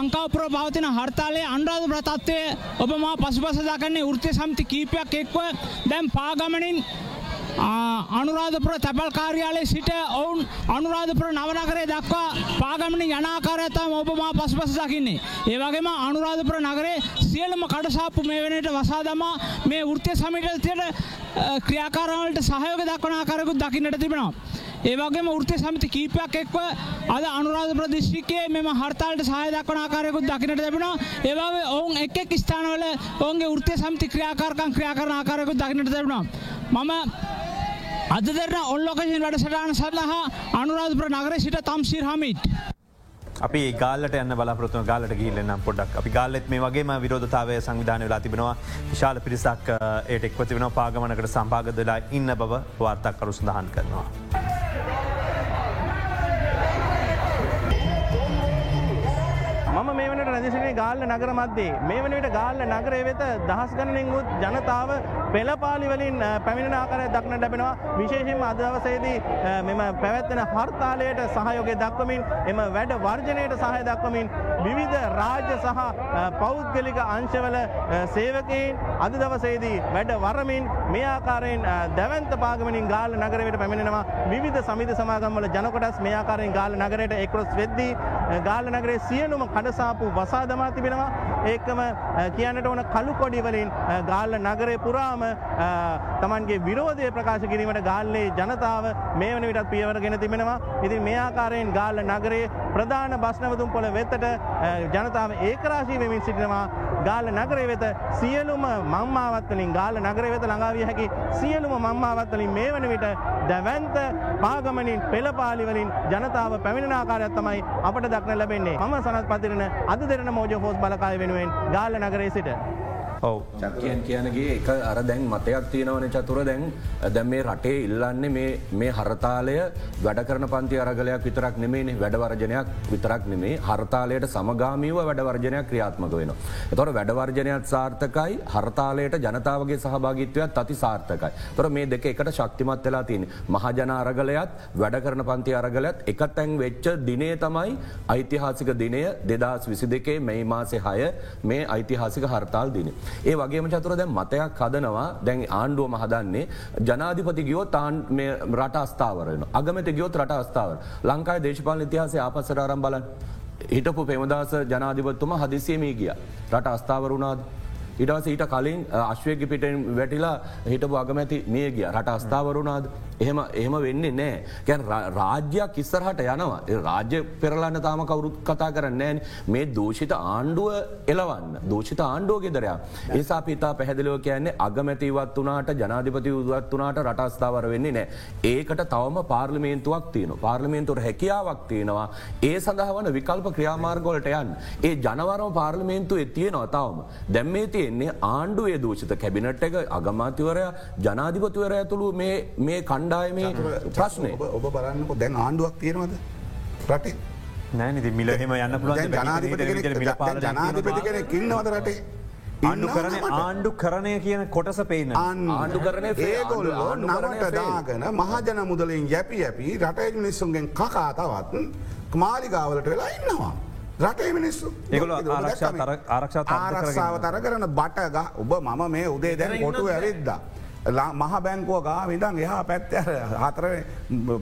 අද ලංකාවපුර පවතින හර්තාලයේ අන්රාධ ප්‍රතත්වය ඔබ මා පසුපස දකන්නේ ෘත්‍ය සම්ති කීපයක් එක්ව දැම් පාගමනින් අනුරාධපුර තැපල් කාර්යාලය සිට ඔවුන් අනුරාධපුර නවනකරේ දක්වා පාගමනි යනාකාරයතම ඔබ මා පසුපස දකින්නේ. ඒවගේම අනුරාධපුර නගරේ සියලම කඩසාප්පු මේ වනට වසා දමා මේ ෘත්‍ය සමිටතියට ක්‍රියාකාරවලට සහයෝග දක්වනාකාරකුත් දකින්නට තිබෙනවා. ඒවගේම ෘත්‍ය සමිති කීපයක් එක්ව අද අනුරාධ ප්‍රදිශ්ිකයේ මෙම හර්තාලට සහය දක්වන ආකාරයකුත් දකිනට ලැබෙනවා ඒවාගේ ඔවුන් එක් ස්ථානවල ඔවුන්ගේ ෘත්‍ය සමිති ක්‍රියාකාරකන් ක්‍රියාකරන ආකාරයකුත් දකිනට ලැබෙනවා මම අද දෙරන ඔල්ලොකසින් වැඩසටාන සල්ලහා අනුරාධපුර නගර සිට තම්සිර් හමිට්. අපි ගාලට යන්න බලාපොරත්තුව ගාලට ගිල්ලන්න පොඩක් අපි ගාලෙත් මේ වගේම විරෝධතාවය සංවිධානය වෙලා තිබෙනවා. විශාල පිරිසක් ඒට එක්ව තිබෙන පාගමනකට සම්පාගදලා ඉන්න බව වාර්තක් කරු සඳහන් කරනවා. මම මේ වනට රදිසිනේ ගාල්ල නගර මධ්‍යේ මේ වන විට ගාල්ල නගරය වෙත දහස් ගණනින් උත් ජනතාව පෙළපාලිවලින් පැමිණෙන ආකාරය දක්න ලැබෙනවා. විශේෂයෙන්ම අද දවසේදී මෙම පැවැත්වෙන හර්තාලයට සහයෝගය දක්වමින් එම වැඩ වර්ජනයට සහය දක්වමින් විවිධ රාජ්‍ය සහ පෞද්ගලික අංශවල සේවකයින් අද දවසේදී වැඩ වරමින් මේ ආකාරයෙන් දැවන්ත පාගමනින් ගාල නගරයට පැමිණෙනවා. විවිධ සමිති සමාගම්වල ජනකොටස් මේ ආකාරයෙන් ගාල නගරයට එක්රොස් වෙද්දී ගාල නගරේ සියලුම කඩසාපු වසා දමා තිබෙනවා. ඒකම කියන්නට ඕන කළු කොඩි වලින් ගාල්ල නගරේ පුරාම තමන්ගේ විරෝධය ප්‍රකාශ කිරීමට ගාල්ලේ ජනතාව මේ වන විටත් පියවරගෙන තිබෙනවා. ඉතින් මේ ආකාරයෙන් ගාල්ල නගරේ ප්‍රධාන බස්නවතුම් පොළ වෙතට ජනතාව ඒකරාශී වෙමින් සිටිනවා. ගාල්ල නගරේ වෙත සියලුම මංමාවත් වලින් ගාල්ල නගරේ වෙත ළඟාවිය හැකි සියලුම මංමාවත් වලින් මේ වන විට දැවැන්ත පාගමනින් පෙළපාලි වලින් ජනතාව පැමිණෙන ආකාරයක් තමයි අපට දක්න ලැබෙන්නේ. මම සනත් පතිරන අද දෙරන මෝජ හෝස් බලකාය වෙනුවෙන් ගාල්ල නගරේ සිට. ඔව. චකියන් කියනගේ එක අර දැන් මතයක් තියෙනවන චතුර. දැන් දැන් මේ රටේ ඉල්ලන්නේ මේ හරතාලය වැඩ කරන පන්ති අරගලයක් විතරක් නෙමේ වැඩවර්ජනයක් විතරක් නෙමේ හර්තාලයට සමගාමීව වැඩවර්ජනයක් ක්‍රියාත්මක වෙන. එතොට වැඩවර්ජනයක් සාර්ථකයි. හර්තාලයට ජනතාවගේ සහභාගිත්වයක් අති සාර්ථකයි. තොර මේ දෙක එකට ශක්තිමත් වෙලා තියන මහජන අරගලයත් වැඩ කරන පන්ති අරගලත් එක තැන් වෙච්ච දිනේ තමයි ඓතිහාසික දිනය දෙදස් විසි දෙකේ මෙයි මාසේ හය මේ ඓතිහාසික හර්තාල් දින. ඒ වගේම චතුර දැන් මතයක් හදනවා. දැන් ආණ්ඩුව මහදන්නේ ජනාධිපති ගියෝ තාන් රට අස්ථාවරන අගමත ගියොත් රට අස්ථාවර. ලංකායි දේශපාල ඉතිහාසේ ආපසර අරම් බලන් හිටපු පෙමදස ජනාධිපත්තුම හදිසියමී ගිය. රට අස්ථාවරුණාද. ඉටවස ඊට කලින් අශ්වයක පිටෙන් වැටිලා හිටපු අගමැති මිය ගිය. රට අස්ථාවරුණාද එහෙම එහෙම වෙන්නේ නෑ. ගැන් රාජ්‍යයක් ඉස්සරහට යනවා. රාජ්‍ය පෙරලන්න තාම කවුරුත් කතා කරන්න මේ දූෂිත ආණ්ඩුව එලවන්න දූෂිත ආණ්ඩුව ගෙදරයා ඒසා පිතා පැහැදිලෝ කියන්නේ අගමැතිවත් වනාට ජනාධිපති උදවත් වනාට රටස්ථාවර වෙන්නේ නෑ. ඒකට තවම පාර්ලිමේන්තුවක් තියන පාර්ලිමේන්තුවට හැකියාවක් තියෙනවා. ඒ සඳහවන විකල්ප ක්‍රියාමාර්ගොලට යන් ඒ ජනවරම පාර්ලිමේන්තු එතියනවා තවම. දැම්මේ තියෙන්නේ ආණ්ඩුවේ දූෂිත කැබිනට් එක අගමාතිවරය ජනාධිපතිවර ඇතුළු මේ කණ්ඩ කණ්ඩායමේ ප්‍රශ්නය ඔබ බලන්නකො. දැන් ආණ්ඩුවක් තියෙනවද? රටේ. නෑනති මිලහෙම යන්න පුළුවන් ජනාධිපති කෙනෙක් ඉන්නවද රටේ? ආණ්ඩු කරන ආණ්ඩු කරණය කියන කොටස පේන. ආණ්ඩු ෆේ- ඒගොල්ලෝ නමට. දාගෙන මහජන මුදලින් යැපි ඇපි රටේ මිනිස්සුන්ගෙන් කකා තවත් මාලිගාවලට වෙලා ඉන්නවා. රටේ මිනිස්සු. කරගෙන ආරක්ෂාව තර කරන බටග. ඔබ මම මේ උදේ දැන් කොටු ඇවිද්ද. මහ බැංකුව ගා විදන් එහා පැත්ත හතර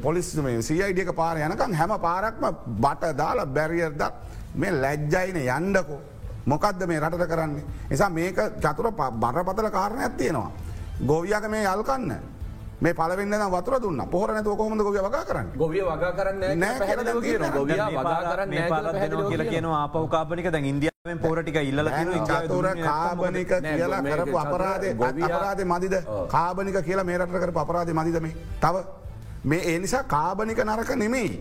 පොලිස් සියයිඩියක පාර යනකම් හැම පාරක්ම බට දාලා බැරිියර්ද මේ ලැජ්ජයින යන්ඩකෝ. මොකක්ද මේ රටට කරන්නේ. නිසා මේක චතුර බරපතල කාරණයක් තියෙනවා. ගොවියක මේ යල්කන්න මේ පලවෙන්න වතුර දුන්න. පොහර නැතුව කොහොමද ගොවිය වගා කරන්න? ගොවිය වගා කරන්න ගොවිය වගා කරන්න දෙනවා කියලා කියන ආපවකාපනික දැන් ඉන්දියාවෙන් පෝරටික ඉල්ල චතුර කාබනික කියලා කරපු අපරාධය අපරාධ මදිද? කාබනික කියලා මේ රට කර අපරාධ මදිද මේ? තව. මේ ඒ නිසා කාබනික නරක නෙමෙයි.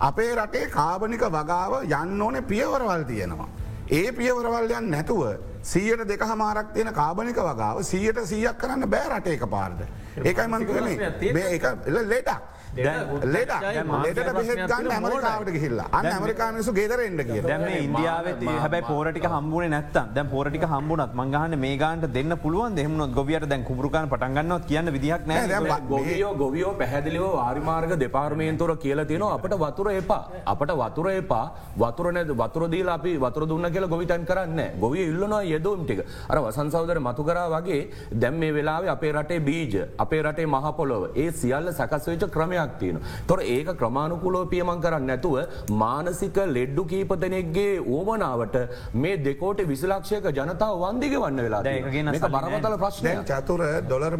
අපේ රටේ කාබනික වගාව යන්න ඕන පියවරවල් තියෙනවා. ඒ පියවරවල්යන් නැතුව සීයට දෙක හමාරක් තියෙන කාබනික වගාව සීයට සීයක් කරන්න බෑ රටේක පාර්ද. ඒකයි මේ එක ලෙටක්. ලෙට ලෙට බෙහෙත් ගන්න ඇමරිකාවට ගහිල්ලා. අන්න ඇමරිකානසු ගෙදරෙන්ට කිය දැම ඉන්දියාවත් හැබයි පෝරටික හම්බුණ නැත්ත දැ පෝරටික හම්බුණත් මංගහන මේ ගන්ට දෙන්න පුළුවන් දෙහමුණොත් ගොවියට දැන් කුරුකාන පටන්ගන්නත් කියන්න විදිහක් නෑ ගොවියෝ ගොවියෝ පැහැදිලිව වාරිමාර්ග දෙපාර්මේන්තුර කියලා තියෙන අපට වතුර එපා. අපට වතුර එපා. වතුර නැද වතුරදීල අපි වතුර දුන්න කියලා ගොවිතන් කරන්න ගොවිය ඉල්ලනවා යෙදෝම් ටික. අර වසන්සෞදර මතු කරා වගේ දැම් මේ වෙලාවේ අපේ රටේ බීජ අපේ රටේ මහපොලොව ඒ සියල්ල සකස්වෙච්ච ක්‍රමයක් තියෙන. තොර ඒක ක්‍රමාණුකුලෝ පියමන් කරන්න නැතුව මානසික ලෙඩ්ඩු කීපතනෙක්ගේ ඕමනාවට මේ දෙකෝට විසිලක්ෂයක ජනතාව වන්දිග වන්න වෙලා ඒකගෙන මේක බරපතල ප්‍රශ්නය චතුර ඩොලර්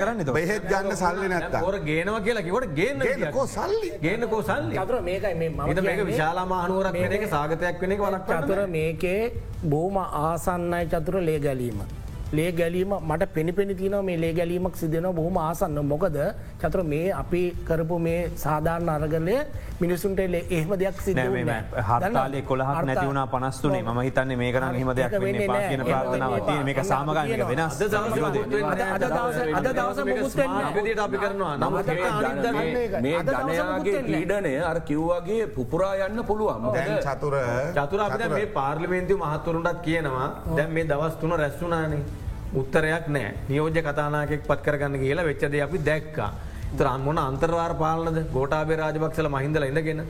කරන්න බෙහෙත් ගන්න සල්ලි නැත්ත ොර ගේනවා කියලා කිවට ගේන්න කෝ සල්ලි. ගේනකෝ සල්ලි. චතුර මේකයි මේ මම මේක විශාලා මානුවරක් වෙන එක සාගතයක් වෙන එක වලක් චතුර මේකේ බෝම ආසන්නයි චතුර ලේ ගැලීම. ලේ ගැලීම මට පෙනිපෙනි තින මේ ලේ ගැලීමක් සිදෙන බොහම ආසන්න. මොකද චතුර මේ අපි කරපු මේ සාධාරණ අරගලය මිනිසුන්ට ලේ එහෙම දෙයක් සිද හර්තාලය කොළහක් නැතිවුණ පනස්තුනේ ම හිතන්නේ මේ කරන හිම දෙයක් කියන ප්‍රාථනාව තිය මේක සාමගාමික වෙනස්. අද දවස විදියට අපි කරනවා. නමුත් මේ ධනයාගේ පීඩනය අර කිව්වාගේ පුපුරා යන්න පුළුවන්. චතුර චතුර අපිට මේ පාර්ලිමේන්තු මහතුරුන්ටත් කියනවා. දැන් මේ දවස් තුන රැස්සුනානේ උත්තරයක් නෑ නියෝජ්‍ය කතානාකෙක් පත් කරගන්න කියලා වෙච්චද අපි දැක්කා. තරම්මොන අන්තරවාර පාලනද ගෝටාබේ රාජපක්ෂල මහින්දල ඉඳගෙන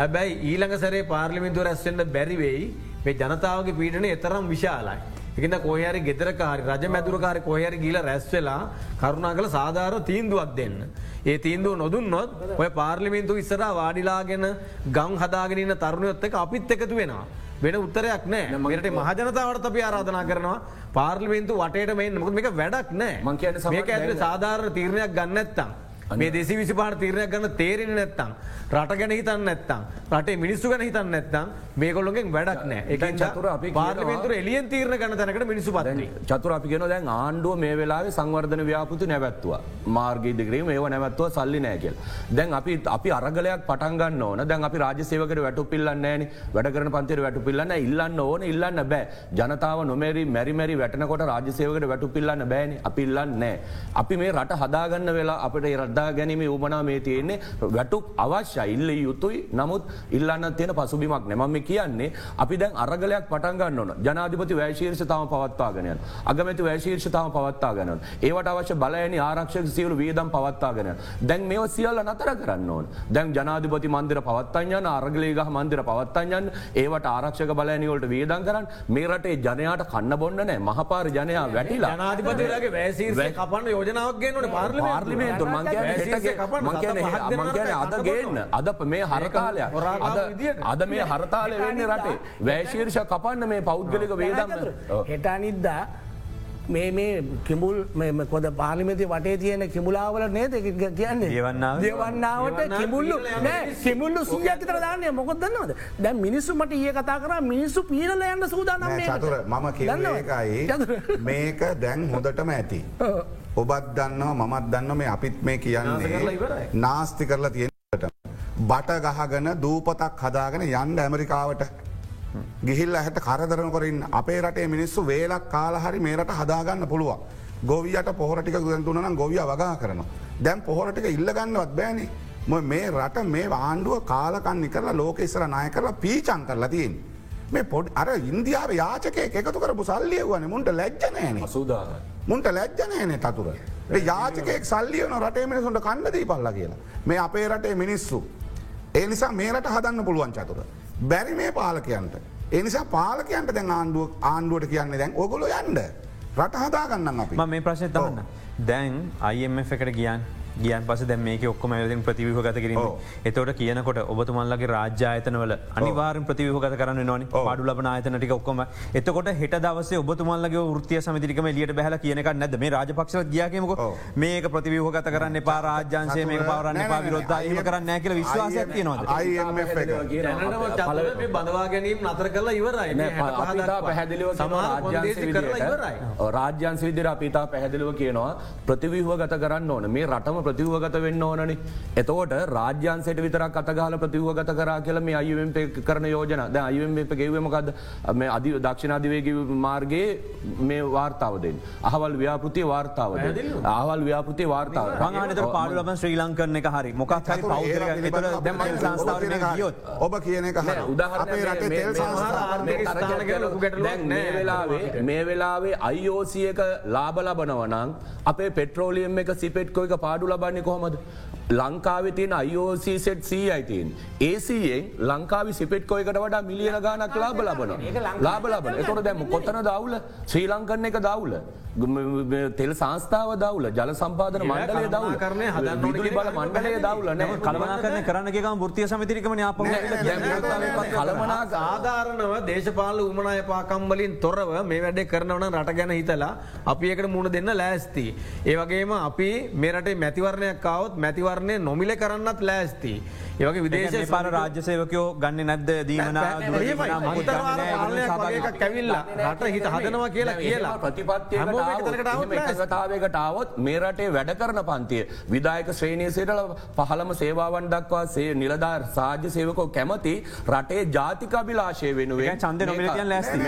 හැබැයි ඊළඟ සැරේ පාර්ලිමින්තුව රැස්සෙන්ට බැරිවෙයි මේ ජනතාවගේ පීඩන එතරම් විශාලයි. එකන්න කොහරි ගෙදරකාරි රජ මැදුරකාරි කොහරි ගීල රැස්වෙලා කරුණා කළ සාධාර තීන්දුවක් දෙන්න. ඒ තීන්දුව නොදුන්නොත් ඔය පාර්ලිමින්තු ඉස්සර වාඩිලාගෙන ගම් හදාගෙනන්න තරුණයොත්ත එක අපිත් එකතු වෙනවා. වෙන උත්තරයක් නෑ. මට මහජනතාවට අපි ආරාධනා කරනවා. පාර්ලිමින්තු වටේට මේ මොක මේක වැඩක් නෑ. මං සමහර මේක දැන්- සාධාරණ තීරණයක් ගන්න නැත්තම් මේ දෙසි විසි පාට තීරණයක් ගන්න තේරෙන නැත්තම් රට ගැන හිතන්න නැත්තම් රටේ මිනිස්සු ගැන හිතන්න නැත්තම් මේකොල්ලොගෙන් වැඩක් නෑ දැන් චතුර අපි එක පාර්ලිමේන්තුර එලියෙන් තීරණ ගන්න තැනකට මිනිස්සු පත්න්නේ චතුර අපි ගෙන දැන් ආණ්ඩුව මේ වෙලාවේ සංවර්ධන ව්‍යාපෘති නැවැත්තුව. මාර්ගී දිගරීම ඒව නැවත්තුව සල්ලි නෑකෙල්. දැන් අපි අපි අරගලයක් පටන්ගන්න ඕන. දැන් අපි රාජසේවකට වැටු පිල්ලන්න ෑන. වැඩ කරන පන්තිර වැටු පිල්ලන්න ඉල්ලන්න ඕන ඉල්ලන්න බෑ. ජනතාව නොමරි මැරිමැරි වැටනකොට රාජසේවකට වැටු පිල්ලන්න බෑන. අපි ඉල්ලන්න නෑ. අපි මේ රට හදාගන්න වෙලා අපට රද්දා ගැනීම උමනා මේ තියෙන්නේ වැටුක් අවශ්‍ය ඉල්ල යුතුයි. නමුත් ඉල්ලන්න තියෙන පසුබිමක් නැමම කියන්නේ අපි දැන් අරගලයක් පටන්ගන්න ඕන. ජනාධිපති වෑශීර්ෂතාව පවත්වාගෙනයන් අගමැති වෑශීර්ෂතාව පවත්තාගනන ඒවට අවශ්‍ය බලයනි ආරක්ෂක සියලු වියදම් පවත්තාගෙන දැන් මේ සියල්ල නතර කරන්න ඕන. දැන් ජනාධිපති මන්දිර පවත්තඥයන් අරගලේගහ මන්දිර පවත්තඥන් ඒවට ආරක්ෂක බලයනිවලට වියදන් කරන්න මේ රටේ ජනයාට කන්න බොන්න නෑ. මහපාර ජනයා වැටිලා. ජනාධිපතිලගේ වැෑසීර්ය කපන්න යෝජනාවක් ගන්නට පාර්ලිමේන්තු මංකන අද ගේන්න. අද මේ හරකාලයක් අද අද මේ හරතාලය වෙන්නේ රටේ. වැෑශීර්ෂ කපන්න මේ පෞද්ගලික වේදම් හෙටනිද්දා මේ මේ කිමුල් කොද පාලිමති වටේ තියෙන කිමුලාවල නේද? කියන්නේ? දේවන්නාව? දේවන්නාවට දේවන්නාව කිමුල්ලු සීයකිතර දාන්නය මොකොදන්නවද දැ මිනිස්සු මට ඒ කතා කර මිනිස්සු පීරල යන්න සූදානම් මම ඒකයි. මේක දැන් හොඳටම ඇති. ඔබත් දන්නවා මමත් දන්න මේ අපිත් මේ කියන්නේ. නාස්ති කරලා තියෙනට. බට ගහගෙන දූපතක් හදාගෙන යන්න ඇමරිකාවට ගිහිල් ඇහට කරදරන කොරන්න අපේ රටේ මිනිස්සු වේලක් කාලහරි මේරට හදාගන්න පුළුවන්. ගොවියට පොහරටික දුරන්තුනනම් ගොවිය වගා කරනවා. දැම් පොහොරටික ඉල්ලගන්නවත් බෑනි. මො රට මේ ආණ්ඩුව කාලකන්නි කරලා ලෝක ඉස්සර නාය කරලා පීචන් කරලා තියෙන්. මේ පොඩ් අර ඉන්දියාව යාචක එකතු කරපු සල්ලියවන මුන්ට ලැජ්ජනෑන සූදාන. මුන්ට ලැජ්ජනෑනේ තතුර. යාචකෙක් සල්ලියන රටේ මිනිසුන්ට කන්නදී පල්ල කියලා. මේ අපේ රටේ මිනිස්සු. ඒ නිසා මේරට හදන්න පුළුවන් චතුර. බැරි මේ පාලකයන්ට. එනිසා පාලකයන්ට දැන් ආණ්ඩුව ආණ්ඩුවට කියන්නේ දැන් ඔගොල යන්ඩ. රට හදාගන්න අපි ම මේ ප්‍රශ්න තහන්න. දැන් IMF එකට ගියන් ගියන් පස දැ මේ ඔක්කොම ඇතින් ප්‍රතිවිහ ගත කිරීම. එතවට කියනකොට ඔබතුමල්ලගේ රාජ්‍යායතනවල අනිවාරෙන් ප්‍රතිවිහ ගත කරන්න නොනි පාඩු ලබන ආයතනටික ඔක්කොම. එතකොට හෙට දවස ඔබතුමල්ලගේ ෘතිය සමිතිකම ලියට බැහල කියනක නැද මේ රාජපක්ෂ ගියකමක මේක ප්‍රතිවිහ ගත කරන්න පා රාජ්‍යන්සේ මේ පවරන්න පා විරොද්ධ ඒම කරන්න නැකල විශ්වාසයක් තියනවද? බඳවා ගැනීම නතර කරලා ඉවරයි. පැහැදිලිව රාජ්‍යන්ස විදිර අපිතා පැහැදිලිව කියනවා ප්‍රතිවිහුව ගත කරන්න ඕන. මේ රටම ප්‍රතිවගත වෙන්න ඕනනි. එතකොට රාජ්‍යන්සට විතරක් අතගාල ප්‍රතිවගත කර කියල මේ අයුවෙන් කරන යෝජන. ද අයුවෙන් ගෙවමකද මේ අධි දක්ෂිණාධිවේග මාර්ගයේ මේ වාර්තාවදෙන් අහවල් ව්‍යාපෘතිය වාර්තාව අහවල් ව්‍යාපෘතිය වාර්තාව පංගනත පාඩු ලබන් ශ්‍රී ලංකරන එක හරි. මොකක් හරි ඔබ කියන එක වෙලාවේ මේ වෙලාවේ අයිෝසියක ලාබ ලබනවනං අපේ පෙට්‍රෝලියම් එක සිපෙට්කෝ එක පාඩු ලබන්නේ කොහොමද ලංකාව තියන අයෝසට සී අයිතින් ඒසියෙන් ලංකාවි සිපෙට්කොයකට වඩා මිලියන ගානක් ලාබ ලබන ලාබ ලබන එතොට දැම කොතන දවුල ශ්‍රී ලංකරන එක දවුල. තෙල් සංස්ථාව දවුල. ජල සම්පාදන මණ්ඩලය දවුල. කරන හදි බල මණ්ඩලය දවුලන කළමනා කරන කරන්නගේක ෘතිය සමතිරිකම ාප කළමනා ආධාරණව දේශපාල උමනාය පාකම්වලින් තොරව මේ වැඩේ කරනවන රට ගැන හිතලා අපි එකට මුණ දෙන්න ලෑස්ති. ඒවගේම අපි මෙරට මැතිවරණයක් කවත් මැතිවරණය නොමිල කරන්නත් ලෑස්ති. ඒවගේ විදේශ පාර රාජ්‍යසයවකයෝ ගන්න නැද්ද? දීමන කැවිල්ලා රට හිත හදනවා කියලා කියලා. ප්‍රතිපත්තියකතාවකට ආවොත් මේ රටේ වැඩ කරන පන්තිය විදායක ශ්‍රේණය සේටල පහළම සේවාවන් දක්වා සේ නිලධාර් සාජ්‍ය සේවකෝ කැමති රටේ ජාතිකබිලාශය වෙනුවෙන් චන්ද නොමිලතියන් ලැස්ති.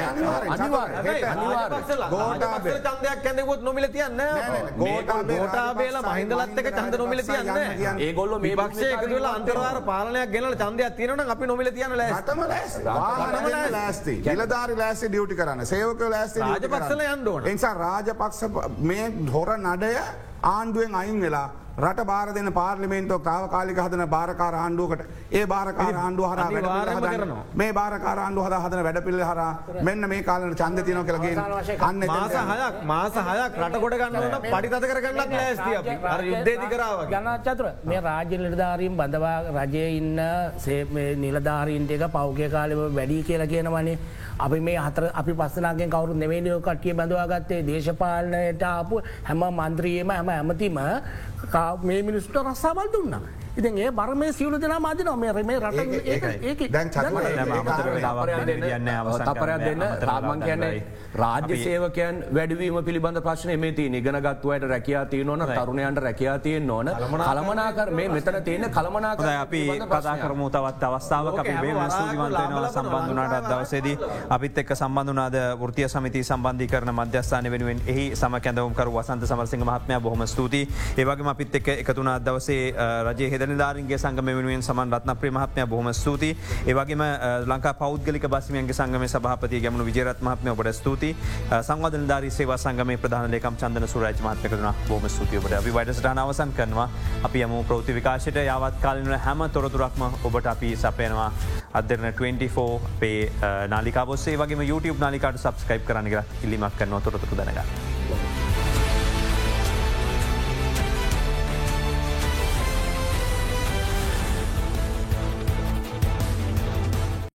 චන්දයක් කැඳකොත් නොමිල තියන්න ගෝටාබේල මහින්දලත්තක චන්ද නොමිල තියන්න ඒගොල්ල මේ බක්ෂය එකතුල අන්තරවාර පාලනයක් ගෙනල චන්දයක් තියනන අපි නොමිල තියන ලෑස්තම ලෑස්ති. නිලධාරි ලෑස්ති ඩියුටි කරන්න. සේවක ලෑස්ති රාජපක්ෂල යන්ඩෝන නිසා රාජපක්ෂ මේ හොර නඩය ආණ්ඩුවෙන් අයින් වෙලා රට බාර දෙන පාර්ලිමේන්තුව තාවකාලික හදන බාරකාර ආණ්ඩුවකට. ඒ බාරකාර ආණ්ඩුව හර මේ බාරකාර ආණ්ඩුව හද හදන වැඩ පිල්ල හර මෙන්න මේ කාලන චන්ද තියන කළගේ අන්න මාස හයක් මාස හයක් රටකොට ගන්නට පටිතත කරගන්නත් ලෑස්තිය යුද්ධේති කරාව ගනච්චතුර මේ රාජ්‍ය නිලධාරීම් බඳවා රජය ඉන්න නිලධාරීන්ට එක පෞගය කාලෙම වැඩි කියලා කියනවනේ. අපි මේ හතර අපි පස්සනාගෙන් කවරු නෙවේනියෝ කට්ටිය බඳවාගත්තේ. දේශපාලනයට ආපු හැම මන්ත්‍රියම හැම ඇමතිම මේ මිනිස්ට රස්සාවල් දුන්නා. ඉතින් ඒ බර මේ සියලු දෙනා මදින මේ රමේ රට තපරයක් දෙන්න රාමන් කියන්නේ රාජ්‍ය සේවකයන් වැඩවීම පිළිබඳ ප්‍රශ්න මේ නිගන ගත්තුවට රැකයා තිය නොන තරුණයන්ට රැකයා තියෙන් ඕන කළමනාකර මේ මෙතන තියෙන කළමනාකර අපි කතා කරමු තවත් අවස්ථාවක්. අපි ස්තුතිවන්තයනවා සම්බන්ධනාට අදවසේදී අපිත් එක් සම්බන්ධනාද ෘතිය සමිති සම්බන්ධි කරන මධ්‍යස්ථාන වෙනුවෙන් එහි සම කැඳවුම්කර වසන්ත සමරසිංහ මහත්මය බොහොම ස්තුති ඒවගේ අපිත් එක් එකතුන අදවසේ රජය හෙද නිධාරන්ගේ සංගම වෙනුවෙන් සමන් රත්න ප්‍රමහත්මය බොහම ස්තුති ඒවගේම ලංකා පෞද්ගලික බස්මියන්ගේ සංගම සභහපති ගැමුණු විජරත් මහත්මය ඔබට ස්තුති සංවධන ධරි සේවා සංගම ප්‍රධානලකම් චන්දන සුරජ මහත්මකතුන බොම ස්තුතියකට අපි වැඩසටන අවසන් කරනවා. අපි යම ප්‍රෘති විකාශයට. යවත් කාලන හැම තොරතුරක්ම ඔබට අපි සපයනවා. අදරන 24 පේ නාලිකාවස්සේ වගේ YouTube නාලිකාට සබස්කයිප් කරන්නග ඉල්ලිමක් කරනවා. තොරතුර දැනගන්න.